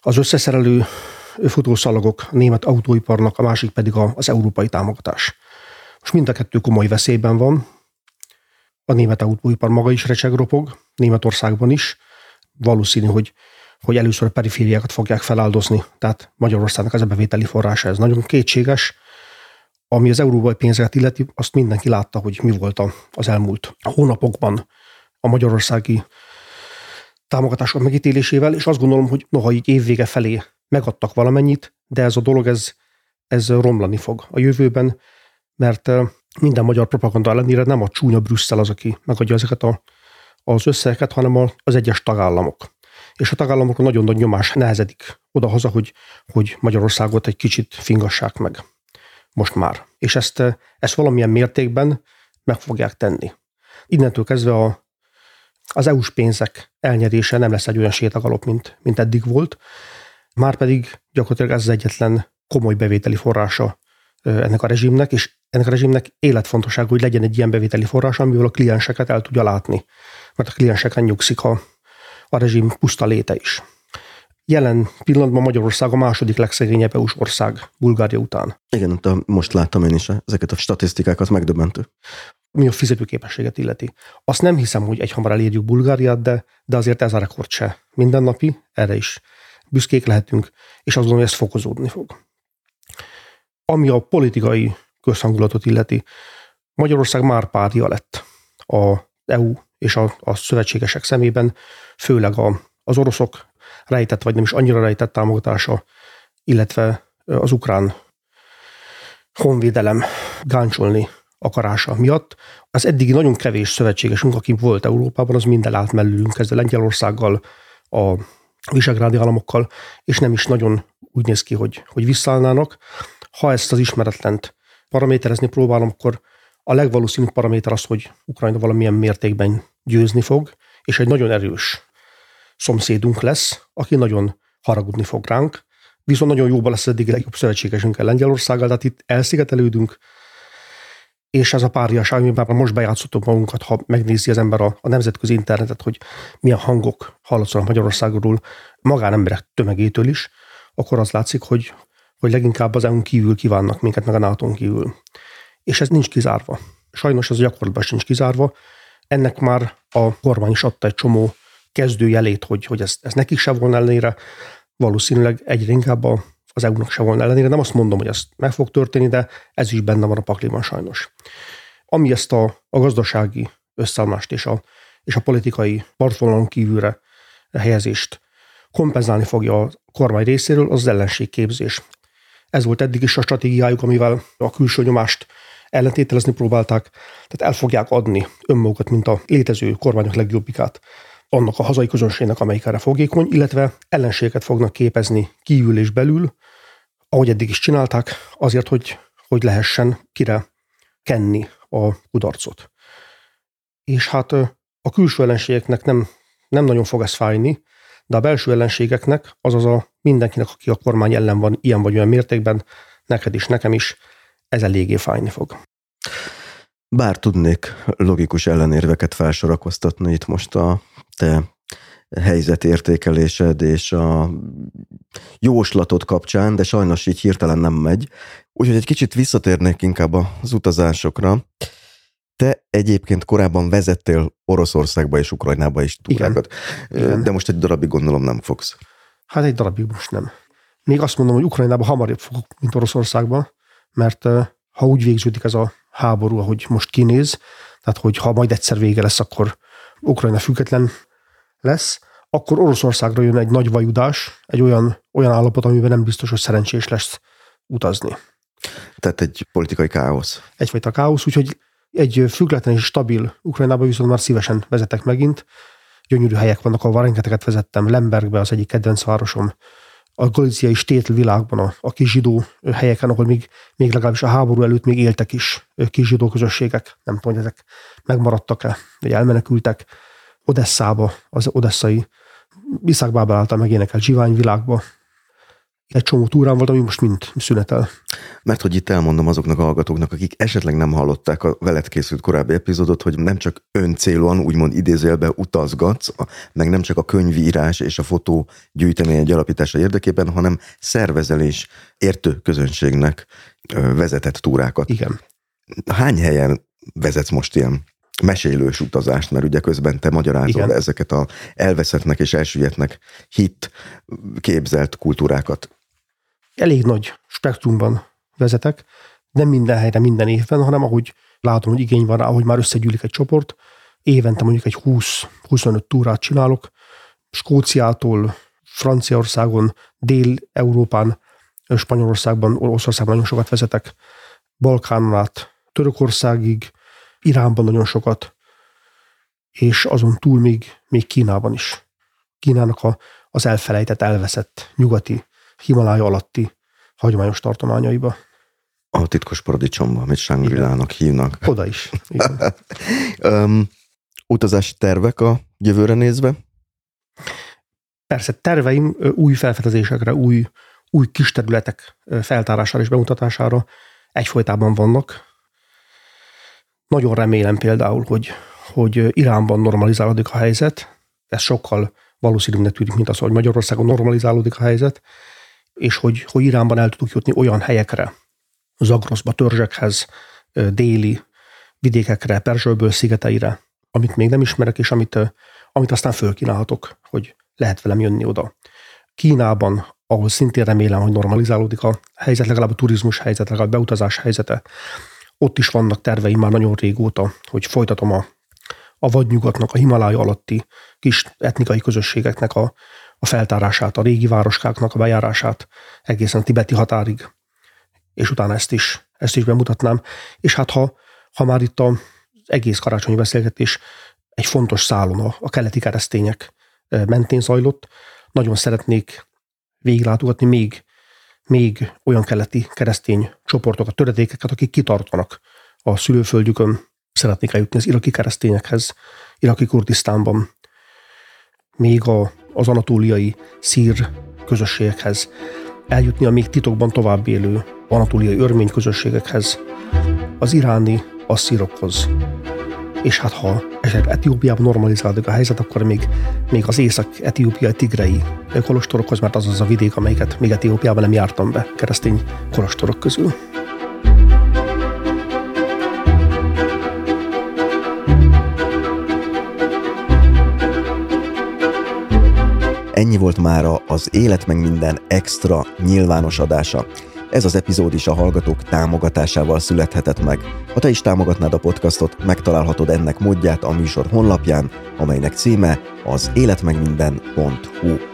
az összeszerelő futószalagok a német autóiparnak, a másik pedig az európai támogatás. Most mind a kettő komoly veszélyben van. A német autóipar maga is recsegropog, Németországban is, valószínű, hogy, hogy először a perifériákat fogják feláldozni, tehát Magyarországnak ez a bevételi forrása, ez nagyon kétséges. Ami az európai pénzeket illeti, azt mindenki látta, hogy mi volt az elmúlt hónapokban a magyarországi támogatások megítélésével, és azt gondolom, hogy noha így évvége felé megadtak valamennyit, de ez a dolog, ez, ez romlani fog a jövőben, mert minden magyar propaganda ellenére nem a csúnya Brüsszel az, aki megadja ezeket a az összegeket, hanem az egyes tagállamok. És a tagállamokon nagyon nagy nyomás nehezedik odahaza, hogy, hogy Magyarországot egy kicsit fingassák meg. Most már. És ezt, ezt valamilyen mértékben meg fogják tenni. Innentől kezdve a, az EU-s pénzek elnyerése nem lesz egy olyan sétagalop, mint, mint eddig volt, már pedig gyakorlatilag ez az egyetlen komoly bevételi forrása ennek a rezsimnek, és ennek a rezsimnek életfontosságú, hogy legyen egy ilyen bevételi forrás, amivel a klienseket el tudja látni mert a klienseken nyugszik a, a rezsim puszta léte is. jelen pillanatban Magyarország a második legszegényebb EU-s ország Bulgária után. Igen, a, most láttam én is ezeket a statisztikákat, megdöbbentő. Mi a fizetőképességet illeti. Azt nem hiszem, hogy egy hamar elérjük Bulgáriát, de, de azért ez a rekord se mindennapi, erre is büszkék lehetünk, és azt gondolom, hogy ez fokozódni fog. Ami a politikai közhangulatot illeti, Magyarország már párja lett a EU és a, a szövetségesek szemében, főleg a, az oroszok rejtett, vagy nem is annyira rejtett támogatása, illetve az ukrán honvédelem gáncsolni akarása miatt. Az eddigi nagyon kevés szövetségesünk, aki volt Európában, az minden állt mellőlünk, kezdve Lengyelországgal, a visegrádi államokkal, és nem is nagyon úgy néz ki, hogy, hogy visszaállnának. Ha ezt az ismeretlent paraméterezni próbálom, akkor a legvalószínűbb paraméter az, hogy Ukrajna valamilyen mértékben győzni fog, és egy nagyon erős szomszédunk lesz, aki nagyon haragudni fog ránk, viszont nagyon jóban lesz eddig legjobb szövetségesünkkel Lengyelországgal, tehát itt elszigetelődünk, és ez a párjaság, amiben most bejátszottunk magunkat, ha megnézi az ember a, a nemzetközi internetet, hogy milyen hangok hallatszanak Magyarországról magánemberek tömegétől is, akkor az látszik, hogy, hogy leginkább az EU-n kívül kívánnak minket, meg a nato kívül. És ez nincs kizárva. Sajnos ez a gyakorlatban sincs kizárva. Ennek már a kormány is adta egy csomó kezdőjelét, hogy, hogy ez, ez nekik se volna ellenére, valószínűleg egyre inkább a, az EU-nak se volna ellenére. Nem azt mondom, hogy ez meg fog történni, de ez is benne van a pakliban sajnos. Ami ezt a, a gazdasági összeállást és a, és a politikai partvonalon kívülre helyezést kompenzálni fogja a kormány részéről, az, az ellenségképzés. Ez volt eddig is a stratégiájuk, amivel a külső nyomást ellentételezni próbálták, tehát el fogják adni önmagukat, mint a létező kormányok legjobbikát annak a hazai közönségnek, amelyik erre fogékony, illetve ellenségeket fognak képezni kívül és belül, ahogy eddig is csinálták, azért, hogy, hogy lehessen kire kenni a kudarcot. És hát a külső ellenségeknek nem, nem nagyon fog ez fájni, de a belső ellenségeknek, azaz a mindenkinek, aki a kormány ellen van ilyen vagy olyan mértékben, neked is, nekem is, ez eléggé fájni fog. Bár tudnék logikus ellenérveket felsorakoztatni itt most a te helyzetértékelésed és a jóslatot kapcsán, de sajnos így hirtelen nem megy. Úgyhogy egy kicsit visszatérnék inkább az utazásokra. Te egyébként korábban vezettél Oroszországba és Ukrajnába is túrákat, Igen. de most egy darabig gondolom nem fogsz. Hát egy darabig most nem. Még azt mondom, hogy Ukrajnába hamarabb fogok, mint Oroszországba, mert ha úgy végződik ez a háború, ahogy most kinéz, tehát hogy ha majd egyszer vége lesz, akkor Ukrajna független lesz, akkor Oroszországra jön egy nagy vajudás, egy olyan, olyan állapot, amiben nem biztos, hogy szerencsés lesz utazni. Tehát egy politikai káosz. Egyfajta káosz, úgyhogy egy független és stabil Ukrajnában viszont már szívesen vezetek megint. Gyönyörű helyek vannak, ahol rengeteget vezettem. Lembergbe az egyik kedvenc városom, a galiciai stétl világban, a, a kis zsidó helyeken, ahol még, még legalábbis a háború előtt még éltek is kis zsidó közösségek. Nem tudom, hogy ezek megmaradtak-e, vagy elmenekültek Odesszába, az odesszai Iszák Bábel által megénekelt zsivány világba. Egy csomó túrán volt, ami most mind szünetel. Mert hogy itt elmondom azoknak a hallgatóknak, akik esetleg nem hallották a veled készült korábbi epizódot, hogy nem csak öncélúan, úgymond idézőjelbe utazgatsz, meg nem csak a könyvírás és a fotó gyűjtemény alapítása érdekében, hanem szervezelés értő közönségnek vezetett túrákat. Igen. Hány helyen vezetsz most ilyen mesélős utazást, mert ugye közben te magyarázol Igen. ezeket a elveszettnek és elsüllyednek hit képzelt kultúrákat. Elég nagy spektrumban vezetek, nem minden helyre, minden évben, hanem ahogy látom, hogy igény van rá, ahogy már összegyűlik egy csoport, évente mondjuk egy 20-25 túrát csinálok, Skóciától, Franciaországon, Dél-Európán, Spanyolországban, Oroszországban nagyon sokat vezetek, Balkánon át, Törökországig, Iránban nagyon sokat, és azon túl még, még Kínában is. Kínának a, az elfelejtett, elveszett nyugati, Himalája alatti hagyományos tartományaiba. A titkos paradicsomba, amit Shangri-lának hívnak. Oda is. um, [LAUGHS] utazási tervek a jövőre nézve? Persze, terveim új felfedezésekre, új, új kis területek feltárására és bemutatására egyfolytában vannak. Nagyon remélem például, hogy, hogy Iránban normalizálódik a helyzet. Ez sokkal valószínűnek tűnik, mint az, hogy Magyarországon normalizálódik a helyzet, és hogy, hogy Iránban el tudunk jutni olyan helyekre, Zagroszba, törzsekhez, déli vidékekre, Perzsölből szigeteire, amit még nem ismerek, és amit, amit aztán fölkínálhatok, hogy lehet velem jönni oda. Kínában, ahol szintén remélem, hogy normalizálódik a helyzet, legalább a turizmus helyzet, legalább a beutazás helyzete, ott is vannak terveim már nagyon régóta, hogy folytatom a, a vadnyugatnak, a Himalája alatti kis etnikai közösségeknek a, a feltárását, a régi városkáknak a bejárását egészen tibeti határig, és utána ezt is, ezt is bemutatnám. És hát ha, ha már itt az egész karácsonyi beszélgetés egy fontos szálon a, a keleti keresztények mentén zajlott, nagyon szeretnék végiglátogatni még, még olyan keleti keresztény csoportokat, töredékeket, akik kitartanak a szülőföldjükön, szeretnék eljutni az iraki keresztényekhez, iraki Kurdisztánban, még a, az anatóliai szír közösségekhez, eljutni a még titokban tovább élő anatóliai örmény közösségekhez, az iráni asszírokhoz, és hát ha esetleg Etiópiában normalizálódik a helyzet, akkor még, még az észak-etiópiai tigrei kolostorokhoz, mert az az a vidék, amelyiket még Etiópiában nem jártam be keresztény kolostorok közül. Ennyi volt mára az Élet meg minden extra nyilvános adása. Ez az epizód is a hallgatók támogatásával születhetett meg. Ha te is támogatnád a podcastot, megtalálhatod ennek módját a műsor honlapján, amelynek címe az életmegminden.hu.